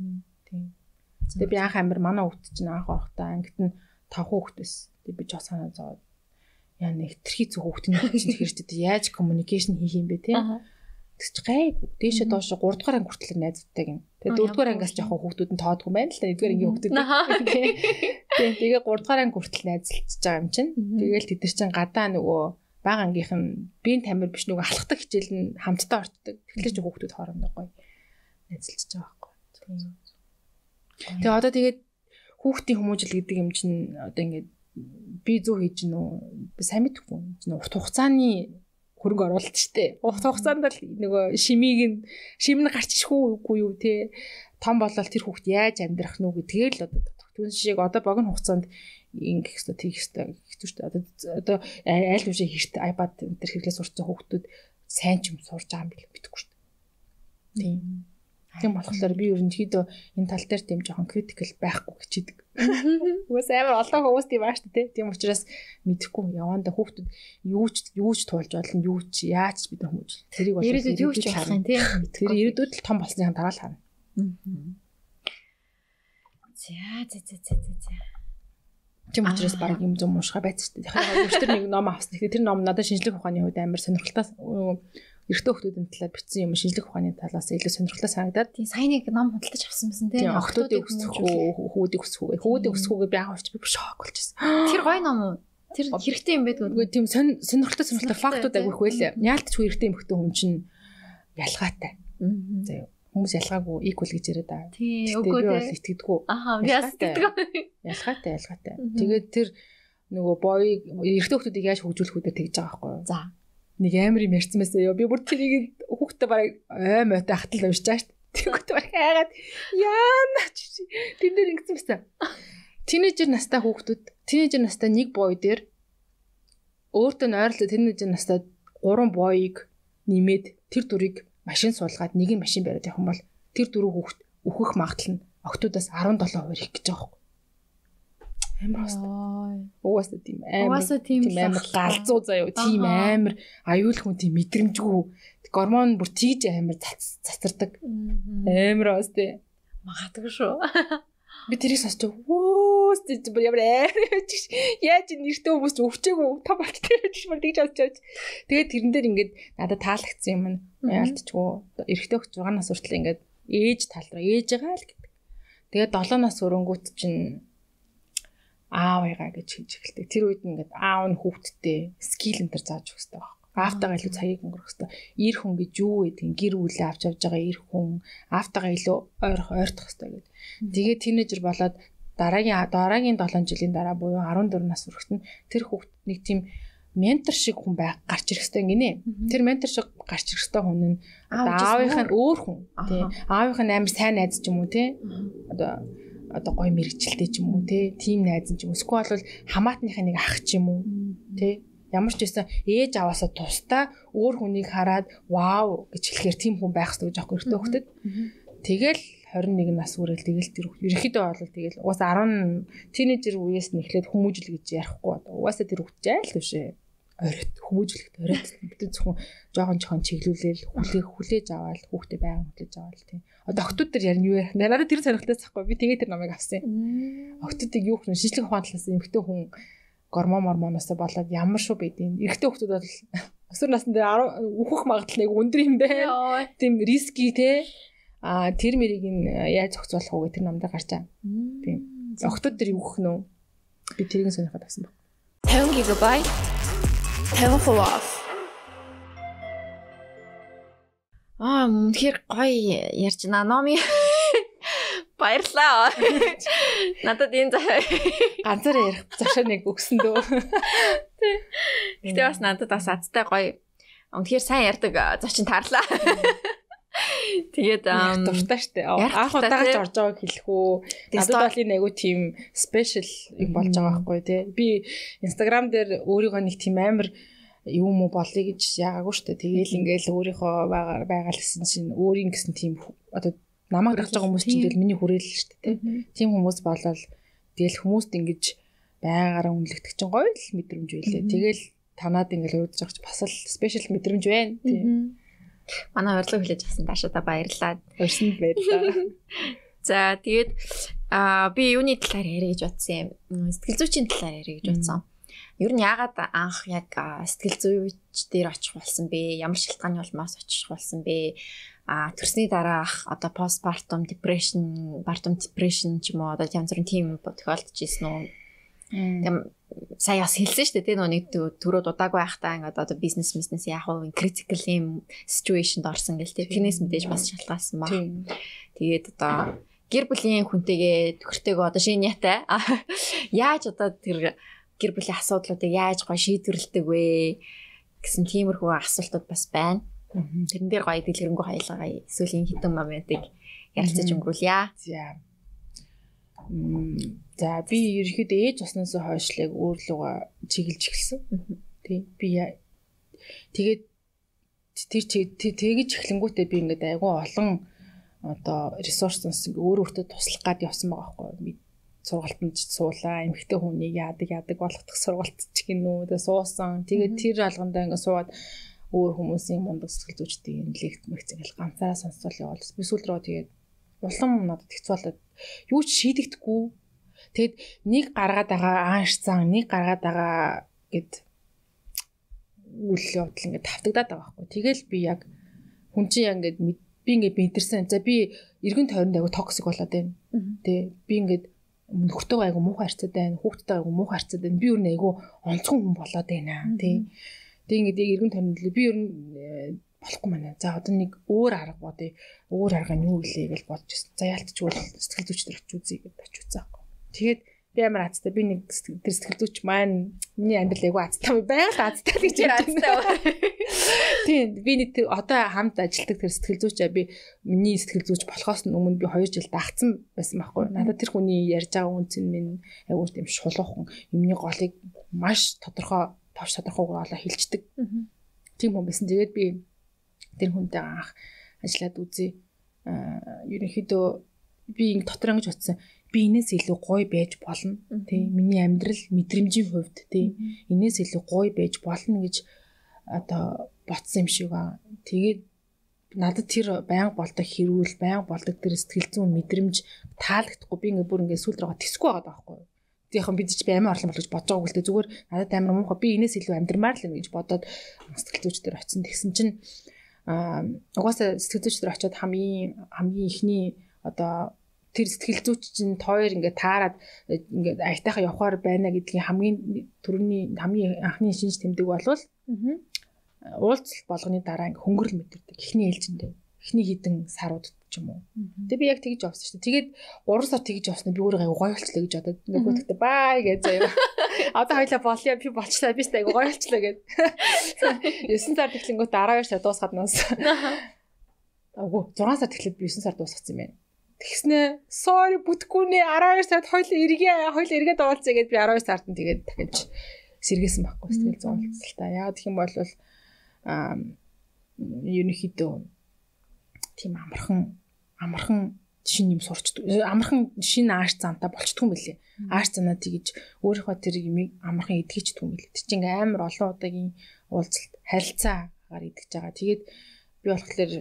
Тэгээ би анх амир манай хүүхд чинь анх орохтой ангит нь 5 хүүхд байсан. Тэгээ би ч санаа зовоод яа нэг тэрхий зүг хүүхд нь чинь чинь яаж communication хийх юм бэ тий. Тэгсч гайгүй. Дээшээ доош 3 дугаар анги хүртэл найзуудтай гин. Тэгээ 4 дугаар ангиас жоохон хүүхдүүд нь тоодгүй байна л да. 1 дугаар ангийн хүүхдүүд. Тэгээ тэгээ 3 дугаар анги хүртэл найзалцж байгаа юм чинь. Тэгээл тэд нар чинь гадаа нөгөө бага ангийнх нь биеийн тамир биш нөгөө алхдаг хичээл нь хамтдаа ортдог. Тэгэхээр ч хүүхдүүд хоорондоо гоё найзалцж байгаа байхгүй. Тэгээ одоо тэгээд хүүхдийн хүмүүжил гэдэг юм чинь одоо ингээд би зөв хийж гинөө сайн мэдэхгүй. Урт хугацааны хөрөнгө оруулалт штэ. Урт хугацаанд л нөгөө шимийг нь шим нь гарч ишгүй үгүй юу те. Том болол тэр хүүхд яаж амьдрах нү гэдгээр л одоо түн шиг одоо богино хугацаанд ингэх хэвээр тийх хэвээр хэцүү штэ. Одоо одоо аль үшээ хэрт iPad энэ төр хэрэглээ сурсан хүүхдүүд сайн ч юм сурж байгаа юм бил мэдэхгүй штэ. Тийм. Тийм болохоор би ерөнхийдөө энэ тал дээр тийм жоохон критикал байхгүй хичээдэг. Уус амар олон хүмүүс тийм шүү дээ. Тийм учраас мэдэхгүй яванда хүүхдүүд юу ч юу ч туулж болно, юу ч яаж бид хүмүүс тэрийг бол ирээдүйд юу ч болох юм тийм. Тэр ирээдүйд л том болсны дараа л харна. За за за за за. Тийм учраас баг юм зам уушгаа байц шүү дээ. Яг тэр нэг ном авсан. Тэр ном надад шинжлэх ухааны хувьд амар сонирхолтой эрэгтэй хүмүүсийн талаар бичсэн юм шинжлэх ухааны талаас илүү сонирхолтой санагдаад. Тийм сайн нэг ном худалдаж авсан байсан тийм. Охтуудыг өсгөх үү хүүдийг өсгөх үү хүүдийг өсгөхөөгөө би анх би шок болж байсан тэр гоё ном уу? Тэр хэрэгтэй юм байдаг үгүй тийм сонирхолтой сонирхолтой фактууд агуулх байлаа яалтч эрэгтэй эмэгтэй хүн чинь ялгаатай. Заяа хүмүүс ялгаагүй equal гэж яриад байгаа. Тийм, үгүй би бол итгэдэггүй. Ахаа, би бас итгэдэг. Ялгаатай, ялгаатай. Тэгээд тэр нөгөө боёыг эрэгтэй хүмүүсийг яаж хөгжүүлэх үүдээ тэгж байгаа байхгүй юу? За нэг амар юм ярьсан байсан ёо. Би бүр тэрийг хүүхдээ бараг ой мойтой хатал шүү дээ. Тэгвэл бараг хайгаад яана чи тэн дээр ингэсэн байсан. Тинейжер настай хүүхдүүд, тинейжер настай нэг бой дээр өөртөө нойрлоо тинейжер настай гурван боёыг нэмээд тэр дүрийг машин суулгаад нэг нь машин бариад явах юм бол тэр дөрөв хүүхд өөхөх магадлал нь октоудаас 17% их гэж байгаа. Амар. Угаасаа тийм амар. Угаасаа тийм амар галзуу заяо. Тийм амар аюул хүн тийм мэдрэмжгүй. Гормон бүр тийж амар цацардаг. Амар бас тийм. Магадгүй шүү. Би тэрийг сонсч вөөс тийм ямар амар яаж нэртэй хүмүүс өвчээгөө та болт тэр гэж бүр тэгж авч. Тэгээд тэрэн дээр ингээд надад таалагдсан юм нь яалтчгүй. Эрэхтэй 6 нас хүртэл ингээд ээж тал руу ээж байгаа л гэдэг. Тэгээд 7 нас өрөнгүүт чинь аав ягаа гэж хийж эхэлдэг. Тэр үед ингээд аав нь хүүхдтэй скил энэ төр зааж өгөх хэрэгтэй байна. Аавтайгаа илүү цагийг өнгөрөх хэрэгтэй. Ир хүн гэж юу гэдэг гэр бүлээ авч явж байгаа ир хүн аавтайгаа илүү ойрох ойртох хэрэгтэй гэдэг. Тэгээд тинейжер болоод дараагийн дараагийн 7 жилийн дараа буюу 14 нас хүрэхэд нь тэр хүүхд нэг тийм ментор шиг хүн байх гарч ирэх хэрэгтэй гинэ. Тэр ментор шиг гарч ирэх хэрэгтэй хүн нь аавынх нь өөр хүн. Тий. Аавынх нь амар сайн найз ч юм уу тий. Одоо одоо гой мэрэгчлээ ч юм уу те тим найз ч юм уу. Эсвэл бол хамаатныхаа нэг ах ч юм уу те. Ямар ч байсан ээж аваасаа тусдаа өөр хүнийг хараад вау! гэж хэлэхээр тийм хүн байх хэрэгтэй гэж аахгүй өртөө хөхтөд тэгэл 21 нас хүрэл тэгэл тэр ерөөхдөө бол тэгэл угаас 10 тинейжер үеэс нь эхлээд хүмүүжил гэж ярихгүй угаасаа тэр хөвч айл төвшээ оройт хүмүүжлэхт оройт бид зөвхөн жоохон жоохон чиглүүлээл хүлээ хүлээж аваад хүүхдээ байнга хүлээж аваад тийм. Одоо октод төр ярина юу ярих. Надад тэр сонирхолтой захгүй. Би тэгээд тэр намайг авсан. Октодыг юу гэх юм шинжлэх ухааны талаас эмхтэй хүн гормон мормоноос болоод ямар шүү байдیں۔ Эрэгтэй хүмүүс бол өсвөр насны дээр үхэх магадлал нэг өндөр юм байна. Тийм риски те. А тэр мэрийг нь яаж зохицуулах вэ тэр намдаа гарч байгаа. Тийм. Октод төр юу гэх нөө. Би тэрийг сонирхоод авсан баг. 50 GB 50% off. Аа үнэхээр гоё ярьж байна. Номи баярлаа. Надад энэ ганцаараа ярих зашаа нэг өгсөн дөө. Гэтэ бас надад бас азтай гоё. Үнэхээр сайн ярьдаг зочин таарлаа. Тэгээд дуртай штэ. Анх удаага ч орж байгааг хэлэх үү. Надад бол энэ айгу тийм спешиал юм болж байгаа байхгүй тий. Би Instagram дээр өөрийгөө нэг тийм амар юм уу болъё гэж яагаагүй дээ. Тэгээл ингээл өөрийнхөө байгаал гэсэн чинь өөрийн гэсэн тийм одоо намайг дагж байгаа хүмүүс чинь тэгэл миний хүрээлэл шүү дээ. Тийм хүмүүс болол тэгэл хүмүүст ингэж байгаараа үнэлэгдэх чинь гоё л мэдрэмж байлээ. Тэгэл танаад ингээл урдж байгаа ч бас л спешиал мэдрэмж байна. Тийм. Манай урилга хүлээж авсан даашаа баярлалаа. Өрсөнд баярлалаа. За тэгээд аа би юуны талаар яриа гэж бодсон юм. Сэтгэл зүйчийн талаар яриа гэж бодсон. Ер нь яагаад анх яг сэтгэл зүйч дээр очих болсон бэ? Ямар шалтгааны улмаас очих болсон бэ? А төрсний дараах одоо постпартум depression, partum depression ч юм уу одоо янз бүрийн тийм тохиолдож ирсэн үү? Тэм сая бас хэлсэн шүү дээ тийм нэг төрөө дудаагүй байхдаа ингээд одоо бизнес бизнес яах вэ critical юм situationд орсон гэл тийм тэрнээс мэдээж бас шалтгаалсан ба. Тэгээд одоо гэр бүлийн хүнтэйгээ төхөртэйгөө одоо шинэ ятай яаж одоо тэр гэр бүлийн асуудлуудыг яаж гоё шийдвэрлэдэг вэ гэсэн тиймэрхүү асуултууд бас байна. Тэрэн дээр гоё дэлгэрэнгүй хаялгаа эсвэл энэ хитэн моментыг ярилцаж өнгөрүүлье. За. За би ерөөхдөө ээж баснаас хойшлыг өөрлөгөө чиглэж эхэлсэн. Тий. Би тэгээд тэр тэгэж эхлэнгүүтээ би ингээд айгүй олон одоо ресурс өөрөө өөртөө туслах гад явсан байгаа байхгүй сургалтанд суулаа эмэгтэй хүнийг яадаг яадаг болгох сургалт ч гинүү тэгээ суусан тэгээд тэр алгандаа ингээ суугаад өөр хүмүүсийн мундаг сэтгэл зүйчдийн лекц мэгц ингээл ганцаараа сонсвол явал би сүүл рүү тэгээд улам надад хэцүү болоод юу ч шийдэгдэхгүй тэгэд нэг гаргаад байгаа ааш зан нэг гаргаад байгаа гэд үйл явдал ингээд тавтагдаад байгаа байхгүй тэгэл би яг хүн чинь яг ингээд би ингээд мэдэрсэн за би эргэн тойронд аягүй токсик болоод байна тий би ингээд нөхөртөө айгу муухай харьцаад байна. Хүүхдтэй айгу муухай харьцаад байна. Би нэг айгу онцгой хүн болоод байна. Тий. Тэг ингээд эргэн тойронд би ер нь болохгүй маань. За одоо нэг өөр арга бодъё. Өөр арга нь юу гэлээ гэж бодож байсан. За яалтчгүй сэтгэл зүйчдэр очиж үзье гэж очиж үзсэн. Тэгээд би амар азтай би нэг тэр сэтгэл зүйч маань миний амьдрал айгу азтай байгаль азтай гэж ярьсан. Тийм би нэг одоо хамт ажилладаг тэр сэтгэл зүйчээ би миний сэтгэл зүйч болохоос өмнө би 2 жил дагцсан байсан байхгүй. Надад тэр хүний ярьж байгаа үнц нь минь айгу тийм шулуухан юмний голыг маш тодорхой товч тодорхойгоор олоо хилчдэг. Тийм хүн байсан. Тэгээд би тэр хүнтэй анх ажиллаад үзье. Аа ерөнхийдөө би ингэ дотор ингэж утсан би энэс илүү гоё байж болно. Тий миний амьдрал мэдрэмжийн хувьд тий энэс илүү гоё байж болно гэж одоо ботсон юм шиг аа. Тэгээд надад тэр байнга болдог хэрүүл байнга болдог тэр сэтгэл зүйн мэдрэмж таалагдахгүй. Би ингээ бүр ингээ сүлд рүү тэсгүй байгаа байхгүй тийхэн бид ч би амин орлон бол гэж бодож байгаагүй л дээ зүгээр надад амар муухай. Би энэс илүү амьдрмаар л юм гэж бодоод сэтгэл зүйч дээр очисон. Тэгсэн чинь угаасаа сэтгэл зүйч дээр очиод хамгийн хамгийн ихний одоо тэр сэтгэл зүйч чинь тоор ингээд таарад ингээд аятайха явахаар байна гэдгийн хамгийн түрүүний хамгийн анхны шинж тэмдэг болвол уулзалт болгоны дараа ингээд хөнгөрөл мэдэрдэг. Эхний ээлжиндээ эхний хідэн сарууд ч юм уу. Тэгээ би яг тэгж явсан шүү дээ. Тэгээд 3 сар тэгж явсан би өөрөө гоё болчлоо гэж бодоод нөгөө тэгтээ бай гэж заяа. Одоо хоёлаа болъё би болчлаа би сте гоё болчлоо гэд. 9 сар тэглэнгүүт 12 сар дуусгаад нас. Агуу 6 сар тэглээд би 9 сар дуусгацсан юм байна. Тэгснэ sorry бүтгэхгүй нэ 12 сард хоёул эргээ хоёул эргээд уулзъя гэд би 12 сард нь тэгээд дахиж сэргээсэн байхгүй сэтгэл зүйн уулзалтаа. Яагаад гэх юм бол аа ерөнхийдөө тийм амархан амархан шин юм сурчдаг. Амархан шин ааш цаантаа болчтгүй юм билээ. Ааш цаанаа тэгж өөрийнхөө тэр юмыг амархан эдгэждэг юм билээ. Тэг чинь амар олон удаагийн уулзалт харилцаагаар эдгэж байгаа. Тэгээд би болохоор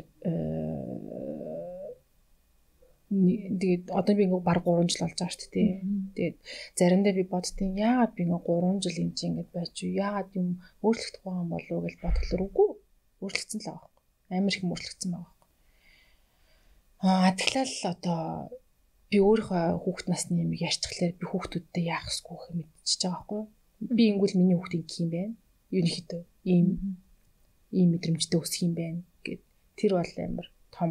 тэгээд одоо би ингээ баг 3 жил болж байгаа шүү дээ. Тэгээд заримдаа би боддtiin яагаад би ингээ 3 жил энэ чинь ингээ байж юу? Яагаад юм өөрчлөгдөх байгаа юм болов уу гэж бодглоор үгүй. Өөрчлөгдсөн л байгаа. Амар их өөрчлөгдсөн байгаа. Аа тэгэхээр одоо би өөрийнхөө хүүхэд насны юм ярьчихлаа би хүүхдүүдтэй яах ёсгүй хэ мэдчихэж байгаа байхгүй юу? Би ингүүл миний хүүхдийн гэх юм байна. Ерөнхийдөө ийм ийм мэдрэмжтэй өсөх юм байна гэд Тэр бол амар том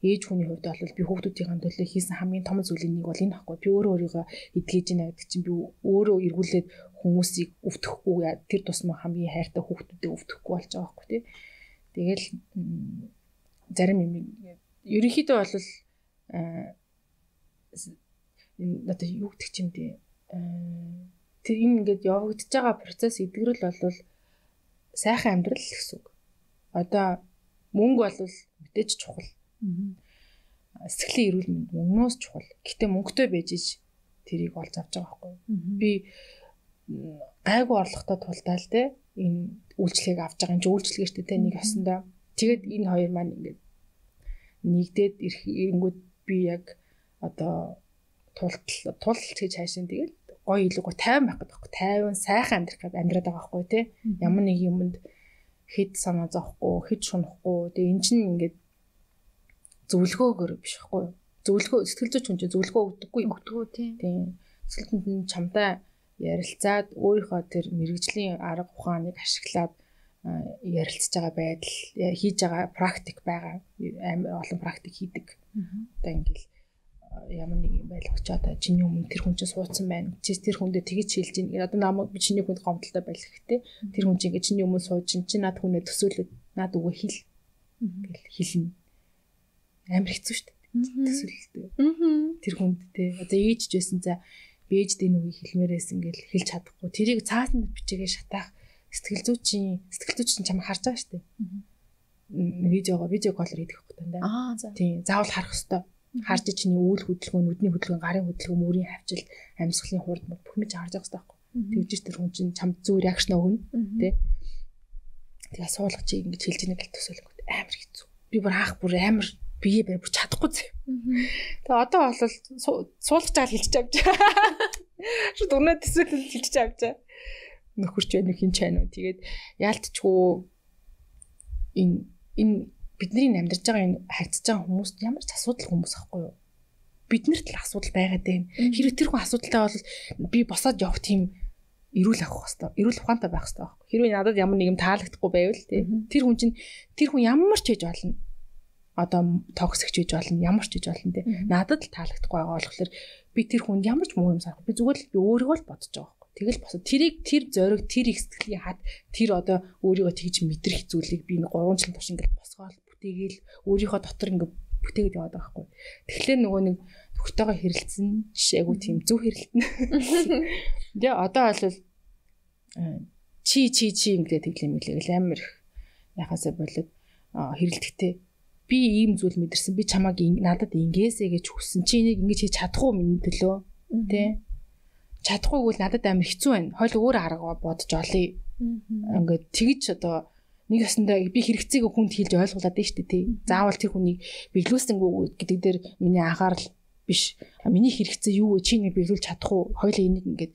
ээж хүний хувьд бол би хүүхдүүдийн төлөө хийсэн хамгийн том зүйлийн нэг бол энэ ахгүй. Би өөрөө өөрийгөө эдгэж байна гэдэг чинь би өөрөө эргүүлээд хүмүүсийг өвтөхгүй тэр тусмаа хамгийн хайртай хүүхдүүдэд өвтөхгүй болж байгаа байхгүй тий. Тэгэл зарим юм ерөнхийдөө бол энэ одоо юу гэдэг чинь тий тэр энэ ингээд явагдаж байгаа процесс эдгэрэл бол сайхан амьдрал гэсэн үг. Одоо мөнгө бол мэдээж чухал Сэтгэлийн эрүүл мэнд мөнгнөөс чухал. Гэтэ мөнгөтэй байж ич тэрийг олж авч байгаа байхгүй. Би гайгүй орлоготой тултаа л те энэ үйлчлэгийг авч байгаа. Энэ үйлчлэгээ шүү дээ нэг ясандаа. Тэгээд энэ хоёр маань ингээд нэгдээд ирэнгүүт би яг одоо тултал тулт гэж хайшин тэгэл гоё илүү гоё тайван байх гэдэг байхгүй. Тайван сайхан амьдрах гэдэг амьдраад байгаа байхгүй те. Ямар нэг юмд хэд санаа зовхгүй, хэд шунахгүй. Тэгээ эн чинь ингээд зөвлөгөөгөр биш байхгүй? Зөвлөгөө сэтгэл зүйч хүн чинь зөвлөгөө өгдөггүй. Өгдөггүй тийм. Тийм. Сэтгэл зүйн чамтай ярилцаад өөрийнхөө тэр мэрэгжлийн арга ухааныг ашиглаад ярилцж байгаа байдал хийж байгаа практик байгаа амар олон практик хийдэг. Одоо ингээл ямар нэг юм байл очиод чиний өмнө тэр хүн чинь суудсан байна. Чи тэр хүндээ тэгэж хэлж ийн. Одоо намайг би чиний хүнд гомдолтой байх хэрэгтэй. Тэр хүн чинь чиний өмнө сууж чи над хүнээ төсөөлөд над үгүй хэл. Ингээл хэлнэ амар хэцүү шүү дээ. Төсөөлөлтөө. Тэр хүнд те одоо ээжж байсан за бээжд энэ үгийг хэлмээрээс ингээл хэлж чадахгүй. Тэрийг цаасан бичээгээ шатаах сэтгэл зүйчийн сэтгэл зүйчин чам харж байгаа шүү дээ. Видеого видео коллер хийдэг хөөх тань. Аа за. Тийм заавал харах хэрэгтэй. Харж чиний үйл хөдөлгөөн, нүдний хөдөлгөөн, гарын хөдөлгөөн, мөрийн хавчил, амьсгалын хурд бүх мэд харж байгаа хэрэгтэй байхгүй. Тэгж тэр хүн чинь чам зүү реакшн өгнө. Тэ. Тэгээ суулгач ингэж хэлж ийнэ гэл төсөөлөнгөт амар хэцүү. Би бүр хаах бүр амар бие бай бүр чадахгүй зэ. Тэгээ одоо бол суулгаж байгаа хэлж авч. Шууд өнөө төсөөлөл хэлж авч. Нөхөрч байна уу хин ч байна уу. Тэгээд яалтчгүй энэ энэ бидний амьдарч байгаа энэ хайцж байгаа хүмүүс ямар ч асуудал хүмүүс ахгүй юу? Биднэрт л асуудал байгаад байна. Хэрвээ тэр хүн асуудалтай бол би босоод явах тийм эрүүл авах хэвээр эрүүл ухаантай байх хэвээр байхгүй. Хэрвээ надад ямар нэг юм таалагдахгүй байвал тэр хүн чинь тэр хүн ямар ч хийж болно одоо токсик ч гэж болно ямар ч гэж болно те надад л таалагдахгүй байгаа болохоор би тэр хүнд ямар ч муу юм санахгүй би зүгээр л би өөрийгөө л бодож байгаа тэгэл босоо. Тэрийг тэр зориг тэр их сэтгэлийн хат тэр одоо өөрийгөө тэгж мэдрэх зүйлийг би нэг 3 жилийн турш ингээд босгоол бүтээгээл өөрийнхөө дотор ингээд бүтээгээд яваад байгаа байхгүй. Тэгэхээр нөгөө нэг төгтөөгөө хэрэлцэн жишээгүй тийм зөв хэрэлтэн. Тэгээ одоо бол чи чи чи ингээд тэглэм мэлээгэл амар их яхасаа болоод хэрэлдэхтэй би ийм зүйл мэдэрсэн. Би чамааг надад ингээсэ гэж хүссэн. Чи энийг ингэж хийж чадахгүй миний төлөө? Тий чадахгүй бол надад амар хэцүү байна. Хойл өөр арга бодож олъё. Ингээд тэгж одоо нэг ясандаа би хэрэгцээг хүнд хэлж ойлгуулад шүү дээ тий. Заавал тэр хүнийг биелүүлсэнгүй гэдэг дээр миний анхаарал биш. Миний хэрэгцээ юу вэ? Чи нэг биелүүлж чадахгүй. Хойлоо энийг ингээд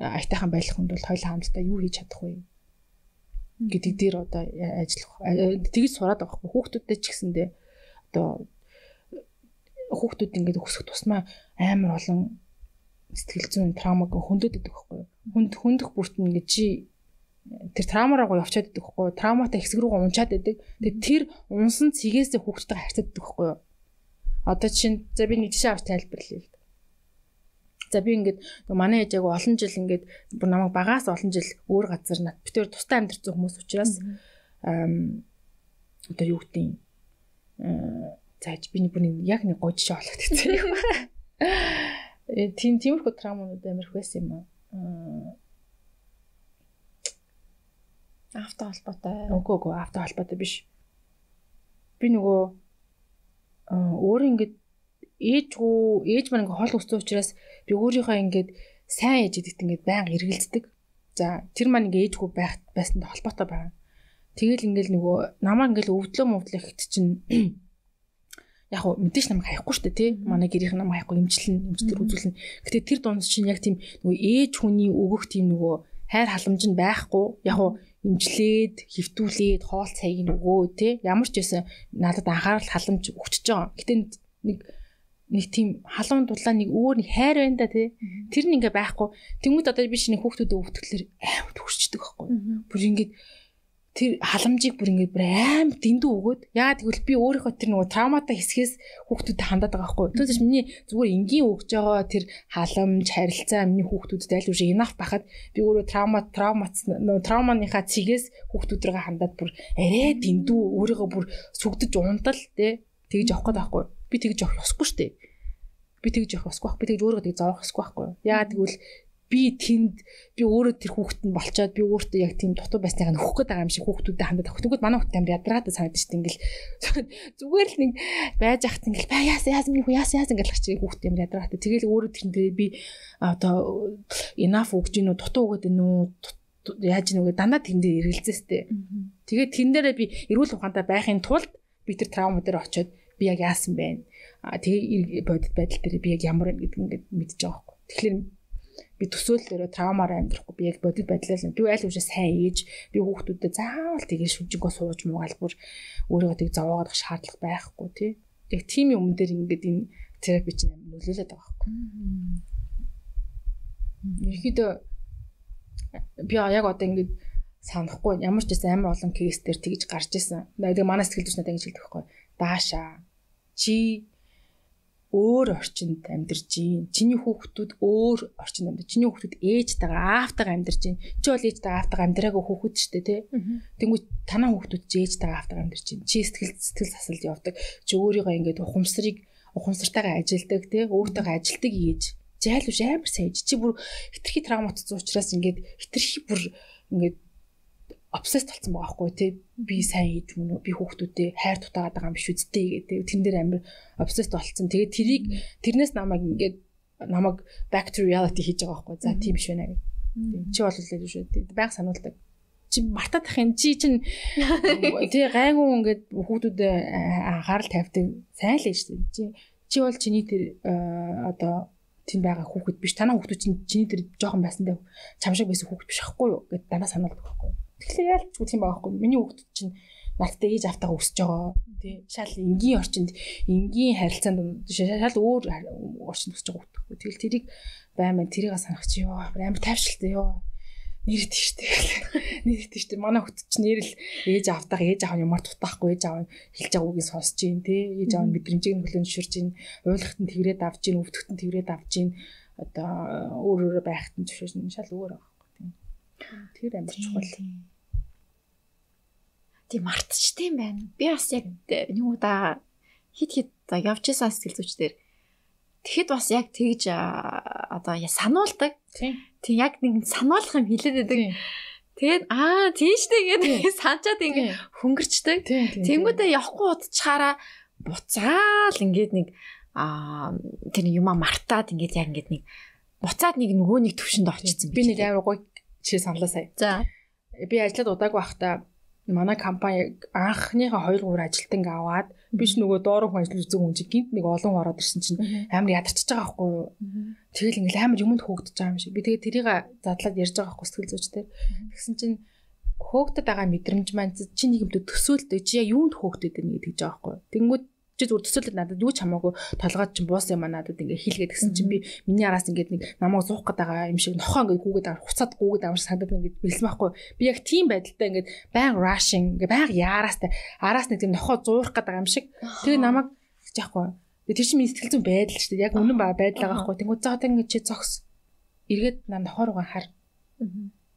айтайхан байх хүнд бол хойлоо хамтдаа юу хийж чадахгүй гэдэг дээр одоо ажиллах тэгж сураад байгаа хгүй хүүхдүүдтэй ч гэсэндээ одоо хүүхдүүд ингээд өсөх тусмаа амар олон сэтгэл зүйн травмаг хөндөд идэх байхгүй хүнд хөндөх бүрт нь ингээд чи тэр травмаараа явчаад идэх байхгүй травматай хэсэг рүү унчаад идэг тэгээд тэр унсан цэгээсээ хүүхдтэй харьцаад идэх байхгүй одоо чинь за би нэг жишээ авч тайлбарлая За би ингээд манай ээжээг олон жил ингээд бүр намайг багаас олон жил өөр газар нат битээр тустай амьдарсан хүмүүс учраас одоо юу гэдэг юм? Зааж би бүр яг нэг гой жишээ олгогдсон юм. Э тийм тиймэрхүү травмууд амар их байсан юм аа. Авто холбоотой. Үгүй үгүй авто холбоотой биш. Би нөгөө өөр ингээд ээжгүй ээж маань ингээ хол өссөн учраас би өөрийнхөө ингээд сайн ээж гэдэгт ингээд байнга эргэлздэг. За тэр маань ингээ ээжгүй байх байсанд холбоотой байна. Тэгэл ингээл нөгөө намаа ингээл өвдлөө мөвдлөө ихт чинь яг хуу мэдээж намайг хаяхгүй шүү дээ тий. Манай гэрийнх намайг хаяхгүй имжлэн имжтэр үзүүлнэ. Гэтэ тэр дундс чинь яг тийм нөгөө ээж хүний өгөх тийм нөгөө хайр халамж нь байхгүй. Яг хуу имжлээд, хөвтүүлээд, хоол цайг нь өгөө тий. Ямар ч байсан надад анхаарал халамж өгчөж байгаа. Гэтэ нэг нэг тийм халуун дулаан нэг өөр нэг хайр байна да тий. Тэр нь ингээ байхгүй. Тэнгүүд одоо би шинэ хүүхдүүдэд өвтгөлөр амар төгсчдөг байхгүй. Бүр ингээд тэр халамжийг бүр ингээд бүр аим дэндүү өгөөд яагаад гэвэл би өөрийнхөө тэр нөгөө травматай хэсгээс хүүхдүүдэд хандаад байгаа байхгүй. Түүнээс миний зүгээр энгийн өгж байгаа тэр халамж, харилцаа миний хүүхдүүдэд аль үшиг enough байхад би өөрөө травма травмац нөгөө травманыхаа цэгээс хүүхдүүдрээ хандаад бүр арай дэндүү өөрийгөө бүр сүгдэж унтал тий тэгж явах гээд байхгүй. Би тэгж явах ёсгүй шүү дээ. Би тэгж явах ёсгүй байхгүй. Би тэгж өөрийгөө тэг зовох ёсгүй байхгүй. Яагаад гэвэл би тэнд би өөрөө тэр хүүхэд нь болчоод би өөртөө яг тийм дутуу байсныг нөхөх гээд байгаа юм шиг хүүхдүүдэд хандаад авах. Тэгвэл манай хүүхэд амар ядраатай санагдаж дээ. Ингээл зүгээр л нэг байж ахт ингээл баа яас яас миний хүү яас яас ингээл хач хүүхэд амар ядраатай. Тэгэл өөрөө тэр дээр би одоо enough өгж гинүү дутуу өгöd гинүү яаж нүгэ дандаа тэн дээр эргэлзээстэй. Тэгээд тэн дээрээ би эрүүл ухаантай байхын тулд би тэр травма дээр очиод би яг яасан бэ? А тэгээ бодит байдал дээр би яг ямар вэ гэдгийг ингээд мэдчихэж байгаа байхгүй. Тэгэхээр би төсөөллөөрөө травмаар амьдрахгүй би яг бодит байдлаар би аль үшээ сайн ээж би хүүхдүүдэд заавал тэгээ шүжигөө сууж муугаалбар өөрийгөө тэг зовоогоох шаардлага байхгүй тий. Яг тийм юм дээр ингээд энэ терапи чинь амар нөлөөлөд байгаа байхгүй. Ерхийдөө би яг одоо ингээд санахгүй ямар ч гэсэн амар олон кейс дээр тэгж гарч исэн. Тэгээ манай сэтгэл зүйч надад ингэж хэлдэг байхгүй. Даашаа чи өөр орчинд амьдарч гин. Чиний хүүхдүүд өөр орчинд амьдарч. Чиний хүүхдүүд ээжтэйгээ аавтайгаа амьдарч гин. Чи бол ээжтэйгээ аавтайгаа амьдраагүй хүүхэд шүү дээ, тий. Тэнгүү танаа хүүхдүүд чи ээжтэйгээ аавтайгаа амьдарч гин. Чи сэтгэл сэтгэл засалд явдаг. Чи өөрийгөө ингээд ухамсарыг ухамсартайгаа ажилдаг, тий. Өөртөөгөө ажилдаг ээж. Зайл биш амар сайн. Чи бүр хитрхи травматцсан учраас ингээд хитрхи бүр ингээд обсесс толцсон байгаа байхгүй. Тий би сайн хийж мөн үү би хүүхдүүдээ хайр тутаагаад байгаа юм биш үсттэй гэдэг. Тэн дээр амир обсесс толцсон тэгээд тэрийг тэрнээс намайг ингээд намайг back to reality хийж байгаа байхгүй. За тийм биш байна гэдэг. Чи бол л биш үү байг сануулдаг. Чи мартаад ах юм. Чи чин тий гайгүй ингээд хүүхдүүдэд анхаарал тавьдаг. Сайн л шүү дээ чи чи бол чиний тэр одоо тэнд байгаа хүүхэд биш. Танаа хүүхдүүд чинь чиний тэр жоохон байсан даа чам шиг байсан хүүхэд биш ахгүй юу? Гэд дандаа сануулдаг байхгүй Тэгэхээр яалч үгүй юм байгаа байхгүй. Миний хүүхэд чинь надтай ээж автагаа өсөж байгаа. Тий. Шал энгийн орчинд энгийн харилцаанд шал өөр орчинд өсөж байгаа хүүхэд. Тэгэл тэрийг баймаа тэрийг санах чи ёо амар тайвшилтай ёо нэрэт штэ. Нэрэт штэ. Манай хөт чинь нэрэл ээж автах, ээж аав ямар тутаахгүй ээж аав хэлж байгаа үгийг сонсож гин тий. Ээж аав мэдрэмжийг хүлэн зөвшөөрж гин. Ойлгохт нь тэгрээд авч гин, өвдөхт нь тэгрээд авч гин. Одоо өөр өөр байхт нь зөвшөөрч шал өөр байгаа. Тэр амар чухал. Тийм мартчихдээ юм байна. Би бас яг нэг удаа хит хит явж исэн сэтгэл зүйч дээр тэгэхэд бас яг тэгж одоо сануулдаг. Тийм. Яг нэг сануулах юм хэлээд байдаг. Тэгээд аа тийштэй гэдэг санчаад ингэ хөнгөрчдөг. Тэнгүүдээ явахгүй удачаараа буцаал ингээд нэг аа тэр юма мартаад ингээд яг ингээд нэг буцаад нэг нөгөө нэг төвшөнд орчихсон. Би нэг амар гоё чи саналаа сая. За. Би ажиллаад удаагүй байхдаа манай компани анхныхаа 2 3 ажилтныг аваад биш нөгөө доорх ажил үзэг хүн чинь гинт нэг олон ороод ирсэн чинь амар ядарчж байгаа байхгүй юу. Тэгэл ингээл амар юмд хөөгдөж байгаа юм шиг. Би тэгээ тэрийг задлаад ярьж байгаа байхгүй сэтгэл зүйчтэй. Тэгсэн чинь хөөгдөд байгаа мэдрэмж маань чи нэг юмд төсөөлтөө чи яг юунд хөөгдөд байна гэдэг жаа байхгүй. Тэнгүүд чи зүгээр төсөөлөд надад юу ч хамаагүй толгойд чинь буус юм а надад ингээ хийлгээд гисэн чинь би миний араас ингээд нэг намайг зуух гээд байгаа юм шиг нохоо ингээ гүгээд авах хуцаад гүгээд авах санагдаад ингээд бэлсэн байхгүй би яг тийм байдалтай ингээд баян rushing ингээ баян яараастай араас нэг тийм нохоо зуурах байгаа юм шиг. Тэгээ намайг яахгүй тэр чинь миний сэтгэл зүйн байдал шүү дээ. Яг үнэн ба байдал байгаа байхгүй тэнгуү заа тэгээ чи зогс. Эргээд наа нохоо руугаа хар.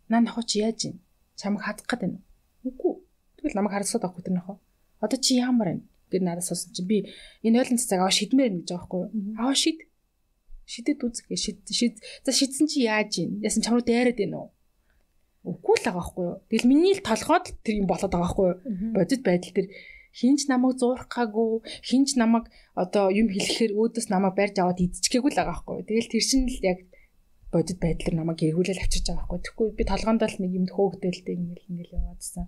Наа нохоо чи яаж юм чамайг хадах гээд байна үгүй. Тэгэл намайг харсаад байхгүй тэр нохоо. Одоо чи ямар байна гэд надад сонсон чи би энэ ойлын цацаг аваа шидмээр гэж байгаа байхгүй аваа шид. Шидэд үзэх шид шид. За шидсэн чи яаж юм? Яасан чамруу дайраад байна уу үгүй л байгаа байхгүй юу? Тэгэл миний л толгойд тэр юм болоод байгаа байхгүй юу? Бодит байдал тэр хинч намайг зуурхаагүй хинч намайг одоо юм хэлэхээр өөдөөс намайг барьж аваад идчихгээгүй л байгаа байхгүй юу? Тэгэл тэр шин л яг бодит байдлаар намайг эргүүлэл авчирч байгаа байхгүй. Тэгэхгүй би толгоонд л нэг юмд хөөгдөлтэй ингээл ингээл яваадсан.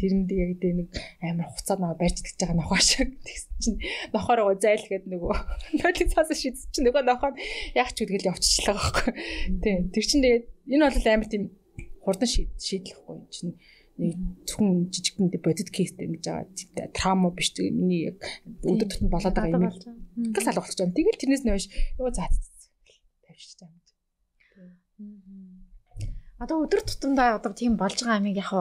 Тэрэнд яг дэ нэг амар хуцаад намайг барьж идэж байгаа нохоо шиг тэгсэн чинь нохоор гоо зайл гээд нөгөө нойлын цаас шидс чинь нөгөө нохоо яг ч үдгэл явчихлаа байхгүй. Тийм. Тэр чинь тэгээд энэ бол амар тийм хурдан шийдлэхгүй чинь нэг зөвхөн жижигхэн бодит кейстэй ингэж байгаа траума биш миний яг өдөр тутмын болоод байгаа юм. Тэгэл алга болчих юм. Тэгэл тэрнээс нь хойш юу заа тавьчих чам. Одоо өдөр тутамдаа одоо тийм болж байгаа амиг яг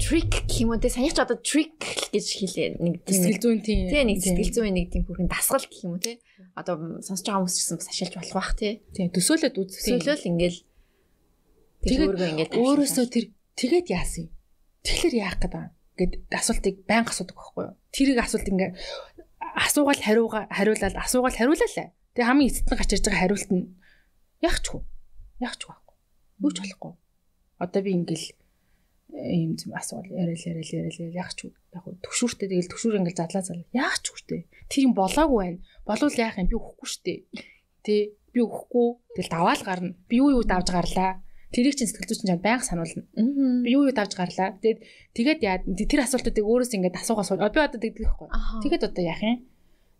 trick гэх юм уу? Те санийч одоо trick гэж хэлээ. Нэг сэтгэл зүйн тийм тий нэг сэтгэл зүйн нэг тийм бүрхэн дасгал гэх юм уу те одоо сонсож байгаа хүмүүс ч гэсэн бас ашиглаж болох бах тий тийм төсөөлөд үз төсөөлөл ингээл тэгээд ингээд өөрөөсөө тэр тэгээд яасан юм? Тэгэхээр яах гэдэг гэд асуултыг байнга асуудаг байхгүй юу? Тэрийг асуулт ингээ асуугаал хариуга хариулаад асуугаал хариулаа лээ тэгээ хамгийн эцэд нь гарч ирж байгаа хариулт нь яахчгүй яахчгүй байхгүй юу ч болохгүй. Одоо би ингээл ийм юм асуул яриад яриад яриад яах ч яг төгшүүртэй тэгэл төгшүүр ингээл задлаа залаа. Яах ч үстэй тийм болоогүй байна. Болвол яах юм? Би өхгүй штэ тий би өхгүй тэгэл даваал гарна. Би юу юу давж гарлаа? Тэрийг чинь сэтгэл зүйчин байнга сануулна. Би юу юу давж гарлаа? Тэгээд тэгээд яа тэр асуултуудыг өөрөөс ингээд асуугаас би одоо тэгдэг байхгүй. Тэгээд одоо яах юм?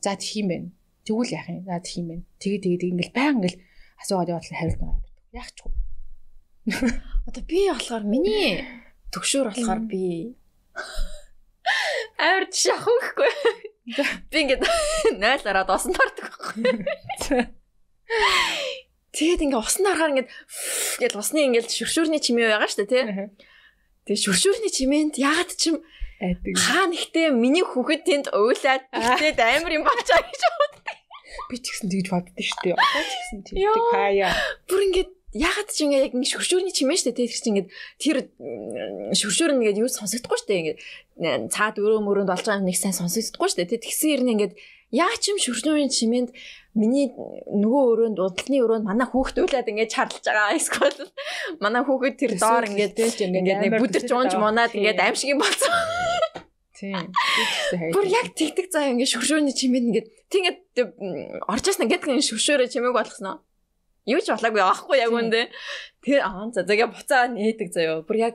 За тэх юм байна. Тэгвэл яах юм? За тэх юм байна. Тэгээд тэгээд ингээл байнга ингээл асуугаад яваад хариулт байгаа яах ч одоо би болохоор миний төгшөөр болохоор би амар тийш ахын гэхгүй. Би ингээд 0 ороод усан тартдаг байхгүй. Тэгээд ингээд усан харахаар ингээд гэл усны ингээд шүршүүрний чимээ байгаа шүү дээ тий. Тэгээд шүршүүрний чимээнд ягаад ч юм хаа нэгтээ миний хүүхэд тэнд уйлаад тэгээд амар юм болчаа гэж боддог. Би ч гэсэн тэгж боддоо шүү дээ. Одоо ч гэсэн тэгдэг хаяа. Бүр ингээд ягаад ч ингээ яг ингээ шүршүүрний чимээ штэ тэр чинь ингээ тэр шүршүүр нь ингээ юу сонсогдохгүй штэ ингээ цаад өрөө мөрөнд болж байгаа нэг сайн сонсогдохгүй штэ тэгсэн ирнэ ингээ яа ч юм шүршүүрийн чимээнд миний нөгөө өрөөнд удалны өрөөнд манай хүүхд үйлээд ингээ чарлж байгаа эсвэл манай хүүхэд тэр доор ингээ ингээ нэг бүдэрч уунж мунаад ингээ аимшиг юм болсон. Тийм. Бүр яг тэгдэг заа ингээ шүршүүрний чимээнд ингээ тийм ингээ орчоос нь ингээ шүршүүрээ чимээг болгосноо юу ч болоогүй аахгүй яг үндэ. Тэр аа за зэгээ буцаа нээдэг заяо. Бүр яг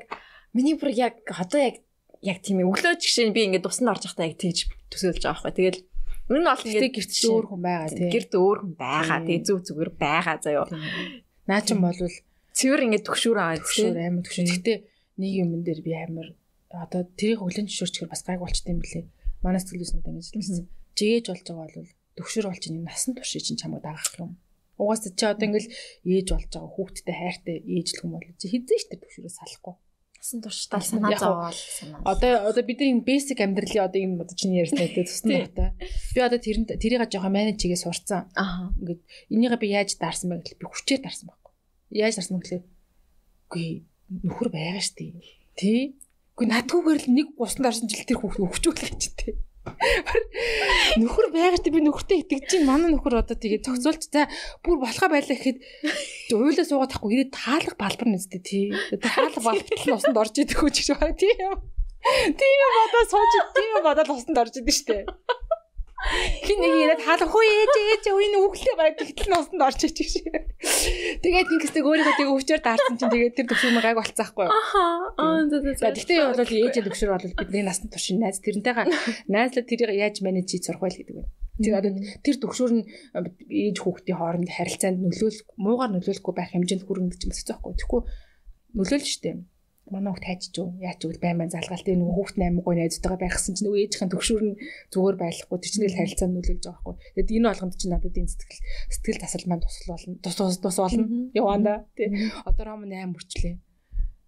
миний бүр яг одоо яг яг тийм өглөө жигшээ би ингээд тусанд орж байхдаа яг тэгж төсөөлж байгаа байхгүй. Тэгэл энэ бол ингээд гэрт өөр хүн байгаа тийм. Гэрт өөр хүн байгаа. Тэгээ зүг зүгээр байгаа заяо. Наа чин болвол цэвэр ингээд төгшүүр аваад төгшүүр амар төгшүүр. Гэтэ нэг юм дээр би амар одоо тэрийг өглөө зөвшөөрчихөр бас гайг болчтой юм блэ. Манай сэтгэлүйснүүд ингэж хэлсэн. Жигээж болж байгаа бол төгшөр болж ин насан туршид чинь чамд дагаах юм Угаасаа чи одоо ингээл ээж болж байгаа хүүхдтэй хайртай ээжлэх юм бол чи хизээ ч тэр төвшөрөөс салахгүй. Насан туршдаа санаа зовоол санаа. Одоо одоо бид нар энэ basic амьдралын одоо энэ одоо чиний ярьсан гэдэг тусна та. Би одоо тэр тэрийг жоохон менежигээ сурцсан. Аа. Ингээд энийгээ би яаж дарсан бэ гэхэл би хүчээр дарсан байхгүй. Яаж дарсан бэ гэхэл үгүй нөхөр байгаа штий. Тий? Үгүй надгүйгээр л нэг гусан дарсан жил тэр хүүхд өвчүүлж тий. Нөхөр байгаад би нөхөртэй итгэж чинь манай нөхөр одоо тэгээ зохицуулж за бүр болохоо байлаа гэхэд уйлаа суугаад тахгүй ирээд таалах балбар нэстэй тий. Таалах балбартал нь усанд орж идэх үү гэж байна тийм. Тийм бодоо сууж тийм бодоод усанд орж идэв штэ. Хин нэг ирээд хаалга хөө ээж ээж үеийн үхлээ баг тэгтэл нь усанд орж ич гэж. Тэгээд ингэсдэг өөрийнхөө тэг өвчөр даарсан чинь тэгээд тэр төвшөр маяг болцсон байхгүй юу? Аа. Тэгтээ бол ээж төвшөр бол бидний насны туршийн найз тэрнтэйгээ найзлаад тэрийг яаж менеж хийж сурах вэ гэдэг байна. Тэр одоо тэр төвшөр нь ээж хүүхдийн хооронд харилцаанд нөлөөлөх муугаар нөлөөлөхгүй байх хэмжээнд хүргэнэ гэж байхгүй. Тэгэхгүй нөлөөлж штеп манай хүүхд хайчиж юу яач үл байн байн залгаал тэгээ нөгөө хүүхд амин гой найзтайгаа байхсан чинь нөгөө ээжийн төгшүүр нь зүгээр байхгүй тэр чинь л харилцаанд нөлөөлж байгаа байхгүй. Тэгэд энэ болгонд чинь надад энэ сэтгэл сэтгэл тасал маань тусал болно. Тус тус тус болно. Яванда. Тий одоо ром 8 мөрчлээ.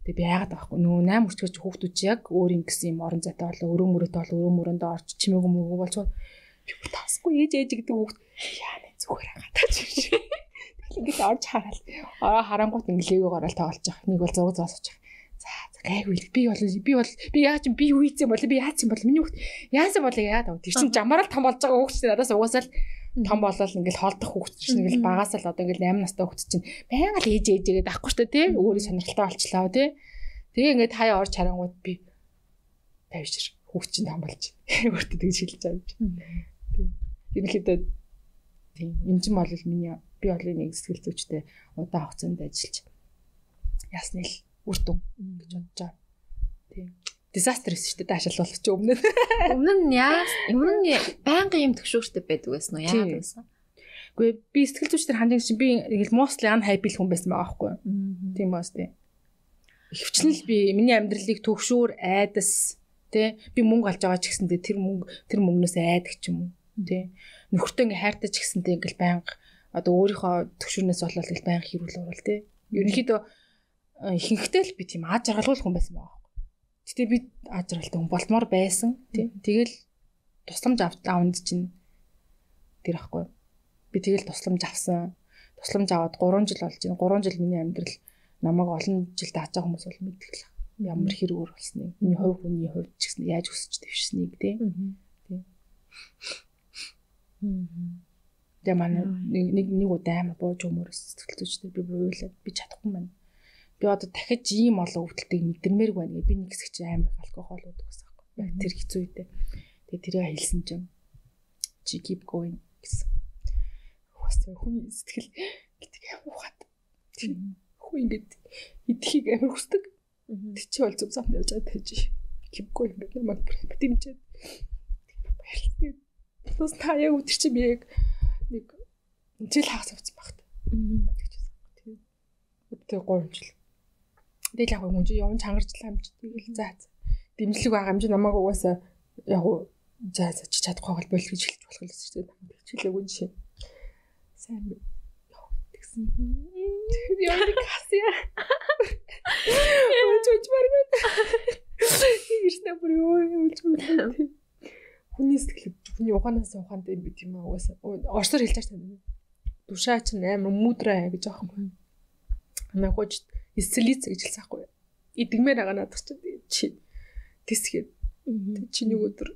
Тэгээ би яагаад байхгүй. Нөгөө 8 мөрчгөөч хүүхдүүд чи яг өөр ингэсэн юм орон зайтай болоо өрөө мөрөтэй болоо өрөө мөрөндөө орч чимээгүй мөгөө болцоо би тасгүй ээж ээж гэдэг хүүхд яа нэ зүгээр хатаач Тэгэл ингэж орж хараал. Аа харангуут инглээгээр орол тоглож байгаа. Нэг бол зураг зоосож байгаа гайгүй би бол би бол би яаж би юу хийцэн бол би яаж юм бол миний хүүхд яасан бол яадав тэр чин жамаараа том болж байгаа хүүхд чинь надаас угаасаа л том болол ингээл холдох хүүхд чинь ингээл багаас л одоо ингээл 8 настай хүүхд чинь. Байнга л ээж ээжгээд авахгүй шүү дээ тий. Өөрөө сонирхолтой болчлаа тий. Тэгээ ингээд хаяа орж харангууд би тавьж хүүхд чинь том болж. Өөртөө тэгж байгаа юм тий. Ерөнхийдөө тий юм чинь бол миний би бол нэг сэтгэл зүйчтэй удаан хугацаанд ажиллаж ясны л үр дүн гэж бодож байгаа. Тийм. Disaster шүү дээ болох чи өмнө. Өмнө нь яа өмнө нь байнгын юм төгшөөртэй байдаг байсан уу? Яагаад байсан? Гэхдээ би сэтгэл зүйчдэр хандсан чинь би ингээл mostly unhappy хүн байсан байгаа байхгүй юу? Тийм баас тийм. Хөвчлэн л би миний амьдралыг төгшөөр айдас тий би мөнгө алж байгаа ч гэсэндээ тэр мөнгө тэр мөнгнөөс айдаг ч юм уу тий нөхөртөө ингээ хайртай ч гэсэндээ ингээл байнга одоо өөрийнхөө төгшөрнөөс болоод ингээл байнга хэрүүл уурал тий ерөнхийдөө ихэнхдээ л би тийм аа жаргалгүй хүн байсан байгаа байхгүй. Гэтэ би ажралтай хүн болмоор байсан тий. Тэгэл тусламж аванд чинь тэр ахгүй. Би тэгэл тусламж авсан. Тусламж аваад 3 жил болж байна. 3 жил миний амьдрал намайг олон жил байгаа хүмүүс бол мэддэг л ямар хэрүүр болсныг. Миний хувь хүний хувьд ч гэсэн яаж өсөж дэвшсэнийг тий. Тий. Манай нэг нэг удаа амар бууж өмөрөс сэтгэл зүйчтэй би буйлаад би чадахгүй маань. Би одоо дахиж ийм олон өвдөлтийг мэдэрмээрг байна гэ би нэг хэсэг чи амар алкогол уудаг гэсэн юм. Яг тэр хэцүү үедээ. Тэгээ тэрийг хэлсэн чинь чи keep going гэсэн. Хөөсөө хүний сэтгэл гэдэг юм ухаад. Хүү ингэж идэхийг амар хүсдэг. Тэг чи бол зөв замд явж байгаа гэж keep going гэдэг намайг дэмжиж. Баярлалаа. Тус та яг өтер чи би яг нэг жил хагас авсан багт. Тийм. Өдөө 3 жил. Тэгэл яг хүн чи явж чангарчлаа юм чи тэгэл заа. Дэмжлэг байгаа юм чи намайг угаасаа яг за за чи чадахгүй бол гэж хэлж болох л шүү дээ. Хичээлээгүй жишээ. Сайн яа тэгсэн. Яа касия. Ууч ууч маргад. Ирснэ бүр юу ууч хүний сэтгэл хүний ухаанаас ухаанд юм бит юм аа угаасаа орсоор хэлж шүү дээ. Душаа чинь амар мудраа гэж аахгүй. Намайг хож эсэлиц гэж хэлсэн аахгүй. Идгмээр байгаа надад чинь чи тисгээд чи нэг өдөр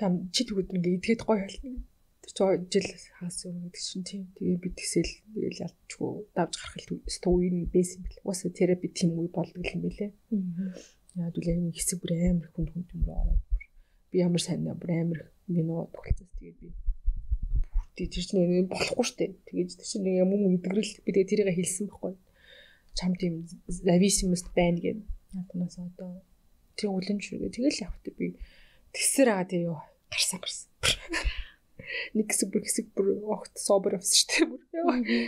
там чи тэг өдөр ингээ идгээд гоё болно. Тэр чи жил хаас юм гэдэг чинь тийм. Тэгээ би тэсэл тэгэл ялчгүй давж гарах л үеийн бэс юм бэл. Угаасаа терапи тийм үе болдог юм бэлээ. Яа дүүлээ нэг хэсэг бүр амар хүнд хүнд юм ороод би ямар сайн бүр амар минут тогтолцоос тэгээд би тий тэр чинь болохгүй штэ тэгээд тэр чинь нэг юм юм идэгрэл би тэгээд тэрийг хэлсэн байхгүй чам тийм зависимост байна гэд надаас одоо. Тэр үлэн шүргээ тэгэл явахт би. Тэгсэр байгаа тий юу? Гарсан гарсан. Нэг хэсэг бүр хэсэг бүр огт собер авсан штэ бүр. Тий.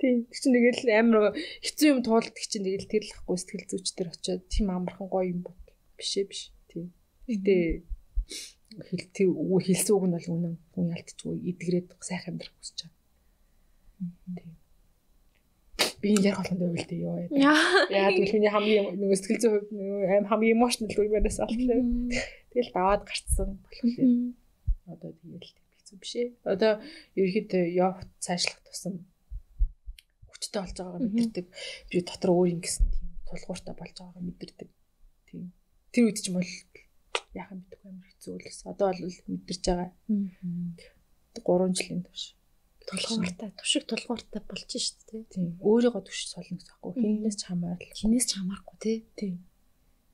Тэр чинь тэгэл амар хэцүү юм туулдаг чинь тэгэл тэр л ахгүй сэтгэл зүйч төр очиод тийм амархан гоё юм бод бишээ биш. Тий. Гэтээ хэлтий хэлсэн үг нь бол үнэн хүн ялтчихгүй идэгрээд сайхан амьдрах хүсэж байгаа. Тийм. Би яг холонд байвал дээ ёо. Яа тэгвэл миний хамгийн нөгөө сэтгэл зүйн хувьд аим хамгийн эмоционал үеэрээс алтлаа. Тэгэл даваад гарцсан болохоор одоо тэгэл хэцүү биш ээ. Одоо ерөөхдөө явт цаашлах тусам хүчтэй болж байгаагаа мэдэрдэг. Би дотор өөр ингэсэн тийм тулгууртай болж байгаагаа мэдэрдэг. Тийм. Тэр үед ч юм бол яах юм бэ амар хэцүү гэсэн. Одоо бол мэдэрч байгаа. 3 жилийн турш тулгууртай түшиг тулгууртай болж шүү дээ. Тийм. Өөрийгөө түш солно гэсэн байхгүй. Хинээс ч хамаарал. Хинээс ч хамаарахгүй тий. Тийм.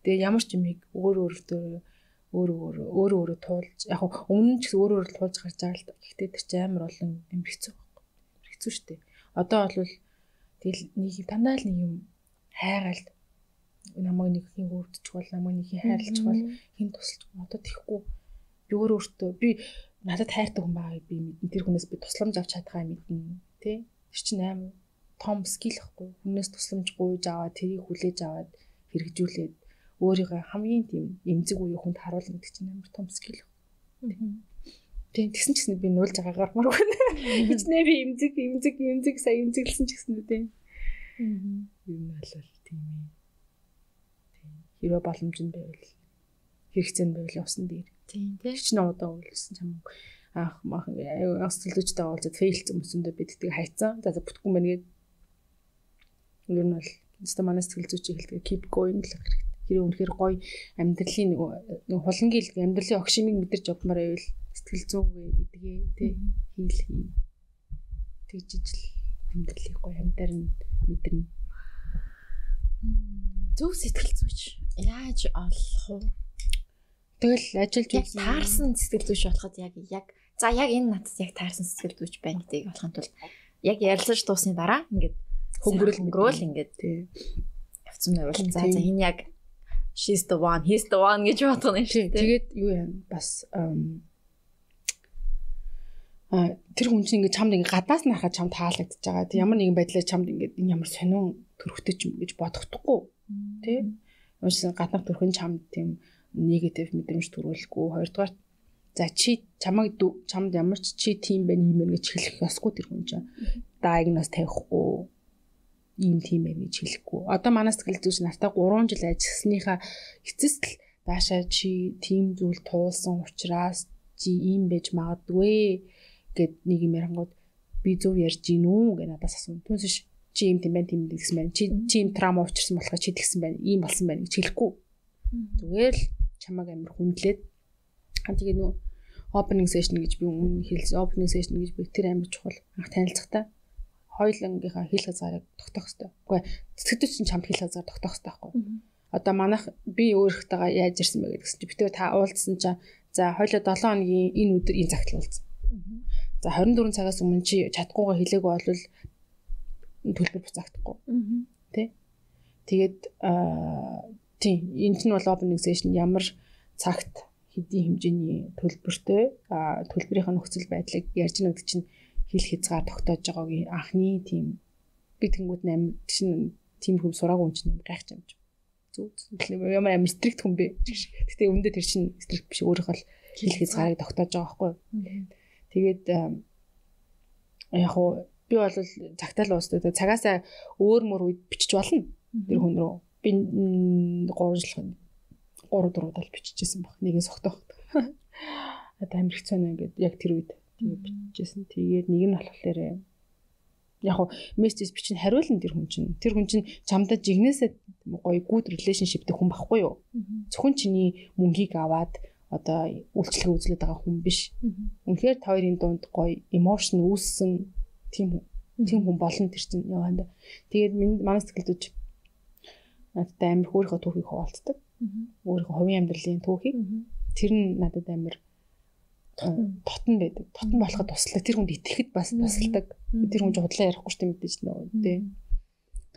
Тэгээ ямар ч юмыг өөр өөртөө өөр өөр өөр өөрө туулж яг өмнө ч өөр өөр туулж гарч байгаа л да. Гэхдээ тэр чинь амар олон юм хэцүү байхгүй. Хэцүү шүү дээ. Одоо бол тэгэл нэг дандаа л нэг юм хайгаал намайг нэг хин хөвдчих бол намайг нэг хин хайрлах бол хин тусалж одоо тэхгүй би өөр өөртөө би надад хайртай хүн байгааг би мэднэ. Тэр хүнээс би тусламж авч чадхаа мэднэ тий. Тэр чинь аим том скил ахгүй. Хүнээс тусламж гуйж аваад тэрийг хүлээж аваад хэрэгжүүлээд өөрийгөө хамгийн тийм эмзэг үе хүнд харуулна гэдэг чинь амар том скил. Тийм тэгсэн ч гэсэн би нуулж байгаагаар мар байна. Хичнээн би эмзэг эмзэг эмзэг сая эмзэглсэн ч гэсэн үү тийм. Юм бол тийм ээ. Хэрвээ боломж нь байвал хэрэгцээ нь байвал явсан дээр. Тийм тийм. Чи нуудаа үйлсэн чам аах мах асуултуудтай уулзаад фейлцсэн хүмүүсэндээ биддэг хайцсан. За бүтггүй мэн гээд ер нь бол өстө манай сэтгэл зүйч хэлдэг keep going л хэрэгтэй. Хэрэг үнэхээр гоё амьдралын нэг хулангийн амьдралын огшимыг мэдэрч явмаар байвал сэтгэл зүйгээ эдгээ тий хийл хий. Тэгжиж л амьдралыг гоё амьдаар нь мэдэрнэ. Зөв сэтгэл зүйч яаж олох вэ? Тэгэл ажиллаж яг таарсан сэтгэл зүйч болоход яг яг за яг энэ надад яг таарсан сэтгэл зүйч байна гэдгийг болохын тулд яг ярилцаж дуусны дараа ингээд хөнгөрөл хөнгөрөөл ингээд явцсан байвал за за энэ яг she's the one he's the one гэж бодох юм шиг тэгээд юу юм бас а тэр хүн чинь ингээд чамд ингээд гаднаас нь харахад чам таалагдчихж байгаа. Тэг ямар нэгэн байдлаар чамд ингээд энэ ямар сонин төрөхтэй ч юм гэж бодохдохгүй. Тэ? Уушсан гаднах төрхөн чамд тийм негатив мэдрэмж төрүүлэхгүй. Хоёрдугаар за чи чамайг чамд ямар ч чи тийм байна юм гэж хэлэх ёсгүй тэр хүн чинь. Диагноз тавихгүй. ийм тийм байх гэж хэлэхгүй. Одоо манай сэтгэл зүйч нартай 3 жил ажилласныхаа эцэст л даашаа чи тийм зүйл туулсан учраас чи ийм байж магадгүй гэд нэг юм ярангууд би зөв ярьж гин үү гэж надаас асуув. Түнш чи ийм тийм байна тийм гэсэн байна. Чи чи ийм трама учирсан болохоо чи тэгсэн байна. Ийм болсон байна гэж хэлэхгүй. Зүгээр л чамаг амир хүндлээд тэгээ нөө opening session гэж би өмнө хэлсэн. Opening session гэж би тэр амир чухал анх танилцахтаа хоёулангийнхаа хэл хязгаарыг тогтоох хэрэгтэй. Үгүй сэтгэлдээ чинь чамд хэл хязгаар тогтоох хэрэгтэй байхгүй. Одоо манайх би өөрийнхтэйгээ яаж ирсэн бэ гэдгсэн чинь битүү та уулзсан чинь за хоёлоо 7 хоногийн энэ өдөр энэ цагт уулзсан. За 24 цагаас өмнө чи чадахгүйгаа хэлээгүй болвол төлбөр буцаагдахгүй. Тэ? Тэгээд тийм энэ нь бол session ямар цагт хэдийн хэмжээний төлбөртэй төлбөрийнх нь нөхцөл байдлыг ярьж нэгд чинь хил хязгаар тогтоож байгаагийн анхны тийм би тэнгууд нэм чинь тийм хүм сураагүй юм чинь гайхаж юм. Зүг ямар амар стрикт хүн бэ. Гэтэ өмнөд тэр чинь стрикт биш өөрөөх нь хил хязгаарыг тогтоож байгаа байхгүй. Тэгээд яг хуу би бол цагтаал уустаа цагаасаа өөр мөр үед бичиж болно. Тэр хүн рүү би 3 жил 3 4 удаа биччихсэн баг. Нэг нь согтоох. Одоо амирх цаана ингээд яг тэр үед тэгээд биччихсэн. Тэгээд нэг нь болохоор яг хуу мессеж бичин хариулна тэр хүн чинь. Тэр хүн чинь чамдаа жигнэсээ гоё good relationship дэх хүн байхгүй юу? Зөвхөн чиний мөнгийг аваад одоо үйлчлэг үзлээд байгаа хүн биш. Үнэхээр та хоёрын дунд гоё emotion үүссэн тийм тийм хүн болно тэр чинь яваанда. Тэгээд манай сэтгэлдүүч надад амар хөөрийнхөө түүхийг хуваалцдаг өөрийнхөө хувийн амьдралын түүхийг тэр нь надад амар тотн байдаг. Тотн болоход туслаа. Тэр хүнд итгэхэд бас тусалдаг. Тэр хүн жудлаа ярихгүй ч мэдээж нөө тий.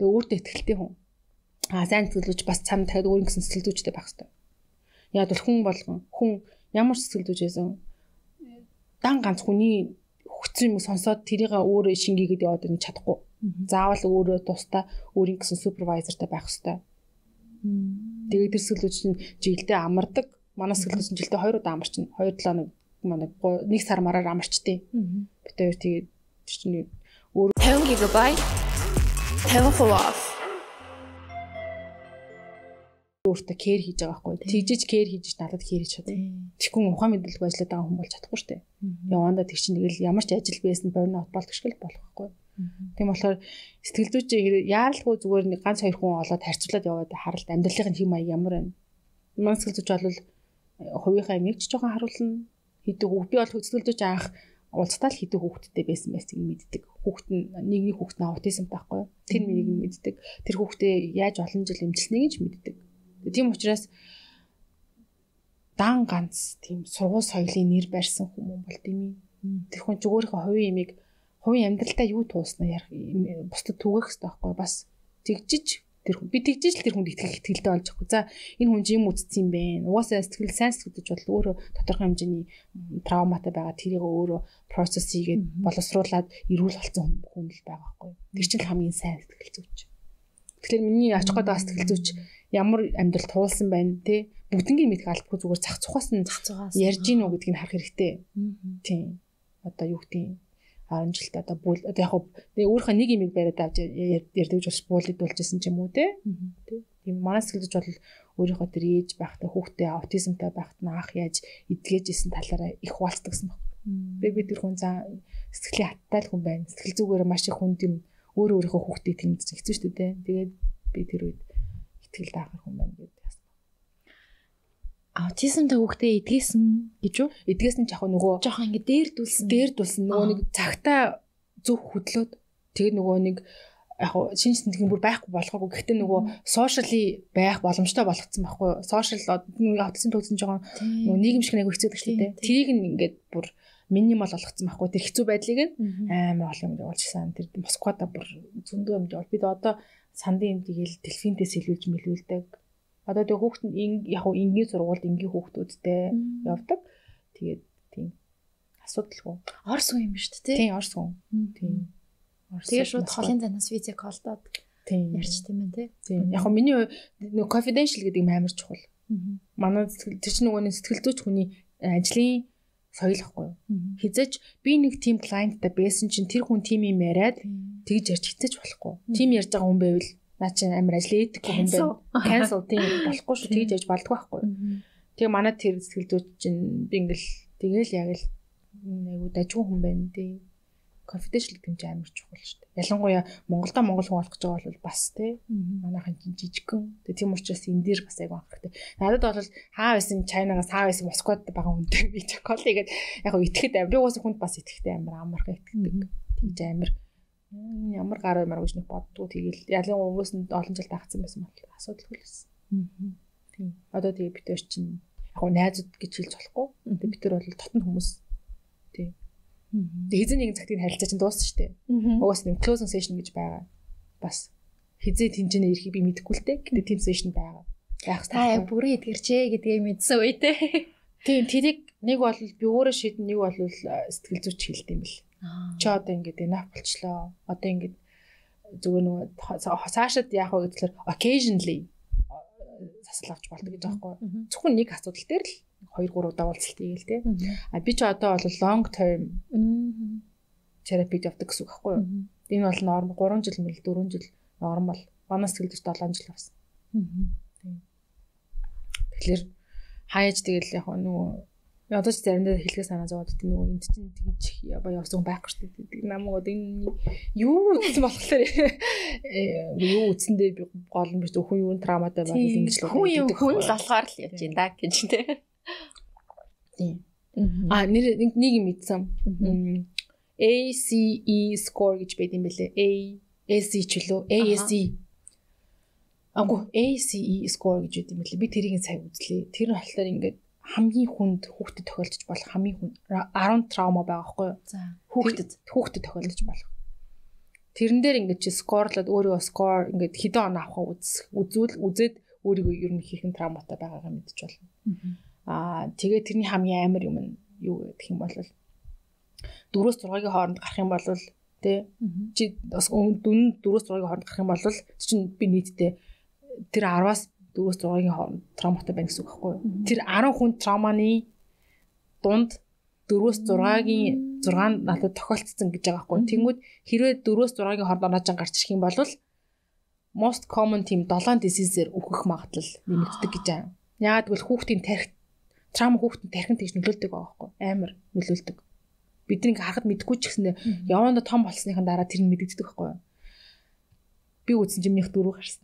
Тэгээ өөртөө ихтэй хүн. Аа сайн сэтгэлдүүч бас цам дахиад өөр ингэсэн сэтгэлдүүчтэй байх хэрэгтэй. Яг бол хүн болгон хүн ямар сэтгэлдүүч байсан дан ганц хүний хүчсэн юм сонсоод тэрийг өөрөө шингээгээд яваад ирэх чадахгүй. Заавал өөрөө тусдаа өөрийн гэсэн супервайзертай байх хэрэгтэй Тэгээд тэр сэлгүүч чинь жилдээ амардаг. Манай сэлгүүч чинь жилдээ 2 удаа амарчна. 2 7 хоног манай нэг сар мараар амарчтیں۔ Бид хоёр тэгээд тэр чинь өөр 50 GB 50% off өөртөө кэр хийж байгаа байхгүй. Тэгжиж кэр хийж надад кэр хийж чадна. Тэгэхгүй ухаан мэдлэг ажиллаад байгаа хүн бол чадахгүй шүү дээ. Яванда тэг чинь тэгэл ямар ч ажил байсан борно болдог шиг л болох байхгүй. Тийм болохоор сэтгэл зүйч яаралгүй зүгээр нэг ганц хоёр хүн олоод харьцуулаад яваад харалт амьдралын хэм маяг ямар байна. Манай сэтгэл зүйч бол э, хувийнхаа ямиг ч жоохон харуулна. Хэдэг хүүхд би бол сэтгэл зүйч анх уулзтал хэдэг хүүхдтэй байсан байсыг мэддэг. Хүүхд нь нэг нэг хүүхд нь аутизм байхгүй. Тэр минийг мэддэг. Тэр хүүхдээ яаж олон жил эмчилснэг нь мэддэг. Тийм учраас дан ганц тийм сургууль соёлын нэр барьсан хүмүүс бол тийм ээ. Тэр хүн зүгөөрийнхөө хувийн ямиг хувийн амьдралдаа юу туусна ярих бусдад түгэх хэрэгтэй байхгүй бас тэгжиж тэр хүн би тэгжиж л тэр хүнд итгэх итгэлтэй болж байгаа. За энэ хүн юм үтцсэн юм бэ. Угаасаа сэтгэл сайн сэтгэж бол өөрөө тодорхой хэмжээний травматай байгаа тэрийг өөрөө процесс хийгээд боловсруулад эрүүл болсон хүн л байгаа байхгүй. Тэр чинь хамгийн сайн сэтгэл зүйч. Тэгэхээр миний очих гээд байгаа сэтгэл зүйч ямар амьдрал туулсан байна те бүгднийг мэдэх албагүй зүгээр зах цухаас нь ярьж гин үү гэдгийг харах хэрэгтэй. Тийм. Одоо юу гэдэг 10 жилд одоо бүл одоо яг тэгээ өөрийнхөө нэг имийг бариад авч ярьдаг болж буулдуулжсэн ч юм уу те. Тийм манай сэтгэлж бол өөрийнхөө тэр ээж байхдаа хүүхдээ аутизмтай байхад нь анх яаж эдгээжсэн талаараа их хуваалцдагсан баг. Би би тэр хүн за сэтгэлийн хаттай л хүн байна. Сэтгэл зүгээр маш их хүнд юм өөр өөрийнхөө хүүхдээ тэмдэж хэцүү шүү дээ. Тэгээд би тэр үед ихтгэл даахар хүн байна гэдэг аутизмтай хүүхдээ эдгээсэн гэж үү? Эдгээсэн ч яг нөгөө жоохон ингэ дээрдүүлсэн. Дээрдүүлсэн нөгөө нэг цагтаа зөв хөдлөөд тэгээд нөгөө нэг яг шинж тэмдгийн бүр байхгүй болохгүй. Гэхдээ нөгөө сошиали байх боломжтой болгоцсон байхгүй. Сошиал аутизм төгсөн жоохон нөгөө нийгэм шиг нэг хэцүү шүү дээ. Тэрийг ингээд бүр минимал болгоцсон байхгүй. Тэр хэцүү байдлыг амар олон юм явуулчихсан. Тэр Москвада бүр зөндөө юм явуул. Бид одоо сандын юм тэгэл телефинтээс илүүлж мэлүүлдэг Одоо тэгээ хүүхэд нь яг уу энгийн сургуульд энгийн хүүхдүүдтэй явдаг. Тэгээд тийм асуудалгүй. Орс хүн юм шүү дээ. Тийм орс хүн. Тийм. Тэгээ шууд холын занаас визэг колдоод ярьч тийм ээ тий. Тийм. Яг уу миний нэг confidential гэдэг юм амар чухал. Манай тэр чинь нөгөө нэг сэтгэл зүйч хүний ажлын соёл ахгүй юу. Хизэж би нэг team clientтай байсан чинь тэр хүн team юм яриад Тэгж ярьж хитэж болохгүй. Тим ярьж байгаа хүн байвал наа чи амар ажил ээдэггүй хүн байна. Cancel тийм болохгүй шүү. Тэгж ярьж болдгоо байхгүй. Тэгээ манай тэр сэтгэл зүйч чинь би ингээл тэгэл яг л айгу дажгүй хүн байна тий confidential гэмж амар чухал шүү дээ. Ялангуяа Монголда монгол хүн болох гэж байгаа бол бас тий. Манайхан чинь жижигхэн. Тэгээ тийм учраас энэ дээр бас айгу анхаартай. Надад бол хаа байсан Чайнагаас хаа байсан Москвад байгаа хүнтэй би чоколад игээд яг гоо итгэхэд амар. Би уус хүнд бас итгэхдээ амар амархан итгэдэг. Тэгж амар ямар гар ямар гэж нэг боддгоо тэгэл ялын өвөөс нь олон жил тагцсан байсан бол асуудалгүй л байсан. Тийм. Одоо тэгээ бид төр чинь яг гоо найзууд гэж хэлж болохгүй. Бид төр бол тотон хүмүүс. Тийм хизээ нэгэн цагтыг харилцаа чинь дууссан шүү дээ. Угаас нэм closing session гэж байгаа. Бас хизээ тэнцэнэ ирэхийг би мэдэхгүй л дээ. 근데 team session байгаа. Яг та яг бүрэн эдгэрчээ гэдгийг мэдсэн үе те. Тийм тэрийг нэг бол би өөрөө шийдэн нэг бол э, сэтгэл зүйч хэлдэм бил. Чи одоо ингээд enough болчлоо. Одоо ингээд зүгээр нөгөө цаашид яах вэ гэхээр occasionally засал авч болдог гэж байгаа байхгүй. Зөвхөн нэг асуудал дээр л 2 3 удаа уулзалт хийгээл те. А би ч одоо бол long term терапид явдаг гэсэн үг байхгүй юу? Энэ бол норм 3 жил мэл 4 жил нормал. Манаас гэлж 7 жил авсан. Тэгэхээр хаяж тэгэл яг нөгөө Одоо ч заримдаа хэлгээ санаа зовоод тийм нөгөө энд чинь тэгж явсан байхгүй шүү дээ. Намайг энэ юу үзсэн болохоор юу үзсэндээ би гол нь биш зөвхөн юу трауматай байгаад ингэж л хүн юм хүн л болохоор л явж байна да гэж тийм. Тийм. А нэр нэг юм мэдсэн. ACE score гэж байд юм бэлээ. A AC ч үлээ. ASE. Агу ACE score гэж байд юм бэлээ. Би тэрийг сайн үзлээ. Тэр болохоор ингээд хамгийн хүнд хүүхдэд тохиолдож болох хамгийн хүн 10 траума байгаа байхгүй юу? За. Хүүхдэд хүүхдэд тохиолдож болох. Тэрэн дээр ингээд чи скорлоод өөрийгөө скор ингээд хэдэн он авахаа үз үзүүл үзээд өөрийгөө ер нь хийхэн трауматай байгаагаа мэдчих болно. Аа тэгээ тэрний хамгийн амар юм нь юу гэх юм бол 4-өөс 6-гийн хооронд гарах юм бол тэ чи бас дүн 4-өөс 6-гийн хооронд гарах юм бол чинь би нийтдээ тэр 10-аас 4-өөс 6-гийн хооронд травматай байна гэсэн үг байхгүй юу? Тэр 10 хүн травманы дунд 4-өөс 6-гийн 6 надад тохиолдсон гэж байгаа байхгүй? Тэнгүүд хэрвээ 4-өөс 6-гийн хооронд оноожин гарч ирэх юм бол most common тийм 7 disease-ээр үхэх магадлал нэмэгддэг гэж байна. Яагаад гэвэл хүүхдийн тарих траума хүүхдийн тархинд тэгж нөлөөлдөг байгаа байхгүй амар нөлөөлдөг. Бид нэг харахад мэдгүй ч гэсэндээ яванда том болсныхан дараа тэр нь мэдэгддэг байхгүй юу? Би үзсэн чинь минийх дөрөв гарсан.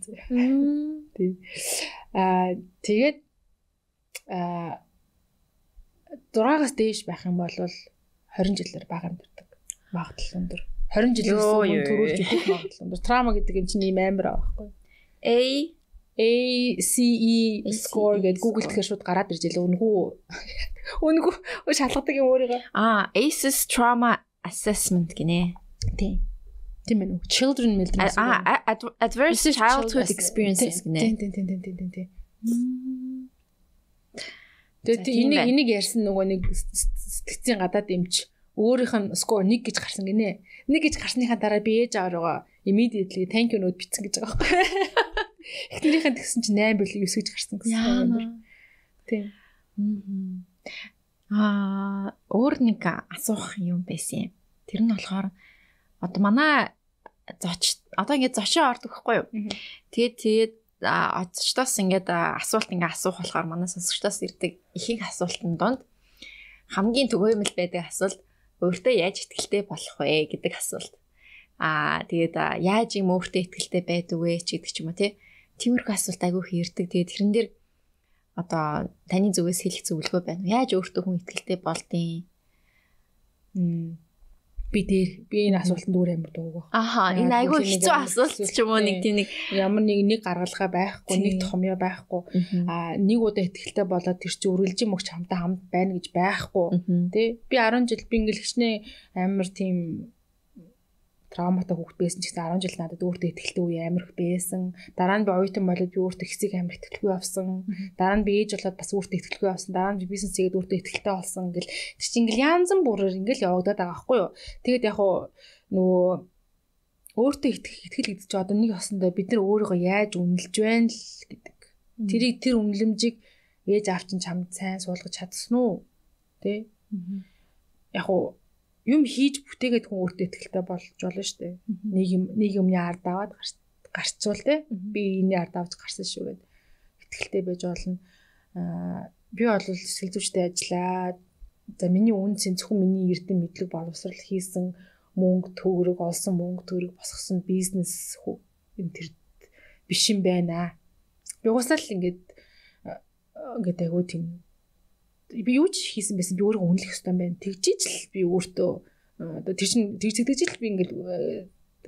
Тий. Аа тэгээд аа дураагаас дээш байх юм бол 20 жилээр бага амьддаг. Магадлал өндөр. 20 жилээс өмнө төрүүлж идэх магадлал өндөр. Траума гэдэг юм чинь ийм амар байгаа байхгүй. A ACE score гэдэг Google тэгэхээр шууд гараад ирж байлаа. Үнгүү. Үнгүү шалгадаг юм өөрийгөө. Аа, ACEs trauma assessment гинэ. Тийм. Тийм ээ. Children мэлдэг. Аа, adverse childhood experiences гинэ. Тийм, тийм, тийм, тийм, тийм, тийм. Тэгээд энийг энийг ярьсан нөгөө нэг сэтгцийн гадаад эмч өөрийнх нь score 1 гэж гарсан гинэ. 1 гэж гарсныхаа дараа би ээж авааргаа immediately thank you note бичсэн гэж байгаа байхгүй. Эхнэрийнхэн тэгсэн чинь 8 болоо 9 гэж гарсан гэсэн юм байна. Тийм. Аа, өөр нэг асуух юм байсан юм. Тэр нь болохоор одоо манай зоч одоо ингээд зочин ордог байхгүй юу? Тэгээд тэгээд оцчтоос ингээд асуулт ингээд асуух болохоор манай сонсогчдоос ирдэг ихэнх асуултанд донд хамгийн түгээмэл байдаг асуулт өөртөө яаж ихтгэлтэй болох вэ гэдэг асуулт. Аа тэгээд яаж юм өөртөө ихтгэлтэй байдаг вэ ч гэдэг ч юм уу тий. Тиймэрхүү асуулт айгүй хэрдэг. Тэгээд тэрэн дээр одоо таны зүгээс хэлэх зөвлөгөө байна уу? Яаж өөртөө хүн ихтгэлтэй болдیں۔ Би дээр би энэ асуултанд өөр амар дууг. Аха энэ айгүй хэцүү асуулт ч юм уу нэг тийм нэг ямар нэг нэг гаргалгаа байхгүй нэг тохомьёо байхгүй. А нэг удаа ихтгэлтэй болоод тэр чинь үргэлжийн мөгч хамтаа хамт байна гэж байхгүй. Тий би 10 жил би ингээл хичнээн амар тийм трауматай хүүхэд байсан ч гэсэн 10 жил надад өөртөө ихтэй үе амар их байсан. Дараа нь би оюутан болоод би өөртөө хэсэг амар ихтгэлгүй авсан. Дараа нь би ээж болоод бас өөртөө ихтгэлгүй авсан. Дараа нь би бизнес хийгээд өөртөө ихтгэлтэй болсон гэл тэр чинь ингээл янзан бүрээр ингээл явагдаад байгаа байхгүй юу. Тэгээд яг хуу нөгөө өөртөө итгэл гэдэг чинь одоо нэг осондоо бид нар өөрийгөө яаж үнэлж байна л гэдэг. Тэрийг тэр үнэлэмжийг ээж аав чинь чамд сайн суулгаж чадсан уу? Тэ? Яг хуу юм хийж бүтээгээд хүн өөртөө ихтэй болж болно шүү дээ. Нэг юмны ард аваад гарцуул те. Би энэ ард авч гарсан шүү гэдэг ихтэй байж болно. Аа би бол сэтгэл зүйчтэй ажиллаад за миний үнцэн зөвхөн миний эрдэм мэдлэг боловсрал хийсэн мөнгө төгрөг олсон мөнгө төгрөг босгосон бизнес юм тэр биш юм байна. Би угаасаа л ингээд ингээд айгуу тийм би юу ч хийсэн байсан би өөрийгөө үнэлэх хэрэгтэй юм байна. Тэгжиж л би өөртөө одоо тэр чин тэгж тэгж л би ингээд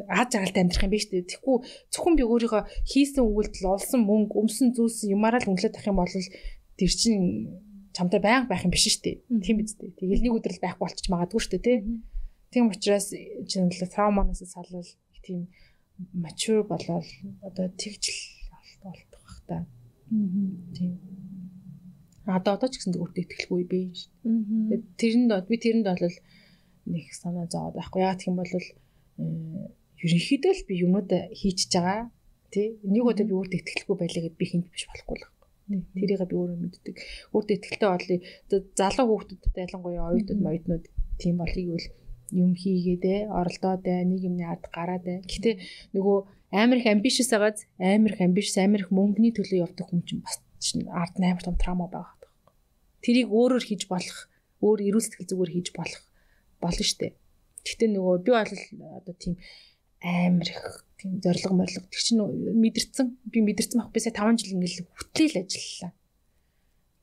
аз жаргалтай амьдрах юм биш үү? Тэгэхгүй зөвхөн би өөрийгөө хийсэн өгүүлдэл олсон мөнгө, өмсөн зүйлс юмараа л өнгөлөд авах юм бол тэр чин чамтай байнга байх юм биш шүү дээ. Тийм биз дээ. Тэгэл нэг өдөр л байхгүй болчих магадгүй шүү дээ, тий. Тийм учраас чинь л трауманаас салвал тийм mature болоод одоо тэгжл болдог бах та. Тийм. Одоо одоо ч гэсэн өөртөө ихтгэлгүй би шүү. Тэрэнд би тэрэнд бол нэг санаа зовоод байхгүй. Гэх юм бол ерөнхийдөө л би юмнууд хийчихэж байгаа. Тэ нэг удаа би өөртөө ихтгэлгүй байлаа гэд би хинт биш болохгүй л. Тэрийг би өөрөө мэддэг. Өөртөө ихтгэлтэй болъё. Залуу хүүхдүүдэд ялангуяа оюутнууд моюутнууд тийм болъё гэвэл юм хийгээдэ, оролдоодэ, нэг юмны ард гараадэ. Гэхдээ нөгөө амар их амбишс байгааз амар их амбишс, амар их мөнгөний төлөө явдаг хүн чинь бас ард амар том трама байгаа. Тэрийг өөрөөр хийж болох, өөр эрүүл сэтгэл зүгээр хийж болох болно штэ. Гэхдээ нөгөө би бол одоо тийм амар их тийм зориг морлог тэг чинь мэдэрсэн би мэдэрсэн баг бисаа 5 жил ингээл хөтлөөл ажиллалаа.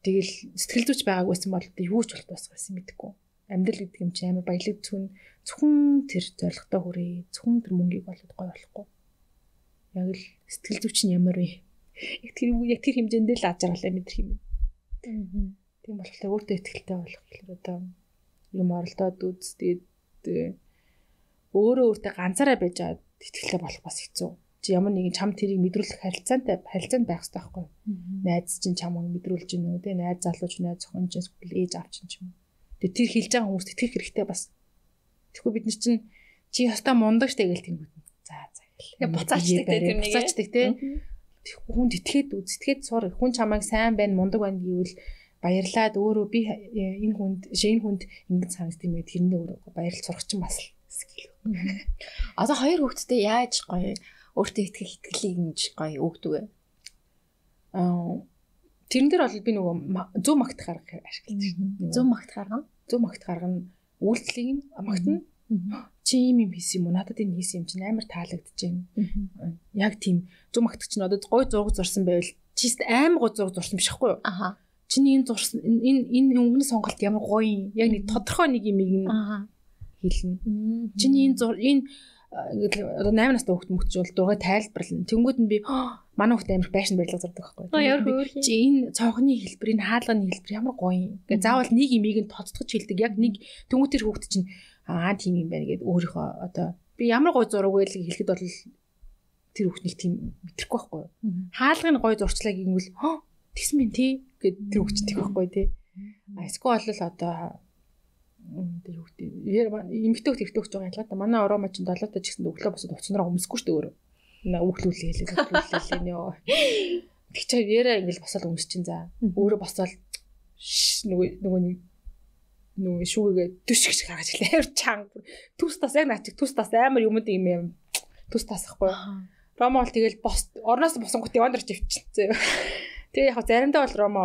Тэгэл сэтгэл зүйч байгааг байсан бол юу ч болт бас байсан мэдэхгүй. Амьдрал гэдэг юм чи амар баялаг зүн зөвхөн тэр зоригтой хүрээ зөвхөн тэр мөнгийг болоод гой болохгүй. Яг л сэтгэл зүйч нь ямар вэ? Яг тэр яг тэр хэмжээндээ л ажиглалаа мэдрэх юм. Тийм болохоор өөртөө ихтэй болох гэхээр одоо юм оролдоод үз тэгээд өөрөө өөртөө ганцаараа байж аваад итгэлтэй болох бас хэцүү. Чи ямар нэгэн чам тэрийг мэдрүүлэх харилцаантай харилцаанд байх хэрэгтэй байхгүй юу? Найз чинь чамайг мэдрүүлж гинэ үү? Тэ найз залууч найз зохион чинь эсвэл ээж авч чинь юм. Тэгээ тэр хэлж байгаа хүмүүст итгэх хэрэгтэй бас. Тэгэхгүй бид нар чинь чи ястаа мундаг штэ гэл тэнгүүд. За за гэл. Буцаачдаг тэ тэр нэг. Буцаачдаг. Тэгэхгүй хүнд итгээд үзтгээд сур. Хүн чамайг сайн байна, мундаг байна гэвэл баярлаад өөрөө би энэ хүнд шинэ хүнд ингэж санагдсан юм гэдэг тэрнээ өөрөө баярлал сурах чинь бас скил. Одоо хоёр хүүхэдтэй яаж гоё өөртөө итгэх итгэлийг ингэж гоё өгдөг вэ? Аа тэрэн дээр бол би нөгөө зөв магт гаргах ашиглаж байна. Зөв магт гаргана. Зөв магт гаргана. Үйлчлэгийг нь магтана. Чи юм юм хийсэн юм уу? Надад энэ хийсэн юм чинь амар таалагдж байна. Яг тийм зөв магт чинь одоо гой зураг зурсан байвал чист аим гой зураг зурсан биш байхгүй юу? Аха. Чиний энэ зурсан энэ энэ өнгөний сонголт ямар гоё юм. Яг нэг тодорхой нэг юм ийм хэлнэ. Чиний энэ зур энэ одоо 8 настай хүүхд мөгч бол дургаа тайлбарлана. Тэнгүүд нь би манай хүүхд амар байшин барилга зурдаг байхгүй. Чи энэ цонхны хэлбэр, энэ хаалганы хэлбэр ямар гоё юм. Гэ заавал нэг имийг нь тоцтгож хэлдэг. Яг нэг тэнгүүд тэр хүүхд чинь аа тийм юм байна гэд өөрийнхөө одоо би ямар гоё зураг вэ гэж хэлэхэд бол тэр хүүхнийг тийм мэдрэхгүй байхгүй. Хаалгын гоё зурчлаа гэнгүүл тэгсэн мэн тий гэд тэр чинь тийм байхгүй тий. А эсвэл бол одоо тэр хүүхдээ эмгтөөх тэртөөх жоо ялгаа да манай ороо мачин долоотой ч гэсэн өглөө босоод уцнараа өмсөхгүй шүү дээ өөрөө. Наа өглүүлээ хэлээ өглүүлээ нөө. Тэг чи яра ингээл босоод өмс чин за. Өөрөө босоод нөгөө нөгөө нэг нөгөө шүүгээ төш гэж гаргаж ирлээ амар чанга төс тас яг наач төс тас амар юмд юм юм. Төс тасахгүй. Ромол тэгэл бос орноос босонгот явандar чивчихсэн Тэгээ яг заримдаа бол Ромо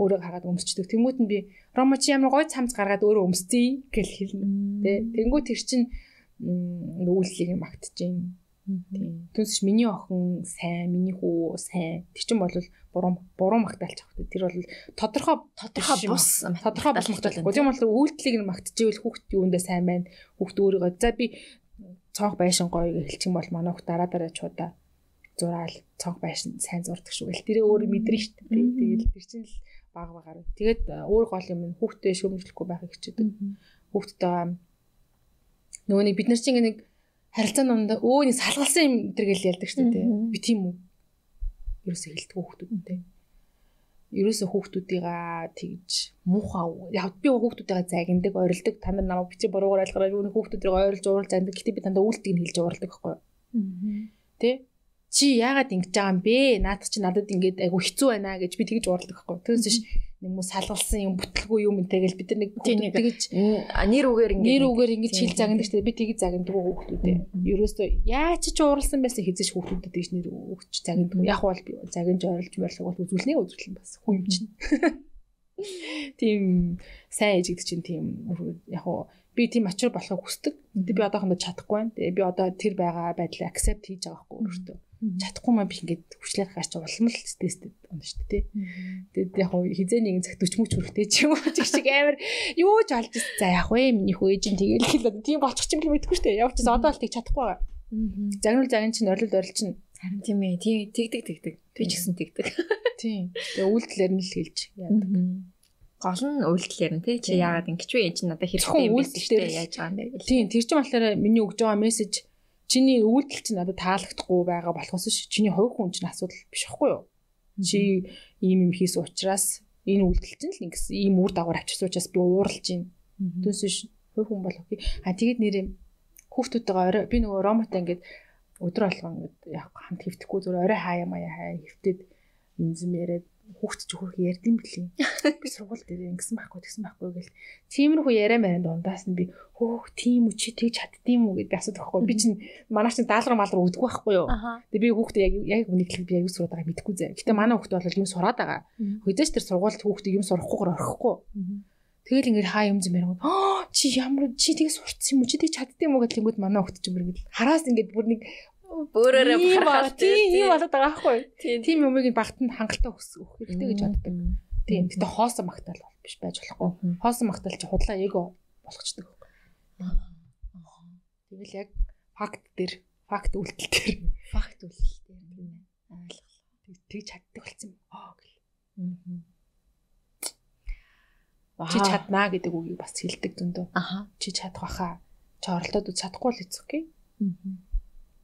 өөрөө гаргаад өмсчдөг. Тэнгүүт нь би Ромо чи ямар гой цамц гаргаад өөрөө өмсций гэж хэлнэ. Тэ. Тэнгүүт тэр чин үйлчлэгийг магтж. Тийм. Түнсч миний охин сайн, миний хүү сайн. Тэр чин бол буруу буруу магтаалч авах. Тэр бол тодорхой тодорхой бус тодорхой бус магтаалч. Тийм бол үйлчлэгийг магтживэл хүүхд юундаа сайн байна. Хүүхд өөрийгөө за би цонх байшин гоё гэж хэлчих юм бол манай хүүхд дараа дараа чудаа зураал цонх байшин сайн зурдаг шүү гэл. Тэрээ мэдэрнэ шүү дээ. Тэгэл тэр чинь л баг багаар. Тэгээд өөр гол юм нь хүүхдээ шөөмжлөхгүй байхыг хичээдэг. Хүүхдтэй нөгөө нэг бид нар чинь нэг харилцааны ундаа өө нэг салгалсан юм тэр гэл ялдаг шүү дээ. Би тийм үү. Ерөөсөө хэлдэг хүүхдүүдтэй. Ерөөсөө хүүхдүүдийгаа тэгж муухай яг би хүүхдүүдийгаа загиндаг, орилдог. Та нар намайг бичиж буруугаар ойлгороо юу хүүхдүүдийг ойрлж уурлж анддаг. Гэтэ би дандаа үйлдэлийг хэлж уурлдаг байхгүй юу? Чи яагаад ингэж байгаа юм бэ? Наад чи надад ингэж айгу хэцүү байна гэж би тэгж уурлах байхгүй. Түүнээс ш нэг мө салгалсан юм бүтлгүй юм энтэй гэж бид нар нэг тэгэж нэр үгээр ингэ нэр үгээр ингэ хэл загнадаг дээ би тэгэж загнадаг хүүхдүүдээ ерөөсөө яаж ч ууралсан байсан хизэж хүүхдүүдэд тэгж нэр өгч загнадаг яг бол би загинж ойрлж мөрлөг бол үзүүлнэ үзүүлэн бас хүн юм чинь тийм сайн ээж гэдэг чинь тийм яг би тийм ачаар болохыг хүсдэг. Би одоохондоо чадахгүй байна. Тэгээ би одоо тэр байгаа байдлаа accept хийж байгаа хгүй өөртөө. Чадахгүй маа би ингээд хүчлээр гарч улам л стресстэй байна шүү дээ. Тэгээд яг хизээ нэгэн цагт 40 мөч хүрэхтэй ч юм уу чиг шиг амар юу ч олж за яг вэ миний хөө ээж нь тэгэл хэл тийм болчих юм л мэдэхгүй шүү дээ. Явж одоо л тэг чадахгүй байгаа. Загнуул загин чинь орилд орил чинь харин тийм ээ. Тийм тэгдэг тэгдэг. Би ч гэсэн тэгдэг. Тийм. Тэгээ үйлдэлэр нь л хэлж яадаг гол нь үйлдэлээр нь тий чи яагаад ингэж вэ чи надад хэрэгтэй юм биш тий яаж байгаа юм бэ тийм тэр чинь болохоор миний өгж байгаа мессеж чиний үйлдэл чинь надад таалагдахгүй байгаа болохоос чиний хувь хүн чинь асуудал биш байхгүй юу? Чи ийм юм хийсэн учраас энэ үйлдэл чинь л ингэс ийм үр дагавар авчирсан учраас би ууралж байна түүнээс ш хувь хүн болох а тэгээд нэрээ хүүхдүүдтэйгээ орой би нөгөө ромотой ингээд өдөр болгон ингээд яг хамт хөвтөхгүй зүгээр орой хаяа маяа хаяа хөвтөд юмзэм яриад хүүхд ч хөрх ярьдсан бэлээ. Би сургууль дээр ингэсэн байхгүй тэгсэн байхгүй гэл. Тиймэрхүү яриа маянд дундаас нь би хөөх тийм үү чи тэгж чаддсан үү гэд би асуудаг байхгүй. Би чинь манай чинь даалгар малгар өгдөг байхгүй юу. Тэгээ би хүүхдээ яг яг үнэхээр би аяг сураад байгааг мэдэхгүй зэ. Гэтэ манай хүүхдээ бол юм сураад байгаа. Хөдөөж тэр сургуульд хүүхдээ юм сурахгүйгээр орхихгүй. Тэгэл ингээд хаа юм зэм яриг. Аа чи ямар чи тэгээ сурцсан юм уу? Чи тэг чаддсан юм уу гэхлэнгүүд манай хүүхд чинь бүр ингээд хараас ингээд бүр нэг Бөөрөөрөө бахархаж тийм болоод байгаа байхгүй. Тийм юмыг багтанд хангалттай өгөх хэрэгтэй гэж боддог. Тийм. Гэтэ хоосон магтаал бол биш байж болохгүй. Хоосон магтаал чи худлаа эго болгочдөг. Тэгэл яг факт дээр, факт үйлдэл дээр, факт үйлдэл дээр тийм. Ойлголоо. Тэг чаддаг болсон юм. Аа гэл. Чи чаднаа гэдэг үгийг бас хэлдэг зөндөө. Аха. Чи чадах баха. Чи оролдоод чадахгүй л эцэг окей. Аа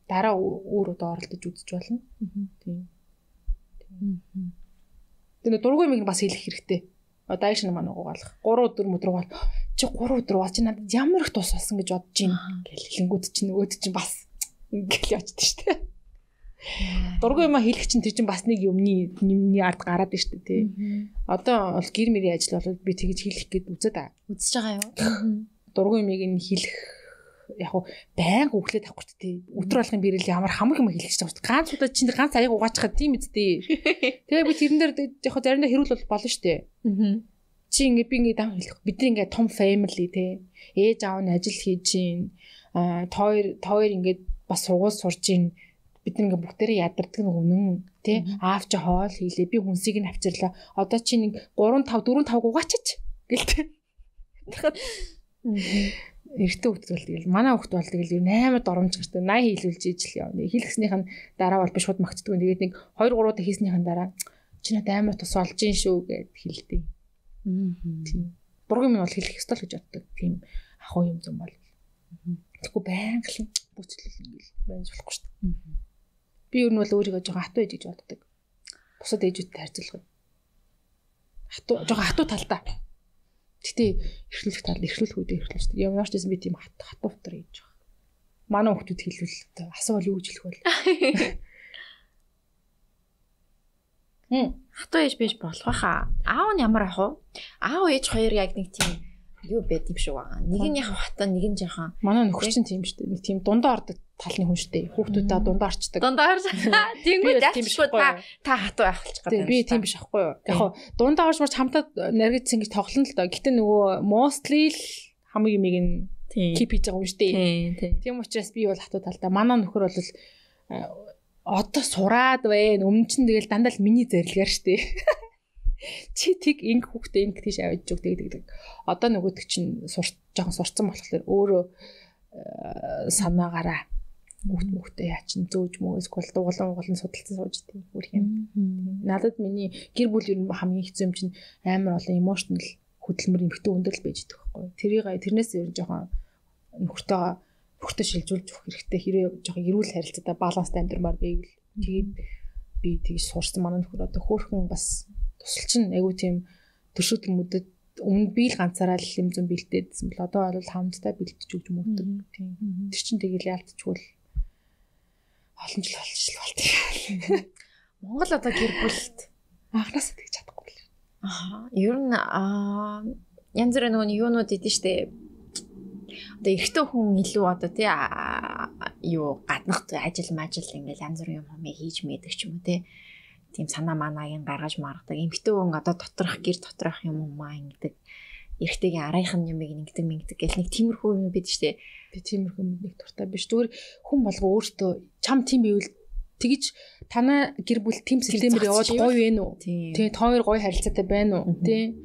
дараа өөр удаа оролдож үзэж болно. Тийм. Тэгээ дургүй мэг бас хэлэх хэрэгтэй. Одоо айш намаа нугуулах. 3 өдөр мөдрөг бол чи 3 өдөр бол чи надад ямар их тус болсон гэж бодож байна гэл хэлэнгүүд чинь нөгөөд чинь бас ингээл явчихдаг шүү дээ. Дургүй юм хэлэх чинь тэр чинь бас нэг юмны юмны ард гараад байна шүү дээ. Одоо бол гэр мэрийн ажил бол би тэгж хэлэх гээд үзээд. Үзэж байгаа юу? Дургүй юмыг нь хэлэх яг хуу байн өглөөд авахгүй тий. Өдөр болгон бирэл ямар хамаг юм хэлчих гэж байна. Ганц удаа чинь ганц аяг угаачихад тийм үсттэй. Тэгээ би тэрэн дээр яг хуу заримдаа хэрүүл бол болно штэ. Аа. Чи ингээ би ингээ дам хэлэх. Бид ингээ том family тий. Ээж аав нь ажил хийж чинь аа тоор тоор ингээ бас сургууль сурж чинь бид ингээ бүгдээрээ ядардаг нэг үнэн тий. Аав чи хоол хийлээ. Би хүнсийг нь авчирлаа. Одоо чи нэг 3 5 4 5 угаачаач гэлтэй. Эртөө хөвгт бол тэгэл манай хөвгт бол тэгэл 8 доромж гэртээ 80 хийлүүлж ижил явна. Хийлгэснийх нь дараа бол би шууд магтдаг. Тэгээд нэг 2 3 удаа хийснийхэн дараа чи надад амар тус олж ийн шүү гэд хэлдэг. Тийм. Бургын минь бол хэлэх ёстой л гэж боддог. Тийм ахуй юм зам бол. Тэгэхгүй байнга л бүцлэл ингээл байж болохгүй шүү дээ. Би ер нь бол өөрийгөө жоохон хатуу ээж гэж боддог. Бусад ээжүүдтэй харьцуулахад. Хатуу жоохон хатуу талдаа Гэтэ эрхлүүлэх тал эрхлүүлэх үедээ эрхлүүлж. Ямар ч гэсэн би тийм хат хатуу утгаар хийж байгаа. Манай хүмүүс хэлвэл асуувал юу гэж хэлэх вэ? Хм хатуу ээж биш болох байхаа. Аав нь ямар ах вэ? Аав ээж хоёр яг нэг тийм юу байд юм шиг байгаа. Нэг нь яг хатаа, нэг нь жоохон. Манай нөхөр чинь тийм шүү дээ. Нэг тийм дундаа ордог талны хүн шүү дээ. Хүүхдүүдээ дундаа орчдөг. Дундаа орч. Тэнгүүд яахгүй та та хатуу авахч гэдэг. Би тийм биш аахгүй юу. Яг хоо дундаа орч марч хамтаа наригдсан гэж тоглоно л доо. Гэтэ нөгөө mostly л хамаг юмыг нь кип хийж байгаа юм шүү дээ. Тийм учраас би бол хатуу талдаа манай нөхөр бол одоо сураад байна. Өмнө чинь тэгэл дандаа л миний зарилгаар шүү дээ. чи тэг инг хүүхдээ инг тийш авиж зүг тэгдэг. Одоо нөгөөдөг чинь сурч жоохон сурцсан болохоор өөрөө э, санаагаараа хүүхд мөхтэй яа чин зөөж мөөс гол дуулан гол судалсан сууж тийм бүр юм. Надад миний гэр бүл ер нь хамгийн хэцүү юм чинь амар олон emotional хөдөлмөр эмхтэй өндөрлөл байж байгаа байхгүй. Тэрийг тэрнээс ер нь жоохон нөхөртөөгөө нөхөртөө шилжүүлж өгөх хэрэгтэй. Хэрэг жоохон эрүүл харилцаатай баланстай амьдрмаар байвал тэгээд би тэгж суурсан манай нөхөр одоо хөөхөн бас тусалч нь айгүй тийм төршөөд хүмүүдэд өмнө би л ганцаараа л юм зэн бэлдээдсэн бол одоо бол хамтдаа бэлдэж өгч мөгдөг тийм тэр чин тэгэл яалтчгүй олон жил болчихл болт. Монгол одоо гэр бүлт анханасаа тэгж чадахгүй л. Аа, ер нь аа янз бүрийн нөгөө юунууд идэв штэ. Одоо эрэгтэй хүн илүү одоо тий юу гаднах ажил мажил ингээл янз бүрийн юм хэмээ хийж мэддэг ч юм уу тий. Тийм санаа манаагийн гаргаж маргадаг. Эмэгтэй хүн одоо доторх гэр доторх юм уу маа ингэдэг. Эрэгтэйгийн арайхан юмыг ингэдэг ингэдэг гэл нэг тиймэрхүү юм бид штэ. Би тиймэрхүү нэг дуртай биш. Зүгээр хүн болго өөртөө чам тийм бивэл тэгж танаа гэр бүл тим системээр яваад гоё вэ нү? Тэгээ та хоёр гоё харилцаатай байна уу? Тэ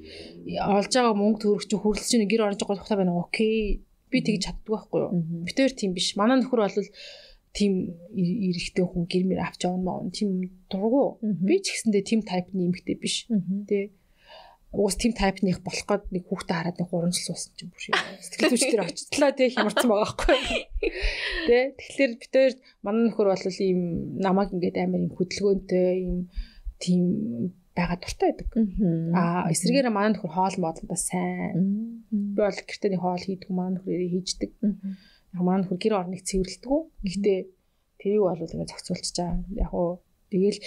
олж байгаа мөнгө төгрөг чинь хүрлж чинь гэр орж байгаа тухтай байна? Окей. Би тэгж чаддаг байхгүй юу? Би тэр тийм биш. Манай нөхөр бол тийм эрэхтэй хүн гэр мэр авч явна маа. Тийм дургу. Би ч гэсэндээ тийм тайпны эмэгтэй биш. Тэ уус тим тайпных болох гээд нэг хүүхдээ хараад нэг 3 жил суусан чинь бүр сэтгэл зүйч дээр очтлоо тий хямарсан байгаа байхгүй тий тэгэхээр бид хоёр манай нөхөр бол ийм намайг ингээд амар юм хөдөлгөөнтэй ийм тийм байгаа дуртай байдаг. Аа эсрэгээр манай нөхөр хоол модондоо сайн. Би бол гэртээ нэг хоол хийдэг манай нөхөр хийждэг. Манай нөхөр гэр орныг цэвэрлэдэг. Гэхдээ тэрийг бол ингээд зохицуулчих чаа. Яг уу тэгэл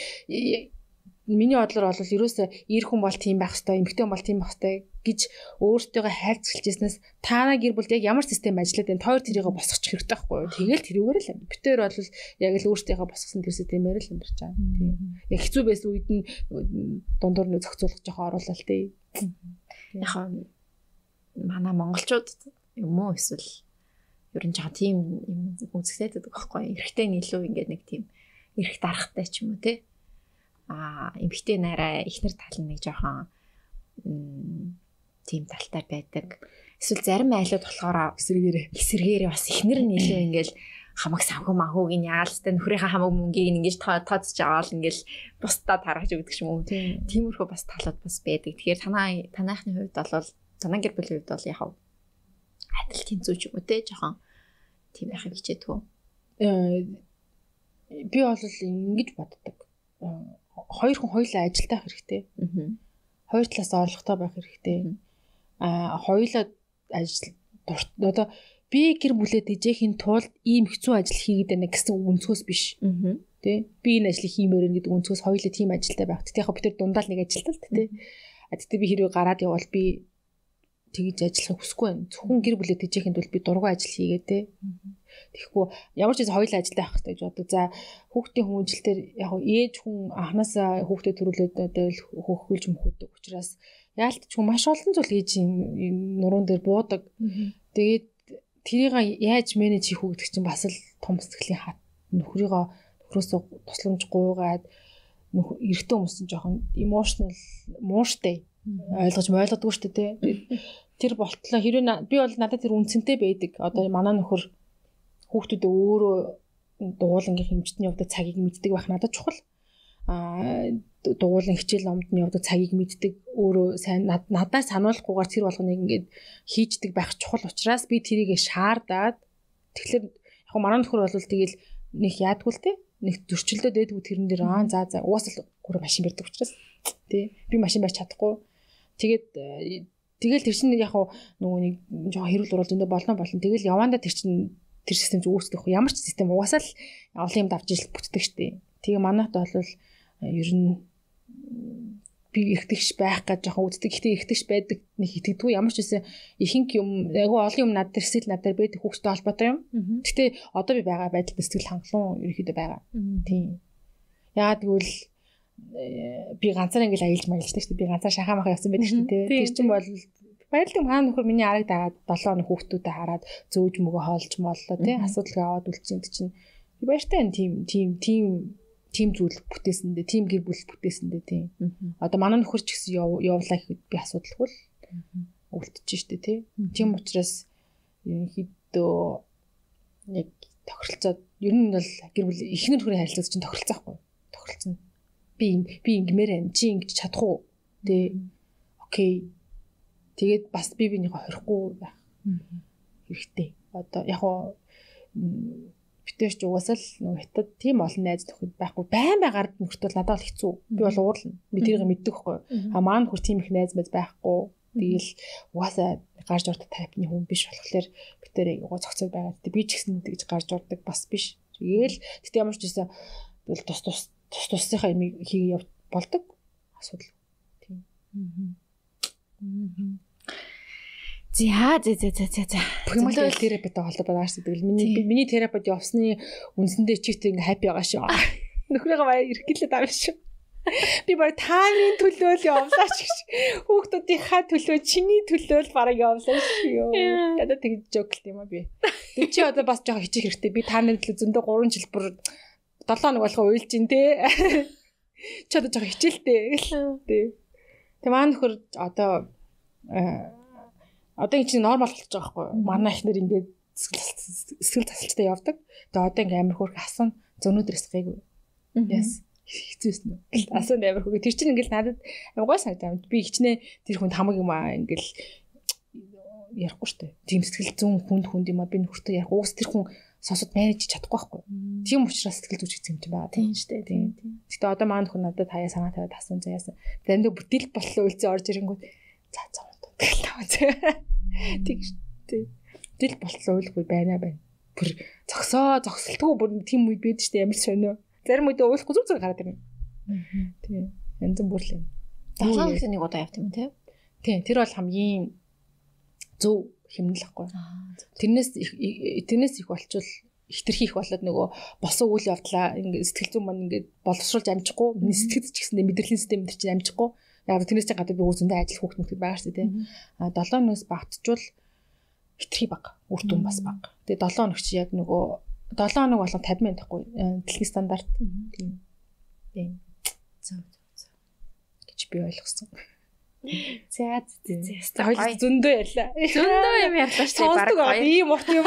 миний бодлоор бол ерөөсөө ир хүн бол тийм байх хэвээр, эмэгтэй хүн бол тийм байх хэвээр гэж өөртөөгөө хайрц хэлжсэнээс таана гэр бүлд яг ямар систем ажиллаад байна тойр тэрийг босгочих хэрэгтэй байхгүй юу. Тэгэл тэрүүгээр л. Битээр бол яг л өөртөөгөө босгосон тэр системээр л амьдарч байгаа. Тийм. Яг хэцүү байсан үед нь дундуур нь зохицуулах жоохон оруулал тий. Яг манай монголчууд юм уу эсвэл ер нь жоохон тийм юм үзэгдээд байдаг байхгүй юу. Эрэгтэй нь илүү ингээд нэг тийм эрэх дарахтай ч юм уу тий а эмгтэй нараа ихнэр тал нь нэг жоохон тийм талтай байдаг. Эсвэл зарим айлууд болохоор эсэргээрээ эсэргээрээ бас ихнэр илүү ингээл хамаг санхүү манхууг нь яалстай нөхрийнхээ хамаг мөнгийг ингэж тооцож аваад ингээл бусдаа таргаж өгдөг юм уу. Тиймэрхүү бас талууд бас байдаг. Тэгэхээр танаа танаахны хувьд бол танаа гэр бүлийн хувьд бол яг адил тэнцүү ч юм уу те жоохон тийм байхыг хичээдэг. Э, би бол ингэж боддог хоёр хүн хоёулаа ажилдаа хэрэгтэй. Хоёр талаас орлоготой байх хэрэгтэй. Аа хоёулаа ажил одоо би гэр бүлээ дэжээхийн тулд ийм хэцүү ажил хийгээд байна гэсэн өнцгөөс биш. Тэ би энэ ажлыг хиймээр гэдэг өнцгөөс хоёулаа тийм ажилтай байх. Тэгэх яг бид тэр дундаа л нэг ажилтал тэ. А тэгтээ би хэрэг гараад явбал би тэгж ажиллахыг хүсэхгүй байна. Зөвхөн гэр бүлээ дэжээхэд бол би дургүй ажил хийгээ те. Тэгэхгүй ямар ч зүйл хоёулаа ажилдаа байх хэрэгтэй гэж бодог. За хүүхдийн хүмүүжлэлтэр яг ээж хүн анханасаа хүүхдэд төрүүлээд одоо хөхүүлж мөхөдөг учраас яалтч хүн маш олон зүйл ээжийн нуруунд дээр буудаг. Тэгээд тэрийг яаж менеж хийх үү гэдэг чинь бас л том сэтгэлийн хат нөхрийгөө нөхрөөсөө тусламж гуйгаад эрэгтэй хүмүүс чинь жоохон emotional мууштай ойлгож ойлгодгүй шүү дээ тэр болтлоо хэрвээ би бол надад тэр үнцэнтэй байдаг. Одоо манай нөхөр хүүхдүүдээ өөрөө дугуулангийн хэмжтний явдаг цагийг мэддэг байх надад чухал. Аа дугуулan хичээл номд нь явдаг цагийг мэддэг. Өөрөө сайн надаас сануулахгүйгээр тэр болгоныг ингээд хийждэг байх чухал учраас би тэрийг шаардаад тэгэхээр яг манай нөхөр бол тэгэл нэг яадгүй л те нэг зөрчилдөө дээдгүй тэрэн дээр аа за за угаасаа гүр машин барьдаг учраас тий би машин барьж чадахгүй тэгээд Тэгэл тэр чинь яг нөгөө нэг жоохон хэрүүл уруул зөндөө болно болно. Тэгэл явандаа тэр чинь тэр систем ч үүсдэх. Ямар ч систем угаасаа л олон юм давж ижил бүтдэг штеп. Тэгээ манайд бол э, ер нь би ихтгэж байх гэж жоохон үздэг. Гэхдээ ихтгэж байдаг нэг итгэдэггүй. Ямар ч үсэн ихэнх юм айгүй олон юм над дээр сэтгэл над дээр байдаг хүүхдтэй холбоотой юм. Гэхдээ одоо би байгаа байдал сэтгэл хангалуун ерөөхдөө байгаа. Тийм. Яагаад гэвэл Э, би ганцаар ингээл аялж маялждаг шүү дээ. Би ганцаар шахаа махаа явсан байдаг шүү дээ. Тэр чинь бол баярлалаа хаана нөхөр миний арыг дагаад 7 хоног хүүхдүүдэд хараад зөөж мөгөө хоолж моллоо тий. Асуудал аваад үлдсэн чинь. Баяртай энэ тийм тийм тийм тийм зүйл бүтээсэндээ тийм гэр бүл бүтээсэндээ тийм одоо манай нөхөр ч гэсэн явуулаа гэхэд би асуудалгүй л үлдчихэж штэ тий. Тийм учраас ерөнхийдөө яг тохиролцоод ер нь бол гэр бүл ихнэр хүрээ харилцаж чинь тохиролцохгүй. Тохиролцсон би би ингэмээр байна. Чи ингэж чадах уу? Тэ. Окей. Тэгээд бас би бинийхээ хорихгүй байх хэрэгтэй. Одоо яг хоо битэрч угаасаа л нөгөө хятад тийм олон найз нөхөд байхгүй байн байгаар нөхөртөл надад бол хэцүү. Би бол уурлна. Би тэрийг мэддэг хгүй. А маань нөхөр тийм их найз мэд байхгүй. Тэгэл угаасаа гарч урд тайпны хүн биш болохоор битэрийг угаа цогцол байгаа. Би ч гэсэн тэгж гарч урдаг бас биш. Тэгэл тэгтээ ямар ч гэсэн тэгэл тус тус тус тусынхаа юм хийгээ болдог асуудал. Тийм. За за за за за за. Примал терапитэй холбоотой байгаа шүү дээ. Миний миний терапид явсны үндсэндээ чигт ингээ хаппи байгаа шүү. Нөхрөөгөө баяр эргэлээд байгаа шүү. Би баг тааны төлөө л явлаа ч гэж. Хүүхдүүдийнхаа төлөө чиний төлөө л бараг явлаа шүү. Дада тэгж жоклт юм а би. Тэг чи одоо бас жоохон хичих хэрэгтэй. Би тааны төлөө зөндөө 3 жил бүр 7 хоног болохоо уйлж ин тээ. Чи одоо жоохон хичээлтэй. Тэг. Тэг маань нөхөр одоо одоо энэ чинь нормал болчихж байгаа байхгүй юу? Манай ихнэр ингээд сэтгэл засалчтай явдаг. Тэгээ одоо ингээд амар хөрх асан зөнөөдрөөс гайгүй. Яс хэцүүсэн үү? Асан амар хөрх. Тэр чинь ингээд надад гой санагдаа. Би хичнээн тэр хүнд хамаг юм аа ингээд ярихгүй штэ. Тийм сэтгэл зүүн хүнд хүнд юм а би нөхөртөө ярих. Уус тэр хүн сонсоод менеж чадахгүй байхгүй. Тийм учраас сэтгэл зүйч гэсэн юм байгаа. Тийм штэ. Тийм. Гэтэ одоо маань хүн надад хаяа санаа тавиад асуун заяасан. Заримдаа бүтээл боллоо үлзээ орж ирэнгүүт за за. Тэг тий. Дэл болтлоо уулгүй байна байна. Бүр зогсоо зогсолтгүй бүр тийм үед бид штэ ямар сонио. Зарим үед уулахгүй зүг зүг хараад ирнэ. Тий. Янз бүр л юм. Долоон гэсэн нэг удаа явт юм тий. Тий. Тэр бол хамгийн зөв хэмнэлэхгүй. Тэрнээс тэрнээс их болчвол хитрхи их болоод нөгөө босон үйл явдлаа ингээд сэтгэл зүйн маань ингээд боловсруулж амжихгүй сэтгэл ч гэсэндээ мэдрэлийн систем дээр чинь амжихгүй Яг тэрнээс чинь гадаа би үүсэндээ ажил мөхөд байгаа шүү дээ. А 7 өнөөс багтжвал хитрхи баг. Үр дүн бас баг. Тэгээ 7 өнөг чи яг нөгөө 7 өнөг болон 50 мянга тахгүй дэлхийн стандарт. Тийм. Тийм. Зөв зөв. гэж би ойлгосон. За зэ зэ. Хоёр зөндөө ярьлаа. Зөндөө юм ярьлаа шүү дээ. Баг хоёр. Ийм урт юм.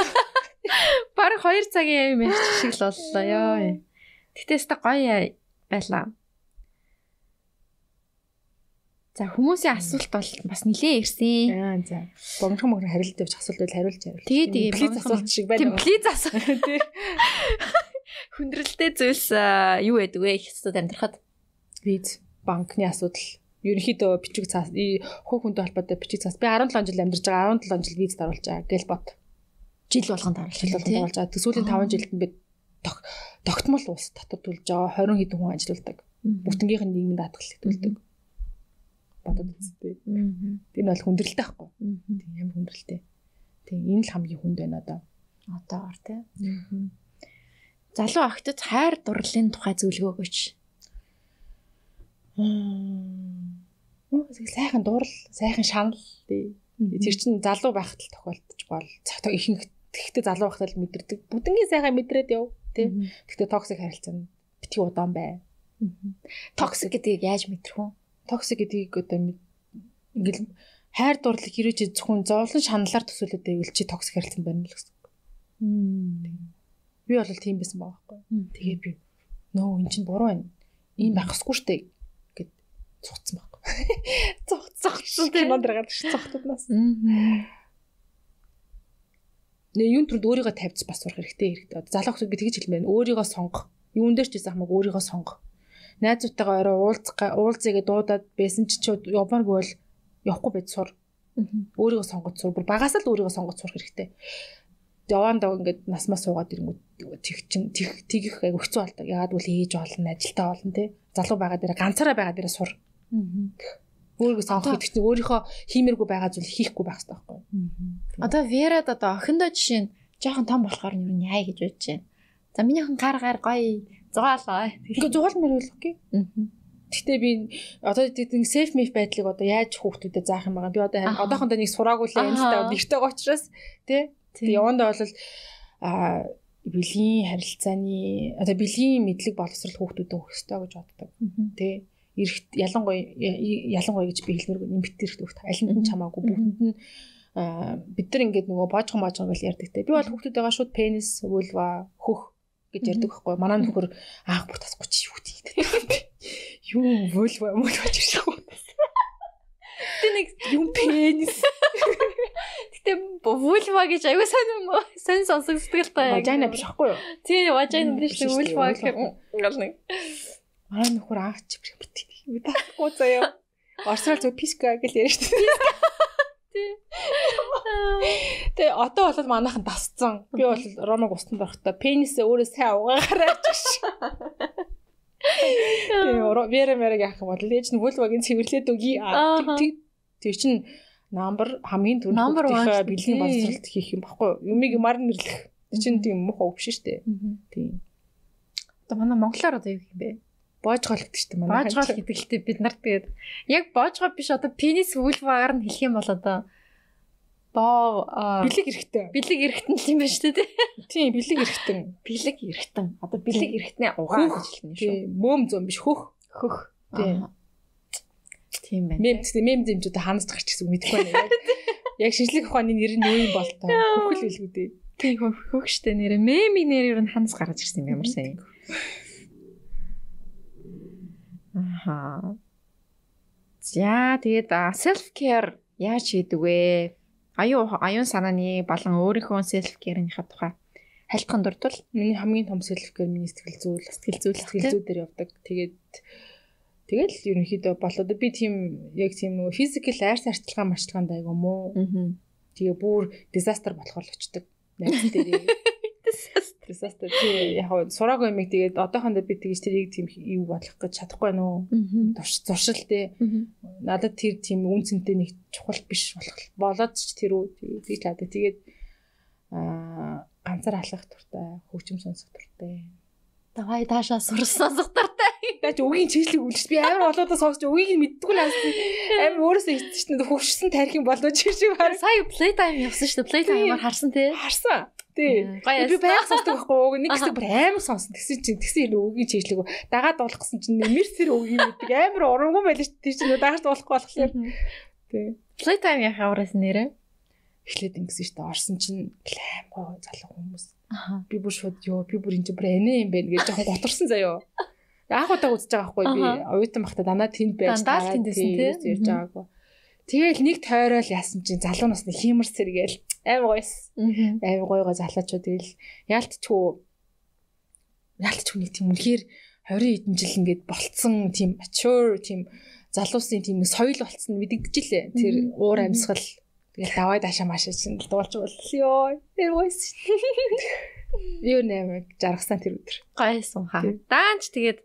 Баг 2 цагийн юм ярьчих шиг л боллоо ёо. Гэтээс та гоё байлаа. За хүмүүсийн асуулт бол бас нилээ ирсэн. Аа за. Богинохон мөр хариулт явж асуулт байл хариулж яривал. Тэгээ тэгээ плиз асуулт шиг байна. Тийм плиз асуулт. Тий. Хүндрэлтэй зүйлс юу байдаг вэ? Их хэсүүд амьдрахад? Виз банкны асуудал. Ерөнхийдөө бичиг цаас хуу хүнтэй холбоотой бичиг цаас. Би 17 жил амьдарч байгаа 17 жил визд оруулж байгаа. Гэл бот. Жил болгонд оруулж жил болгонд оруулж байгаа. Сүүлийн 5 жилд нь би тогтмол ус татвар төлж байгаа. 20 хэдэн хүн ажилуулдаг бүтэнгийнх нь нийгмийн даатгалыг төлдөг бодод үзтээ. Тэр нь бол хүндрэлтэй байхгүй. Тийм ямар хүндрэлтэй. Тийм энэ л хамгийн хүнд байна одоо. Одоогор тий. Залуу охтод хайр дурлалын тухай зөвлөгөө өгөөч. Мм сайхан дуурал, сайхан шанал тий. Тэр чинь залуу байхад л тохиолдож бол цагтаа ихэнх тэгтээ залуу байхад л мэдэрдэг. Бүгднгийн сайхан мэдрээд яв тий. Тэгтээ токсик харилцаа битгий удаан бай. Токсик гэдгийг яаж мэдрэх вэ? Токсик гэдгийг одоо ингээл хайр дурлал хэрэг зөвхөн зовлон шаналлаар төсөөлөд байвал чи токсик харилцан байна л гэсэн. Би бол тийм байсан байгаа байхгүй. Тэгээ би нөө эн чинь буруу байна. Ийм байх ёсгүй штэ гэд цугцсан байхгүй. Цугцсан тийм мандраад ш цогтуднаас. Нэ юун түрд өөрийгөө тавьц бас сурах хэрэгтэй хэрэгтэй. Залуу хүмүүс би тэгж хэлмээр өөрийгөө сонгох. Юун дээр ч гэсэн хамаагүй өөрийгөө сонгох найзуудтайгаа орой уулзах уулзъя гэдээ дуудаад байсан чи явмааргүй бол явахгүй байж сур. Өөрийгөө сонгож сур. Бүр багаас л өөрийгөө сонгож сурах хэрэгтэй. Яваандаа ингээд насмаа суугаад ирэнгүүт тэг чин тэг тэгэх айгу хэцүү болдог. Ягаад бол ээж болно, ажилтаа болно те. Залуу байгаа дээр ганцаараа байгаа дээр сур. Өөрийгөө сонгох гэдэг чинь өөрийнхөө хиймээргүй байгаа зүйл хийхгүй байх хэрэгтэй байхгүй. Одоо Верад одоо охиндоо жишээ нь жоохон том болохоор нь юу яа гэж бодож байна. За миний охин гар гар гоё Зугаалаа. Ингээ зугаалмаар байлгүй. Гэтэ би одоо тийм safe move байдлыг одоо яаж хүүхдүүдэд заах юм байгаа. Би одоо одоохондоо нэг сураагүй л энэ л нэртэй учраас тий. Тэгээ явандаа бол а бэлгийн харилцааны одоо бэлгийн мэдлэг боловсрал хүүхдүүдэд өгөх ёстой гэж боддог. Тий. Эрэгт ялангуяа ялангуяа гэж би хэлмээргүй нэмэгт эрэгт хүүхд аль нь чамаагүй бүгдэнд нь бид нар ингээд нөгөө боожхон боожхон гэж ярьдаг те. Би бол хүүхдүүдтэйгээ шууд пенис, вульва, хөх гэж ярьдаг байхгүй. Манай нөхөр аах бүр тасгүй чи юу гэдэг. Юу вөлва мөн гэж ирсэн. Тэ нэг юм пенис. Гэтэ вульва гэж аюу сайн юм уу? Л та. Важайна биш байхгүй юу? Тий, важайна биш л вульва гэх юм. Гал нэг. Манай нөхөр аах чи бит. Юу таахгүй заяа. Орсрал зөв писка гэж ярьж шүү дээ. Тэгээ одоо бол манайхан дасцсан. Би бол Ромог устанд орохдоо пенисээ өөрөө сайн угаагаарай гэж. Тэгээ вера мерэг яах юм бол ээж нь вулвагийн цэвэрлээд өгье. Тэг чин number хамгийн түрүүнд номер бэлгийн боловсролт хийх юм баггүй. Юмыг юмар нэрлэх. Чин тийм үг биш үү? Тийм. Одоо манай монголоор одоо юу юм бэ? Боожгол гэдэг чинь манай боожгол гэдэг л тээ бид нарт тэгээд яг боожгол биш одоо пенис вульвагаар нь хэлэх юм бол одоо боо бэлэг эрэхтэн. бэлэг эрэхтэн юм байна шүү дээ. Тийм бэлэг эрэхтэн. Бэлэг эрэхтэн. Одоо бэлэг эрэхтнээ угаа гэж хэлнэ шүү. Тийм мөөм зөм биш хөх. Хөх. Тийм. Тийм байна. Мем мем зэмжүүд ханаас гарч гэсэн мэдэхгүй байна. Яг шинжлэх ухааны нэр нь юу юм бол тоо хөхөл хэлгүү дээ. Тийм хөх штэ нэрэ. Мемийн нэр нь ханаас гарч ирсэн юм ямар сайн Аха. За тэгээд self care яаж хийдэг вэ? Аюу аюун санааны болон өөрийнхөө self care-ийнхаа тухай хайлтхан дурдвал миний хамгийн том self care миний сэтгэл зүйн сэтгэл зүйн сэтгэл зүй дээр явдаг. Тэгээд тэгэл ерөнхийдөө болоод би тийм яг тийм нөгөө физикал арьс арчилгаан марчилгаанд айгу мó. Тэгээ бүр дизастер болохоор л очдөг. Найз дээр disaster тий яг сураагүй юм тэгээд одоохондоо би тэгж тэрийг тийм юу болох гэж чадахгүй нөө зуршил тий надад тэр тийм үн цэнтэй нэг чухал биш болох болоод ч тэр үү. Тэгж чаддаг тэгээд аа ганцаар алхах туртай хөгжим сонсох туртай. Давай таашаа сурсан сонсох туртай. Яаж үгийн чиглэлийг үлдэж? Би амар болоодоо сонсож үгийг нь мэддэггүй наас амар өөрөөсөө ичсэн хөвшсөн тарих юм болоо чи шиг хараа. Сая playtime явсан шүү дээ. Playtime-аар харсан тий. Харсан. Тий. Би баян сонсдог байхгүй. Нэг хэсэг бүр амар сонсон. Тэгсэн чинь тэгсэн энэ үгийн чиглэлийг дагаад дуулах гэсэн чинь нэмэр сэр үгийн мэддэг амар урамгүй байлаа шүү дээ. Чинь даагч дуулахгүй болохоор. Тий. Playtime яхаа авраас нэрээ эхлээд ингэсэн шүү дээ. Орсон чинь аим гой залуу хүмүүс. Би бүр шууд ёо би бүр энэ чинь бүр анаа юм байна гэж жоохон готорсон заяо. Аах удаа үзэж байгаа байхгүй би оюутан бахта дандаа тэнд байж дандаа тэндсэн тийм ярьж байгаагүй. Тэгэл нэг тойрол яасан чинь залуу насны хиймэр сэргээл аим гойс. Аим гойгоо залуучууд тэгэл яалтчгүй яалтчгүй нэг тийм үнэхээр 20 хэдэн жил ингээд болцсон тийм mature тийм залуусын тийм соёл болцсон мэдэгдэж илээ. Тэр уур амьсгал тэгэл давай даашаа машаа чинь дуулж боллоо. Тэр гойс. Юу нэмэг жаргасан тэр өдөр. Гайсан хаа. Даанч тэгээд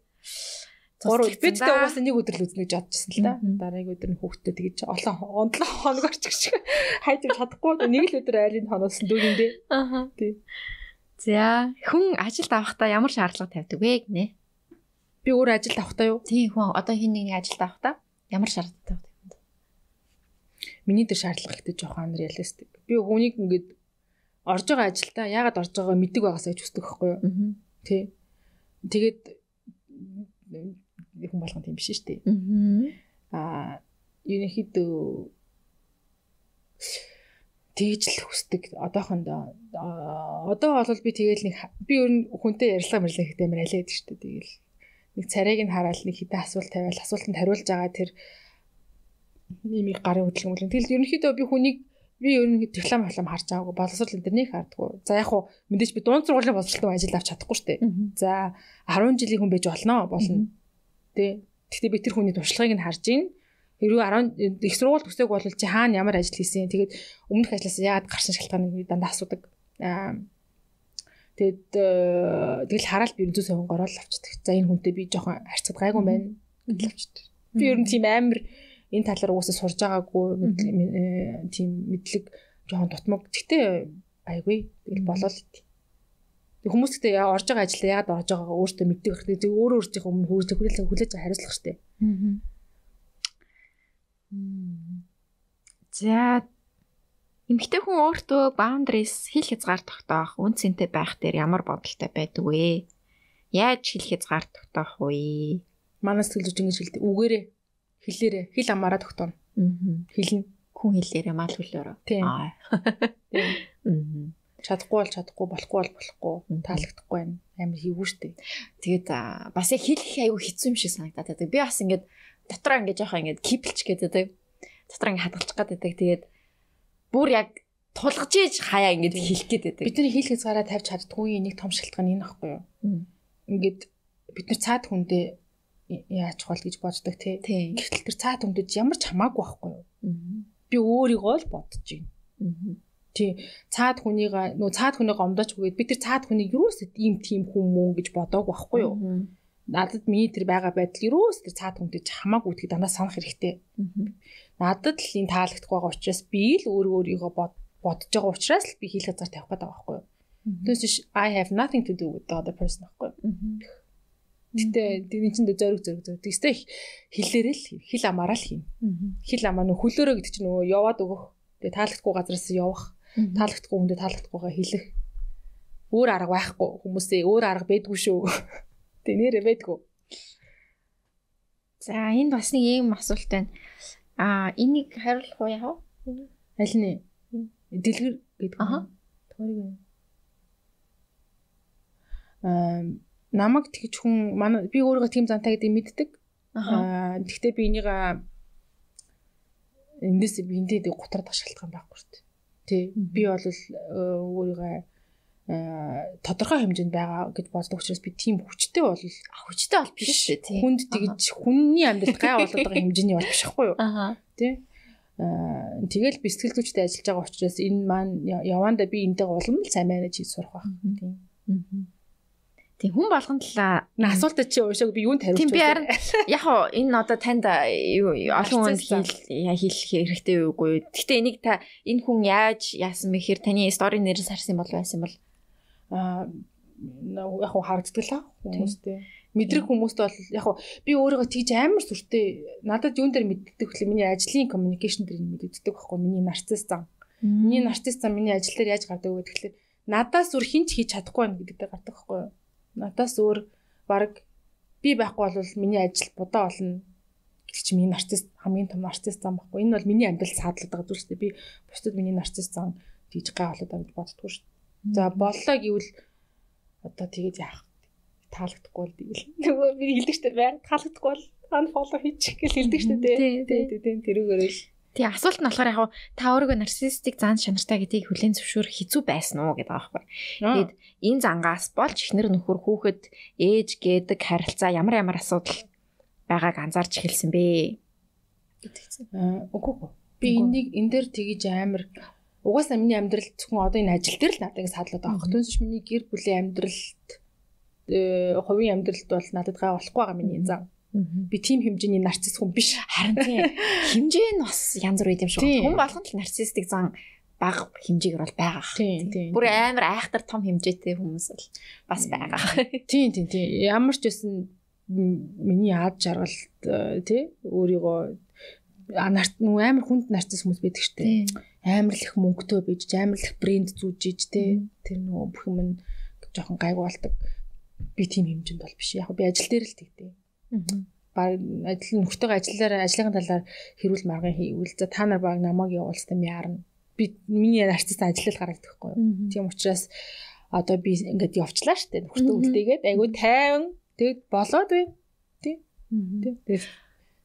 Гурав бид тэ угаасаа нэг өдөр л үзнэ гэж бодчихсон л да. Дараагийн өдөр нь хүүхдээ тэгэж олон 7 хоног орчих шиг хайж чадахгүй. Нэг л өдөр айлын хоноосон дүүгэндээ. Аа. Тий. За хүн ажилд авахдаа ямар шаардлага тавьдаг вэ гинэ? Би өөр ажилд авахдаа юу? Тий хүн одоо хин нэг ажилд авахдаа ямар шаардлага тавьдаг вэ? Миний дээр шаардлага ихтэй жоохон реалистик. Би хүнийг ингээд орж байгаа ажилдаа яагаад орж байгааг мэддэг байгаасаа гэж хүсдэг байхгүй юу? Тий. Тэгээд хүн болгон тийм биш шүү дээ. Аа ерөнхийдөө тэгж л хүсдэг. Одоохондоо одоо бол би тэгэл нэг би нь хүнтэй ярилцлага мэрлээ ихтэй амар алиад шүү дээ тэгэл. Нэг царайг нь хараад нэг хитэ асуулт тавиал асуултанд хариулж байгаа тэр нэмийг гарын хөдөлгөөн тэгэл ерөнхийдөө би хүнийг би ер нь диплом халам харж байгаагүй боловсрол энэ нэг хардггүй за яг хуу мэдээж би дунд сургуулийн боловсролтой ажил авч чадахгүй шүү дээ. За 10 жилийн хүн байж болно болно Тэ. Гэхдээ би тэр хүний туршлагыг нь харж ийн. Хэрвээ 10 их сургууль төсөөг бол чи хаана ямар ажил хийсэн. Тэгээд өмнөх ажлаас яагаад гарсан шалтгааныг дандаа асуудаг. Аа Тэгэд э, тэгэл хараад би зүү совин гороол авчдаг. За энэ хүнтэй би жоохон харьцаад гайгүй байна гэж авчдаг. Би ер нь тийм амар энэ тал руу уусаа сурж байгаагүй э, тийм мэдлэг жоохон дутмаг. Гэтэ гайгүй. Тэгэл болол. Хүмүүс гэдэг яа орж байгаа ажилаа яагаад орж байгаагаа өөртөө мэддэг байх. Тэг өөрөө өөртөө өмнө хөөж хүлээж хүлээж хариуцлах штеп. За эмэгтэй хүн өөртөө boundaries хил хязгаар тогтоох, үн цэнтэй байх дээр ямар бодолтой байдаг вэ? Яаж хил хязгаар тогтоох вэ? Манай сэтгэл зүйч ингэж хэлдэг. Үгээрээ хэлээрээ хил амаараа тогтооно. Хэлнэ. Хүн хэлээрээ мал хүлээрээ. Тийм. Тийм чадахгүй бол чадахгүй болохгүй бол болохгүй. Таалагдахгүй байна. Амар хийвгүй штэ тэгээд бас яг хэлэх аюу хэцүү юм шиг санагдаад байдаг. Би бас ингээд дотроо ингээд жоохон ингээд киплч гэдэг дотроо ингээд хадгалчих гээд байдаг. Тэгээд бүр яг тулгаж ийж хаяа ингээд хэлэх гээд байдаг. Бидний хийх хязгаараа тавьж чаддгүй нэг том шалтгаан энэ байхгүй юу? Ингээд бид нар цаад хүндээ яаж хол гэж боддог тий. Гэтэл тэр цаад хүндэд ямар ч хамаагүй байхгүй юу? Би өөрийгөө л бодож байна Тий. Цаад хүнийг нөө цаад хүнийг омдооч үгээд бид тэр цаад хүнийг юусэд ийм тийм хүн мөн гэж бодоагүй байхгүй юу? надад миний тэр байгаа байдал юус тэр цаад хүнтэй хамаагүй гэдгийг дандаа санах хэрэгтэй. Надад л энэ таалагдах байгаа учраас би л өөрөө өөрийгөө бодож байгаа учраас л би хийх газар тавих гэдэг байхгүй юу. Тэс I have nothing to do with the other person байхгүй юу. Гэтэ энэ чинь зөрөг зөрөг зөрөг. Тэгстэй хилээрээ л хил амаараа л хийнэ. Хил амаа нөх хөлөөрөө гэдэг чинь нөгөө яваад өгөх. Тэгээ таалагдахгүй газараас явах. Таалагдахгүй хүндээ таалагдахгүйгаа хэлэх. Өөр арга байхгүй хүмүүсээ өөр арга байдгүй шүү. Тэ нэрэ байдгүй. За энд бас нэг юм асуулт байна. Аа энийг хариулах уу яав? Аль нь? Дэлгэр гэдэг. Аха. Тойрог. Аа намайг тэгж хүн манай би өөрийгөө тийм зантай гэдэг мэддэг. Аа тэгтээ би энийг эндээс би эндээ гутрах шалтгаан байхгүй шүү дээ. Тий. Би бол өөрийгөө тодорхой хэмжээнд байгаа гэж боддог учраас би тийм хүчтэй бол хүчтэй бол биш шүү тий. Хүнд тэгж хүнний амьдралд гай болоод байгаа хэмжээний бол биш хгүй юу? Аа. Тий. Аа тэгэл би сэтгэл зүйчтэй ажиллаж байгаа учраас энэ маань яванда би энтэй улам л сайн менеж хийж сурах байх. Тийм. Аа. Тийм хүн болгонд л асуултад чи уушааг би юунд хариулж байна. Тийм би харин яг хоо энэ одоо танд олон хүнд хийх хэрэгтэй үгүй. Гэхдээ энийг та энэ хүн яаж яасан мэхээр таны стори нэрс харсан бол байсан бол аа яг хуу харагддаг л хүмүүстэй. Мэдрэг хүмүүст бол яг хуу би өөрийгөө тийж амар сүртэй надад юун дээр мэддэг хөлөө миний ажлын communication дээр мэддэг байхгүй миний нарцисс зам. Миний нарцисс зам миний ажил дээр яаж гардаг вэ гэхэлэр надаас өөр хинч хийж чадахгүй байна гэдэг дээр гардаг байхгүй. Надаас өөр баг би байхгүй бол миний ажил будаа болно гэдэг чи миний нарцисс хамгийн том нарцисс зам байхгүй. Энэ бол миний амьдрал саадлаад байгаа зүйл шүү дээ. Би бусдад миний нарцисс зам тийж гай болоод гэж боддгоо шүү дээ. За боллоо гэвэл одоо тэгээд яах таалагдахгүй бол тэгэл нөгөө би хэлдэг штэ байнг таалагдахгүй бол unfollow хийчих гэж хэлдэг штэ тий. Тий тий тэрүүгээрээ л Тий асуулт нь болохоор яг та өөрийгөө нарциссик зан чанартай гэдгийг хүлээн зөвшөөрөх хэцүү байсан уу гэдэг байхгүй. Тэгэд энэ зангаас болж ихнэр нөхөр хүүхэд ээж гэдэг харилцаа ямар ямар асуудал байгааг анзаарч эхэлсэн бэ? гэдэг. Үгүй би энийг энэ дээр тгийж амар угаасаа миний амьдрал зөвхөн одоо энэ ажил дээр л надад саадлаад байгаа. Түнсш миний гэр бүлийн амьдралд э, хувийн амьдралд бол надад гай болохгүй байгаа миний зам. Би тийм хэмжээний нарцисс хүн биш. Харин тийм хэмжээ нь бас янз бүр юм шиг. Хүн болгонд л нарциссик зан бага хэмжээгээр бол байгаа. Тийм тийм. Бүр амар айхтар том хэмжээтэй хүмүүс бол бас байгаа. Тийм тийм тийм. Ямар ч байсан миний ад жаргалт э, тий өөрийгөө нарт нүү амар хүнд нарцисс хүмүүс байдаг штэ амар л их мөнгөтэй бийж амар л их брэнд зүүж иж те тэр нөгөө бүх юм нь жоохон гайгүй болдог би тийм хэмжээнд бол биш яг би ажил дээр л тэгдэг баг ажил нөхдөйгөө ажиллаар ажлын талаар хэрүүл марган хийвэл за та нар баг намайг явуулсан юм яарна би миний артист ажиллал гаргадагхгүй тийм учраас одоо би ингээд явчлаа штэ нөхөртөө үлдээгээд. Айгу тайван. Тэгэд болоод бай тий. Тэгээд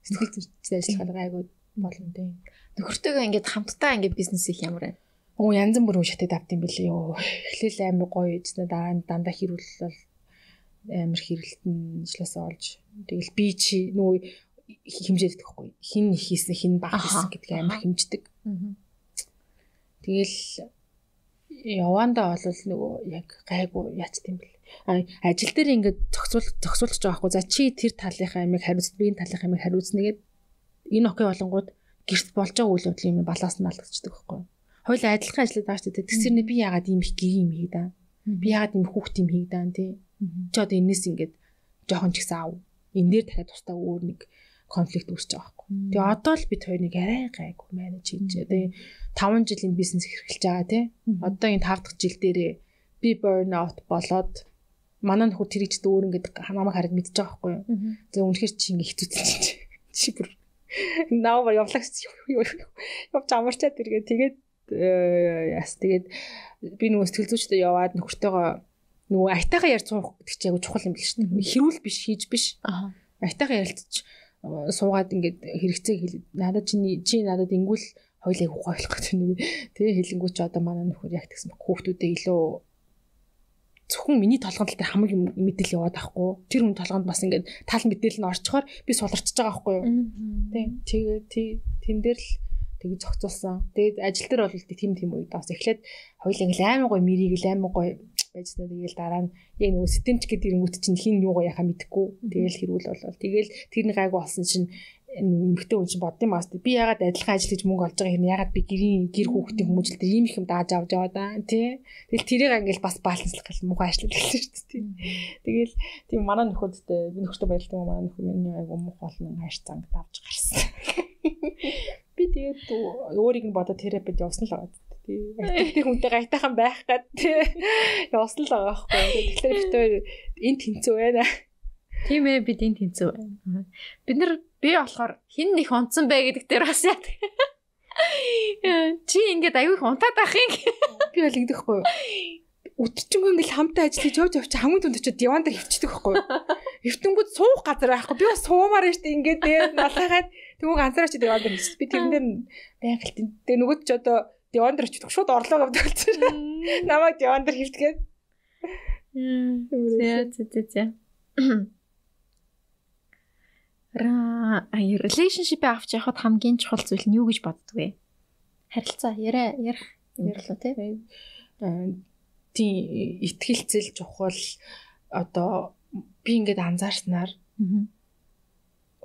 сэтгэл зүйн ажиллагаа айгу болно тий. Нөхөртөөгөө ингээд хамтдаа ингээд бизнес хийх ямар байна? Оо янз бүрийн шатад авт юм бэлээ. Эхлээл амар гоё. Ийзнэ дараа нь дандаа хэрүүл бол амар хэрэлтэн ижлээсээ олж тэгэл би чи нөгөө хэмжээдэг байхгүй. Хин их хийсэн хин баг хийсэн гэдгийг амар хэмждэг. Тэгэл явандаа бол нөгөө яг гайгүй яц тийм бэл. Ажил дээр ингээд зохицуул зохицуулж байгаа байхгүй. За чи тэр талынхаа амиг хариуц би энэ талынхаа амиг хариуцна гэд энэ окей болонгууд гэрт болж байгаа үйл явдлын юм балаас нь алдчихдаг байхгүй юу. Хоёул адилхан ажиллаад байгаа шүү дээ. Тэгсэрнэ би яагаад ийм их гэрийн юм хийдаа. Би яагаад ийм хүүхд юм хийдаа тий. Чи одоо энэс ингээд жоохон ч гэсэн аав. Энэ дээр дахиад тусдаа өөр нэг конфликт үүсэж байгаа байхгүй. Тэгээ одоо л бид хоёрыг арай гайгүй менеж хийж тэгээ 5 жилийн бизнес хэрхэлж байгаа тий. Одоо энэ 5 дахь жил дээрээ би burn out болоод манай нөхөр тэрийг ч өөр ингээд намайг хараад мэдчихэж байгаа байхгүй юу. За үнэхээр чи ингэ хэцүүцэн чи. Бүр наава явлагч явж амарчаад иргээ тэгээд э, яс тэгээд би нөгөө сэтгэл зүйчтэй яваад нөхөртөөгөө нөгөө айтайгаа ярьж суух гэдэг чинь яг чухал юм биш шүү дээ. Хэрүүл биш хийж биш. Айтайгаа ярилцаж э, суугаад ингээд хэрэгцээ хэлээд надад чиний чи надад ингүүл хоёлыг гойлох гэж нэг тэгээ хэлэнгүүт ч одоо манай нөхөр яг тэгсэн баг хүүхдүүдээ илүү зөвхөн миний толгойд л тэр хамаг мэдээлэл яваад байхгүй. Тэр хүн толгойд бас ингээд тал мэдээлэл нь орчхоор би суларчж байгаа байхгүй юу. Тийм. Тэгээ тий тэн дээр л тэгж зохицуулсан. Тэгээд ажил дээр бол тийм тийм үед бас эхлээд хоёул ингээл аймаг гой мэрийг л аймаг гой байжснаа тэгэл дараа нь яг нөгөө сэтэмч гэдэг ирэнгүүт чинь хин юугаа яхаа мэдхгүй. Тэгэл хэрүүл болол. Тэгэл тэрний гайгүй болсон чинь эмгтэн хүн чинь бодсон маас би ягаад адилхан ажил хийж мөнгө олж байгаа юм ягаад би гэрийн гэр хүүхдийн хүмүүжил дээр ийм их юм дааж авч яваа да тий Тэгэл тэрийг ингээл бас баланслах гэл муухай ажиллаж хэлсэн шүү дээ тий Тэгэл тийм манай нөхөдтэй би нөхөртөө баярлалаа манай нөхөр миний айгу мух болно хайр цанг давж гарсан би тэгээд өөрийг нь бодо терапид явсан л байгаа тий хүнтэй гайтайхан байх гад тий явсан л байгаа байхгүй тэгэхээр битээр энэ тэнцүү байна Тийм ээ бид энэ тэнцүү байна бид нар Би болохоор хин нэг онцсон бэ гэдэг дээр бас яа. Чи ингээд аюух унтаад байх юм. Би бол ингэдэхгүй. Өдөржингөө ингээл хамтаа ажиллаж явж явж хамгийн түнд очиод диван дээр хөвчдөг байхгүй. Эвтэнгүүд суух газар байхгүй. Би бас суумаар нь штэ ингээд дээр налхаад тэгвэл ганцаараа чи диван дээр хөвч. Би тэрэн дээр байгаль тэгээ нөгөөд ч одоо диван дээр очиод шууд орлоо гэдэг болчихсон. Намайг диван дээр хөвтгээд. Зэ зэ зэ. relationship-ийг авч явахад хамгийн чухал зүйл нь юу гэж боддог вэ? Харилцаа яриа ярих ярьлаа тий. Тийм ихтгэлцэл чухал одоо би ингээд анзаарснаар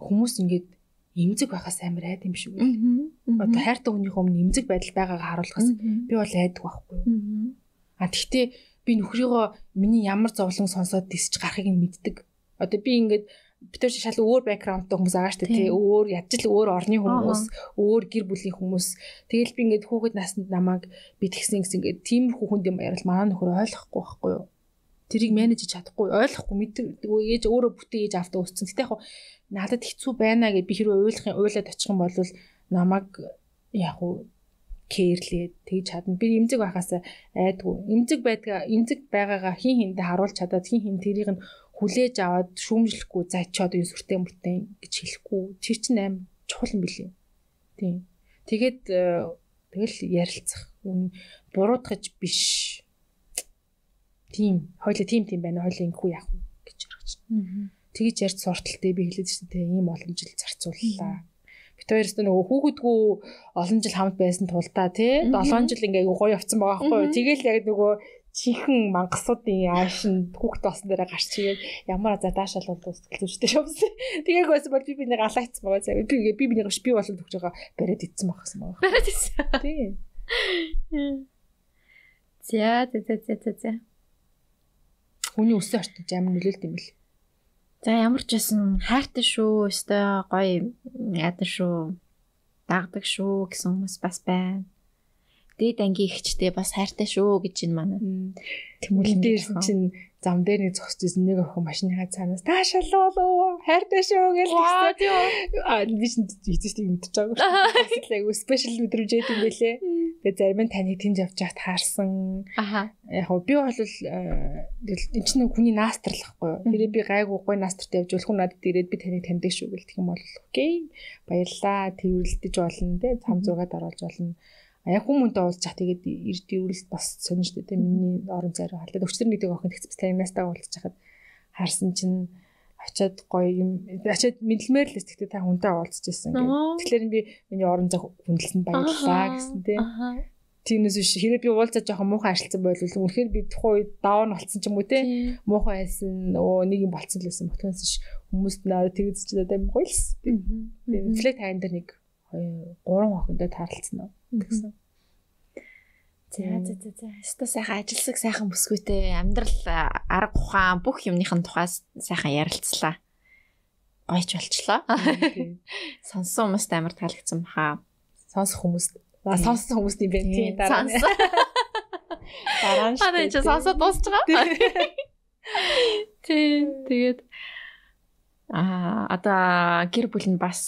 хүмүүс ингээд эмзэг байхаас амар айд юм шиг үү. Одоо хайртай хүнийхөө өмнө эмзэг байдал байгаагаа харуулахаас би бол айдаг байхгүй юу. А тэгтээ би нөхрийгөө миний ямар зовлон сонсоод тисч гарахыг нь мэддэг. Одоо би ингээд бид тэр шал өөр бэкграундтай хүмүүс байгаа шүү дээ тий өөр ядч л өөр орны хүмүүс өөр гэр бүлийн хүмүүс. Тэгэл би ингээд хүүхэд наснд намайг би тэгсэн гэсэн ингээд тийм хүүхэнд юм ярил. Манай нөхөр ойлгохгүй байхгүй юу? Тэрийг менеж чадахгүй ойлгохгүй. Мэддэг ээж өөрөө бүтэн ээж автаа өссөн гэтээ яг надад хэцүү байна гэж би хэрвээ уйлахын уйлаад очих юм бол намайг яг уу кэрлээ тэгж чадна. Би эмзэг байхаас айдгүй. Эмзэг байдгаа эмзэг байгаагаа хин хиндэ харуулж чадаад хин хин тэрийг нь хүлээж аваад шүүмжлэхгүй зайчаад юу сүртэй мөртэй гэж хэлэхгүй. Тэр чинь аим чухал юм билий. Тийм. Тэгээд э, тэгэл ярилцах. Буруудах биш. Тийм. Хойло тийм тийм байна. Хойло ингэхүү яах вэ гэж харагч. Тэгж ярьж сурталтай би хэлээд шүү дээ. Ийм олон жил зарцууллаа. Бид хоёроос нөгөө хүүхэдгүү олон жил хамт байсан тулдаа тий 7 жил ингээ гоё явцсан байгаа байхгүй. Тэгэл яг нөгөө чихэн мангасуудын аашин хүүхд болсон дээрээ гарч чигээд ямар за даашаал бол сэтгэлзүйчтэй шовсон. Тэгээг байсан бол би бинийг алаацсан байгаа цаа. Би би бинийг би болоод өгч байгаа бариад идсэн багсан байгаа. Бариад идсэн. Тийм. За за за за за. Хүний өссөн орчинд амар нөлөөлт юм бэл. За ямар ч байсан хайртай шүү. Өстой гоё ядан шүү. Дагдаг шүү гэсэн хүмүүс бас байна дээд ангийн ихчтэй бас хайртай шүү гэж байна манай. Тэмүүл дээрсэн чинь зам дээр нэг зогсож ирсэн нэг охин машиныхаа цаанаас таашаалуу хайртай шүү гэж хэлсэн. Аа би чинь юм мэдчихэж байгаа. Айгу спешиал мэдрэмж юм бэлээ. Тэгээ зарим нь таныг тэнд явж байхад хаарсан. Аха. Яг би бол энэ чинь хүний наастрлахгүй. Тэр би гайгүй гой наастрт явж болох надад ирээд би таныг таньдаг шүү гэх юм бол окей. Баярлаа. Тэрвэрлдэж болно те. Цам зургаад оруулж болно яг хүмүүнтэй уулзах тэгээд эрд ирүүлэлт бас шүү дээ. Миний орон зайруу халдаад өчтөр нэг охин таньнастай уулзах хахад харсан чинь очиад гоё юм. Очиад мэдлэмээр л тэгтээ та хүнтэй уулзаж ирсэн гэх. Тэгэхээр би миний орон зай хүндэлсэнд баярлалаа гэсэн тийм. Тиймээс биш. Хэрэг би уулзаж жоохон муухай ашигласан байвал үнэхээр би тухайн үед даун болцсон ч юм уу те. Муухай байсан оо нэг юм болцсон л байсан. Ботхоос ш хүмүүст наа тэгэж ч одоо гоё л. Тийм. Флэт тайнд нэг 3 охинтой таарлцсан уу гэсэн. За за за за. Өстө сайхан ажилсаг сайхан бүсгүйтэй амьдрал арга ухаан бүх юмныхын тухай сайхан ярилцлаа. Гойч болчлоо. Сонсон хүмүүст амар таалагдсан баха. Сонсох хүмүүст. Сонссон хүмүүст юм бэ тий дараа. Дараа нь. Аа чи сонсоод дуусч байгаа. Тий тэгээд аа одоо гэр бүл нь бас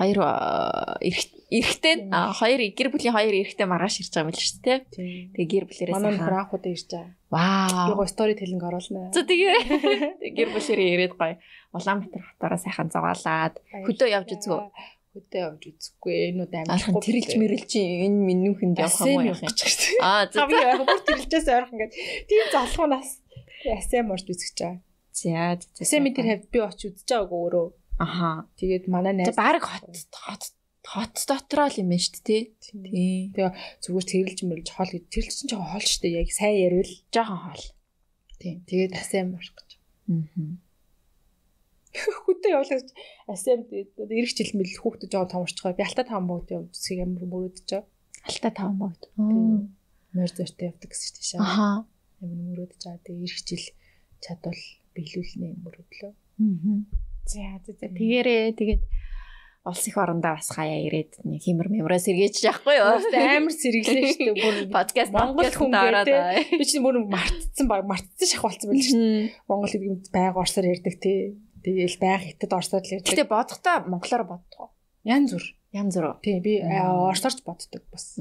хоёр эрэгтэй хоёр гэр бүлийн хоёр эрэгтэй маргааш ирж байгаа юм л шүү дээ. Тэгээ гэр бүлэрээс манай анхудаа ирж байгаа. Вау. Гоо стори телинг оруулна. За тэгээ гэр бүлэрээ ирээд гоё Улаанбаатар хотоороо сайхан зугаалаад хөдөө явж үзгөө. Хөдөө явж үзэхгүй энэ уу амархан тэрэлж мэрэлж энэ минүүхэнд явах юм яах юм. Аа за би яг бүр тэрэлжээс ойрхон ингээд тийм залхуунаас асэм орж үзэж байгаа. За за. Асэм тэр хавьд би очиж үзэж байгаагүй өөрөө Аха. Тэгээд манай найз баг хот хот хот дотроо л юм шүү дээ. Тийм. Тэгээ зүгээр тэрэлж мэрэлж хоол тэрэлж чинь жоохон хоол шүү дээ. Яг сайн ярил жоохон хоол. Тийм. Тэгээд асаам марах гэж. Аа. Хүүхдээ явуулаад асаам эрэх жил мэл хүүхдээ жоохон томорчгоо. Би алтаа таван богд явчихсыг амар мөрөөдөж. Алтаа таван богд. Морь зөртэй явдаг гэсэн чинь шаа. Аха. Амар мөрөөдөж аа тэгээ эрэх жил чадвал биелүүлнэ мөрөөдлөө. Аа. За за тэгээрээ тэгээд улс их орондоо бас хаяа ирээд нэг химэр мемраа сэргээж яахгүй юу? Амар сэргэлээ шүү дээ. Бүр подкаст Монгол хүн ороод би чинь бүр мартцсан баг мартцсан шахуулсан байл шүү дээ. Монгол гэдэг байга орсоор ярьдаг тий. Тэгээл байга хятад орсоор л ярьдаг. Гэтэ бодохдоо монголоор боддог. Ян зүр. Ян зүр. Тий би орсоорч боддог бас.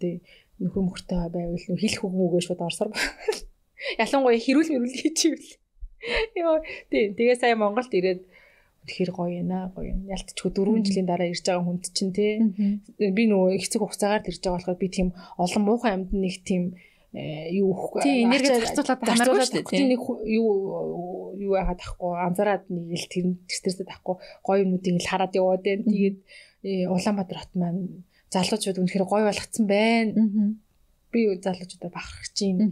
Тий нөхөр мөхөртэй байвал нөх хэл хөгмөөгөө шууд орсоор. Ялангуяа хэрүүл мэрүүл хийчихвэл. Йоо тий тэгээ сая Монголд ирээд тэгэхээр гоё яана гоё юм. Ялтчгүй 4 жилийн дараа ирж байгаа хүнд чинь тий. Би нөгөө хэцэг хугацаагаар ирж байгаа болохоор би тийм олон муухай амьд нэг тийм юу өгөхгүй. Тий энерги зарцуулаад хамааргүй шүү дээ. Нэг юу юу яхад ахгүй анзаараад нэг л тэр стресстэй тахгүй гоё юмнуудыг л хараад яваад байна. Тэгээд Улаанбаатар хот маань залуучууд үнэхээр гоё болгоцсон байна. Би залуучуудаар бахархаж байна.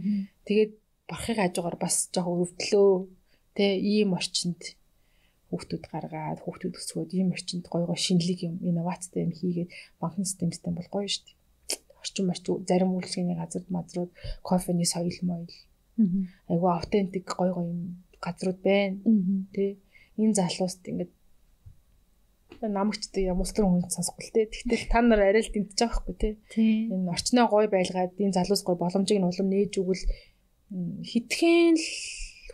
Тэгээд барахыг хажуугаар бас жоохон өвдлөө. Тэ ийм орчинд хүүхдүүд гаргаад хүүхдүүд өсгөөд ийм орчинд гой гой шинэлэг юм инновацтай юм хийгээд банкны системтэй бол гоё шүү дээ. Орчин орчин зарим үйлчлэгийн газар мазрууд кофений соёл моёл. Айгу автентик гой гой юм газрууд байна. Тэ энэ залууст ингээд намагчтай юм устэр хүн сонсохгүй л те. Тэгтэл та нар арай л дэмтэж байгаа хгүй те. Энэ орчноо гой байлгаад энэ залуус гой боломжийг нь улам нээж өгвөл хитгэн л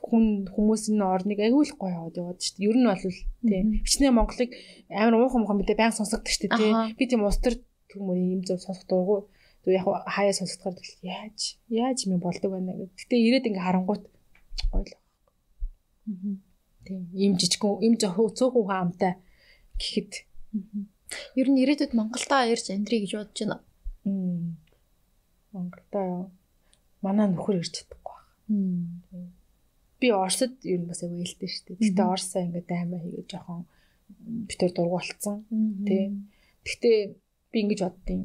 хүн хүмүүс энэ орныг аягүй л гоё яваад яваад шүү дээ. Ер нь бол тийм. Хичнээн Монголыг амар уухан муухан мэдээ баян сонсогддог шүү дээ. Би тийм устэр түмөр юм зөв сонсох дурггүй. Тэг яг хаяа сонсохоор яаж яаж юм болдог байна гэдэг. Гэтэ ирээд ингээ харангуут гоё л. Тийм. Им жижигхэн им цөөхөн хаамтай гэхэд ер нь ирээдүйд Монголдоо ирж амьдрий гэж бодож байна. Монголдоо манай нөхөр ирж чадахгүй байна би Оросд ер нь бас аягүй ээлтэй шүү дээ. Гэтэ Оросоо ингээд аймаа хийгээд жоохон битэр дургу болцсон. Тэ. Гэтэ би ингэж боддیں۔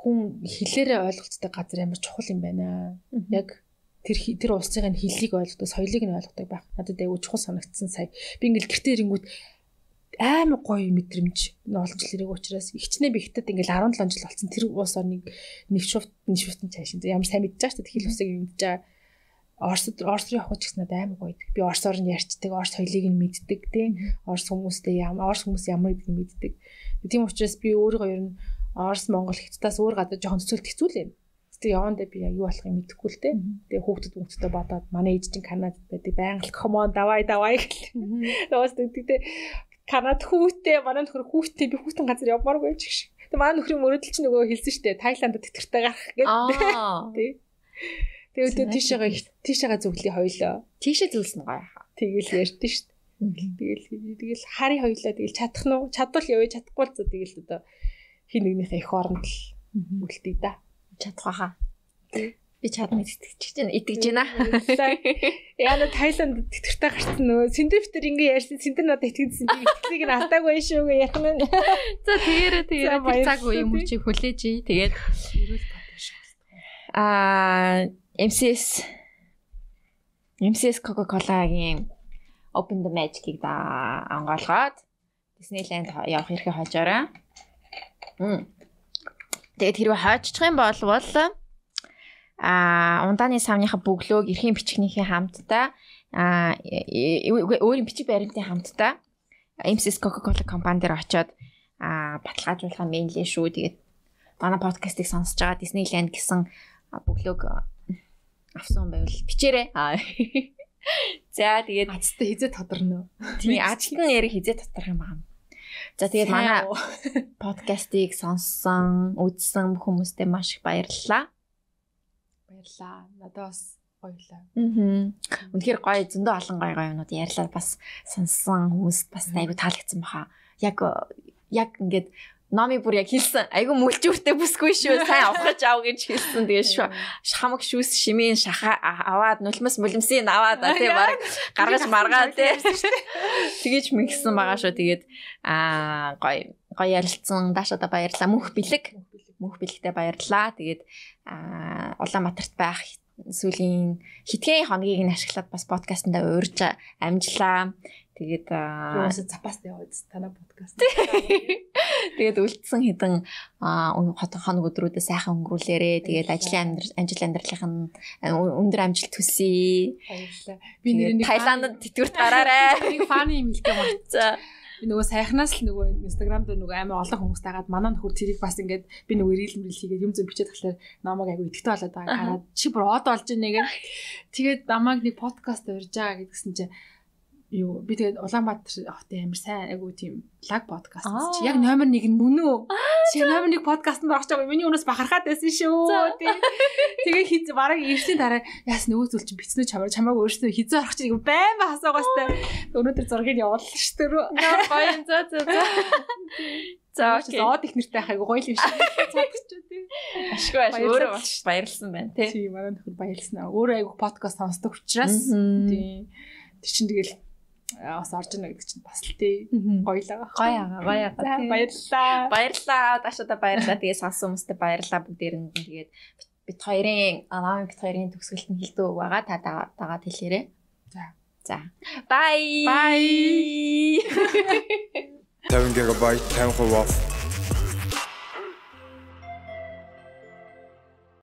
Хүн хэлээрээ ойлголцдог газар амар чухал юм байна. Яг тэр тэр улсыг нь хэллийг ойлгодог, соёлыг нь ойлгодог байх. Надад аягүй чухал санагдсан сая. Би ингээл гэртээ ирэнгүүт амар гоё мэдрэмж олж лэрэг учраас ихчнээ би хятад ингээл 17 жил болсон тэр улс орныг нэвшүүфт нэвшүүфтэн цаашин ямар сайн мэдж байгаа шүү дээ хэл усыг мэдж байгаа Оросд Орос руу явах гэсэн амар гоё. Би Оросоор нь ярьцдаг, Орос соёлыг нь мэддэг тийм. Орос хүмүүстэй ямар Орос хүмүүс ямар гэдгийг мэддэг. Тийм учраас би өөрийгөө ер нь Орос Монгол хэцтаас өөр гадаа жоохон төсөөлт хэцүүлээ. Гэтэ явандаа би юу болохыг мэдэхгүй л те. Тэгээ хүүхдүүд хүүхдтэй бодоод манай ээж чинь Канадад байдаг. Байнга комон давай давай гэл. Тоос тэгтээ Канад хүүтэй манай нөхөр хүүтэй би хүүтэн газар явмааргүй ч гэх. Тэгээ манай нөхрийн мөрөдөл чинь нөгөө хэлсэн штэ Таиландд тэтгэртэй гарах гэдэг. Тий. Тэгээд тийшээгээ тийшээгээ зөвлөе хоёлоо. Тийшээ зөвлөсөн гоё хаа. Тэгэл ярьдэн шүү дээ. Тэгэл тэгэл хари хоёлоо тэгэл чадах нь уу? Чадвал явъя, чадахгүй л зөө тэгэл одоо хин нэгнийхээ их оронд л үлдээ да. Чадах хаа. Би чадна итгэж чинь итгэж байна. Яна Таиланд тэтгэртэй гарсан нөгөө Синдифтер ингэ ярьсан Синдер надад итгэжсэн би итгэлийг нь алдаагүй шүү гэ яах нь. За тэгээрээ тэгээрээ цаг үеийн мөчийг хүлээж ий. Тэгээд аа MCS MCS Coca-Cola-гийн Open the Magic-ийг да онгоолгоод Disneyland явах эрхээ хожоорой. Тэгээд хэрвээ хойчих юм бол а ундааны савныхаа бөглөөг эрхийн бичгнийхээ хамтдаа а өөрийн бичиг баримтын хамтдаа MCS Coca-Cola компани дээр очиод а баталгаажуулах юм лээ шүү. Тэгээд манай подкастыг сонсож байгаа Disneyland гэсэн бөглөөг авсан байвал бичээрэй. За тэгээд азтай хизээ тодорно. Тийм ажилт нь яри хизээ тодорх юм байна. За тэгээд манай подкастыг сонссон, үзсэн хүмүүстээ маш их баярлалаа. Баярлалаа. Надад бас гоёлаа. Аа. Үнэхээр гоё зөндөө олон гоё гоё юмнууд ярьлаа бас сонссон хүмүүст бас айгу таалагдсан баха. Яг яг ингээд номи бүр яг хэлсэн. Айгу мүлжүүртэй бүсгүй шүү. Сайн авахж ав гэж хэлсэн. Тэгээд шүү. Хамаг шүүс шимийн шаха аваад нулимс мүлэмсийг аваад тий баг гаргаж маргаа тий. Тэгэж мэгсэн байгаа шүү. Тэгээд аа гоё гоё ярилцсан. Даашада баярлалаа. Мөнх бэлэг. Мөнх бэлэгтээ баярлалаа. Тэгээд аа Улаанбаатарт байх сүүлийн хитгэн хоногийг нь ашиглаад бас подкастнда уурж амжлаа. Тэгээд юугаас запаст яваад танаа подкаст. Тэгээд үлдсэн хэдэн хоног өдрүүдэд сайхан өнгөрүүлээрээ тэгээд ажлын амьдрал амжилт амьдралынх нь өндөр амжилт төсөе. Баярлалаа. Би нэрийг Таиландд тэтгэврт гараарай. Нэг фаны юм хэлдэг. За би нөгөө сайхнаас л нөгөө инстаграм дээр нөгөө амар олон хүмүүс тагаад манай нөхөр тэрийг бас ингээд би нөгөө рил мэрил хийгээд юм зөв бичээд тахлаар намайг айгу идэвхтэй болоод байгаа хараад чи бүр од болж ийнэ гэх. Тэгээд намайг нэг подкаст урьж байгаа гэдгсэн чинь юу би тэгээд Улаанбаатар хотын амар сайн айгу тийм лаг подкаст чи яг номер 1 нь мөн үү? Чи номер 1 подкастт орох гэж миний өнөөс бахархаад байсан шүү. Тэгээ хиз бараг ирсний дараа яас нөгөө зүйл чинь бицнүү чамаар чамааг өөрсдөө хизээ орох чинь байн ба асуугаастай. Өнөөдөр зургийг явууллаа шүү дээ. Гоё за за за. За окей. Зоод их нэртэй хайгу гоё л юм шиг. Цаадчихгүй тий. Ашгүй аш өөрөө бас баярлсан байна тий. Тий манай нөхөр баярлсан. Өөрөө айгу подкаст сонсдог учраас тий. Тэр чинь тэгэл бас орж ийнэ гэдэг чинь бас л тий гоёлаа. Гоё аа, гоё аа. Баярлалаа. Баярлалаа. Дашуда баярлалаа. Тэгээ сонсон хүмүүстээ баярлалаа бүгдээр нь. Тэгээд бит хоёрын аваа бит хоёрын төгсгөлт нь хилдэг байгаа. Та дагаад хэлээрэй. За. За. Bye. Bye. 50 GB 50 хувиар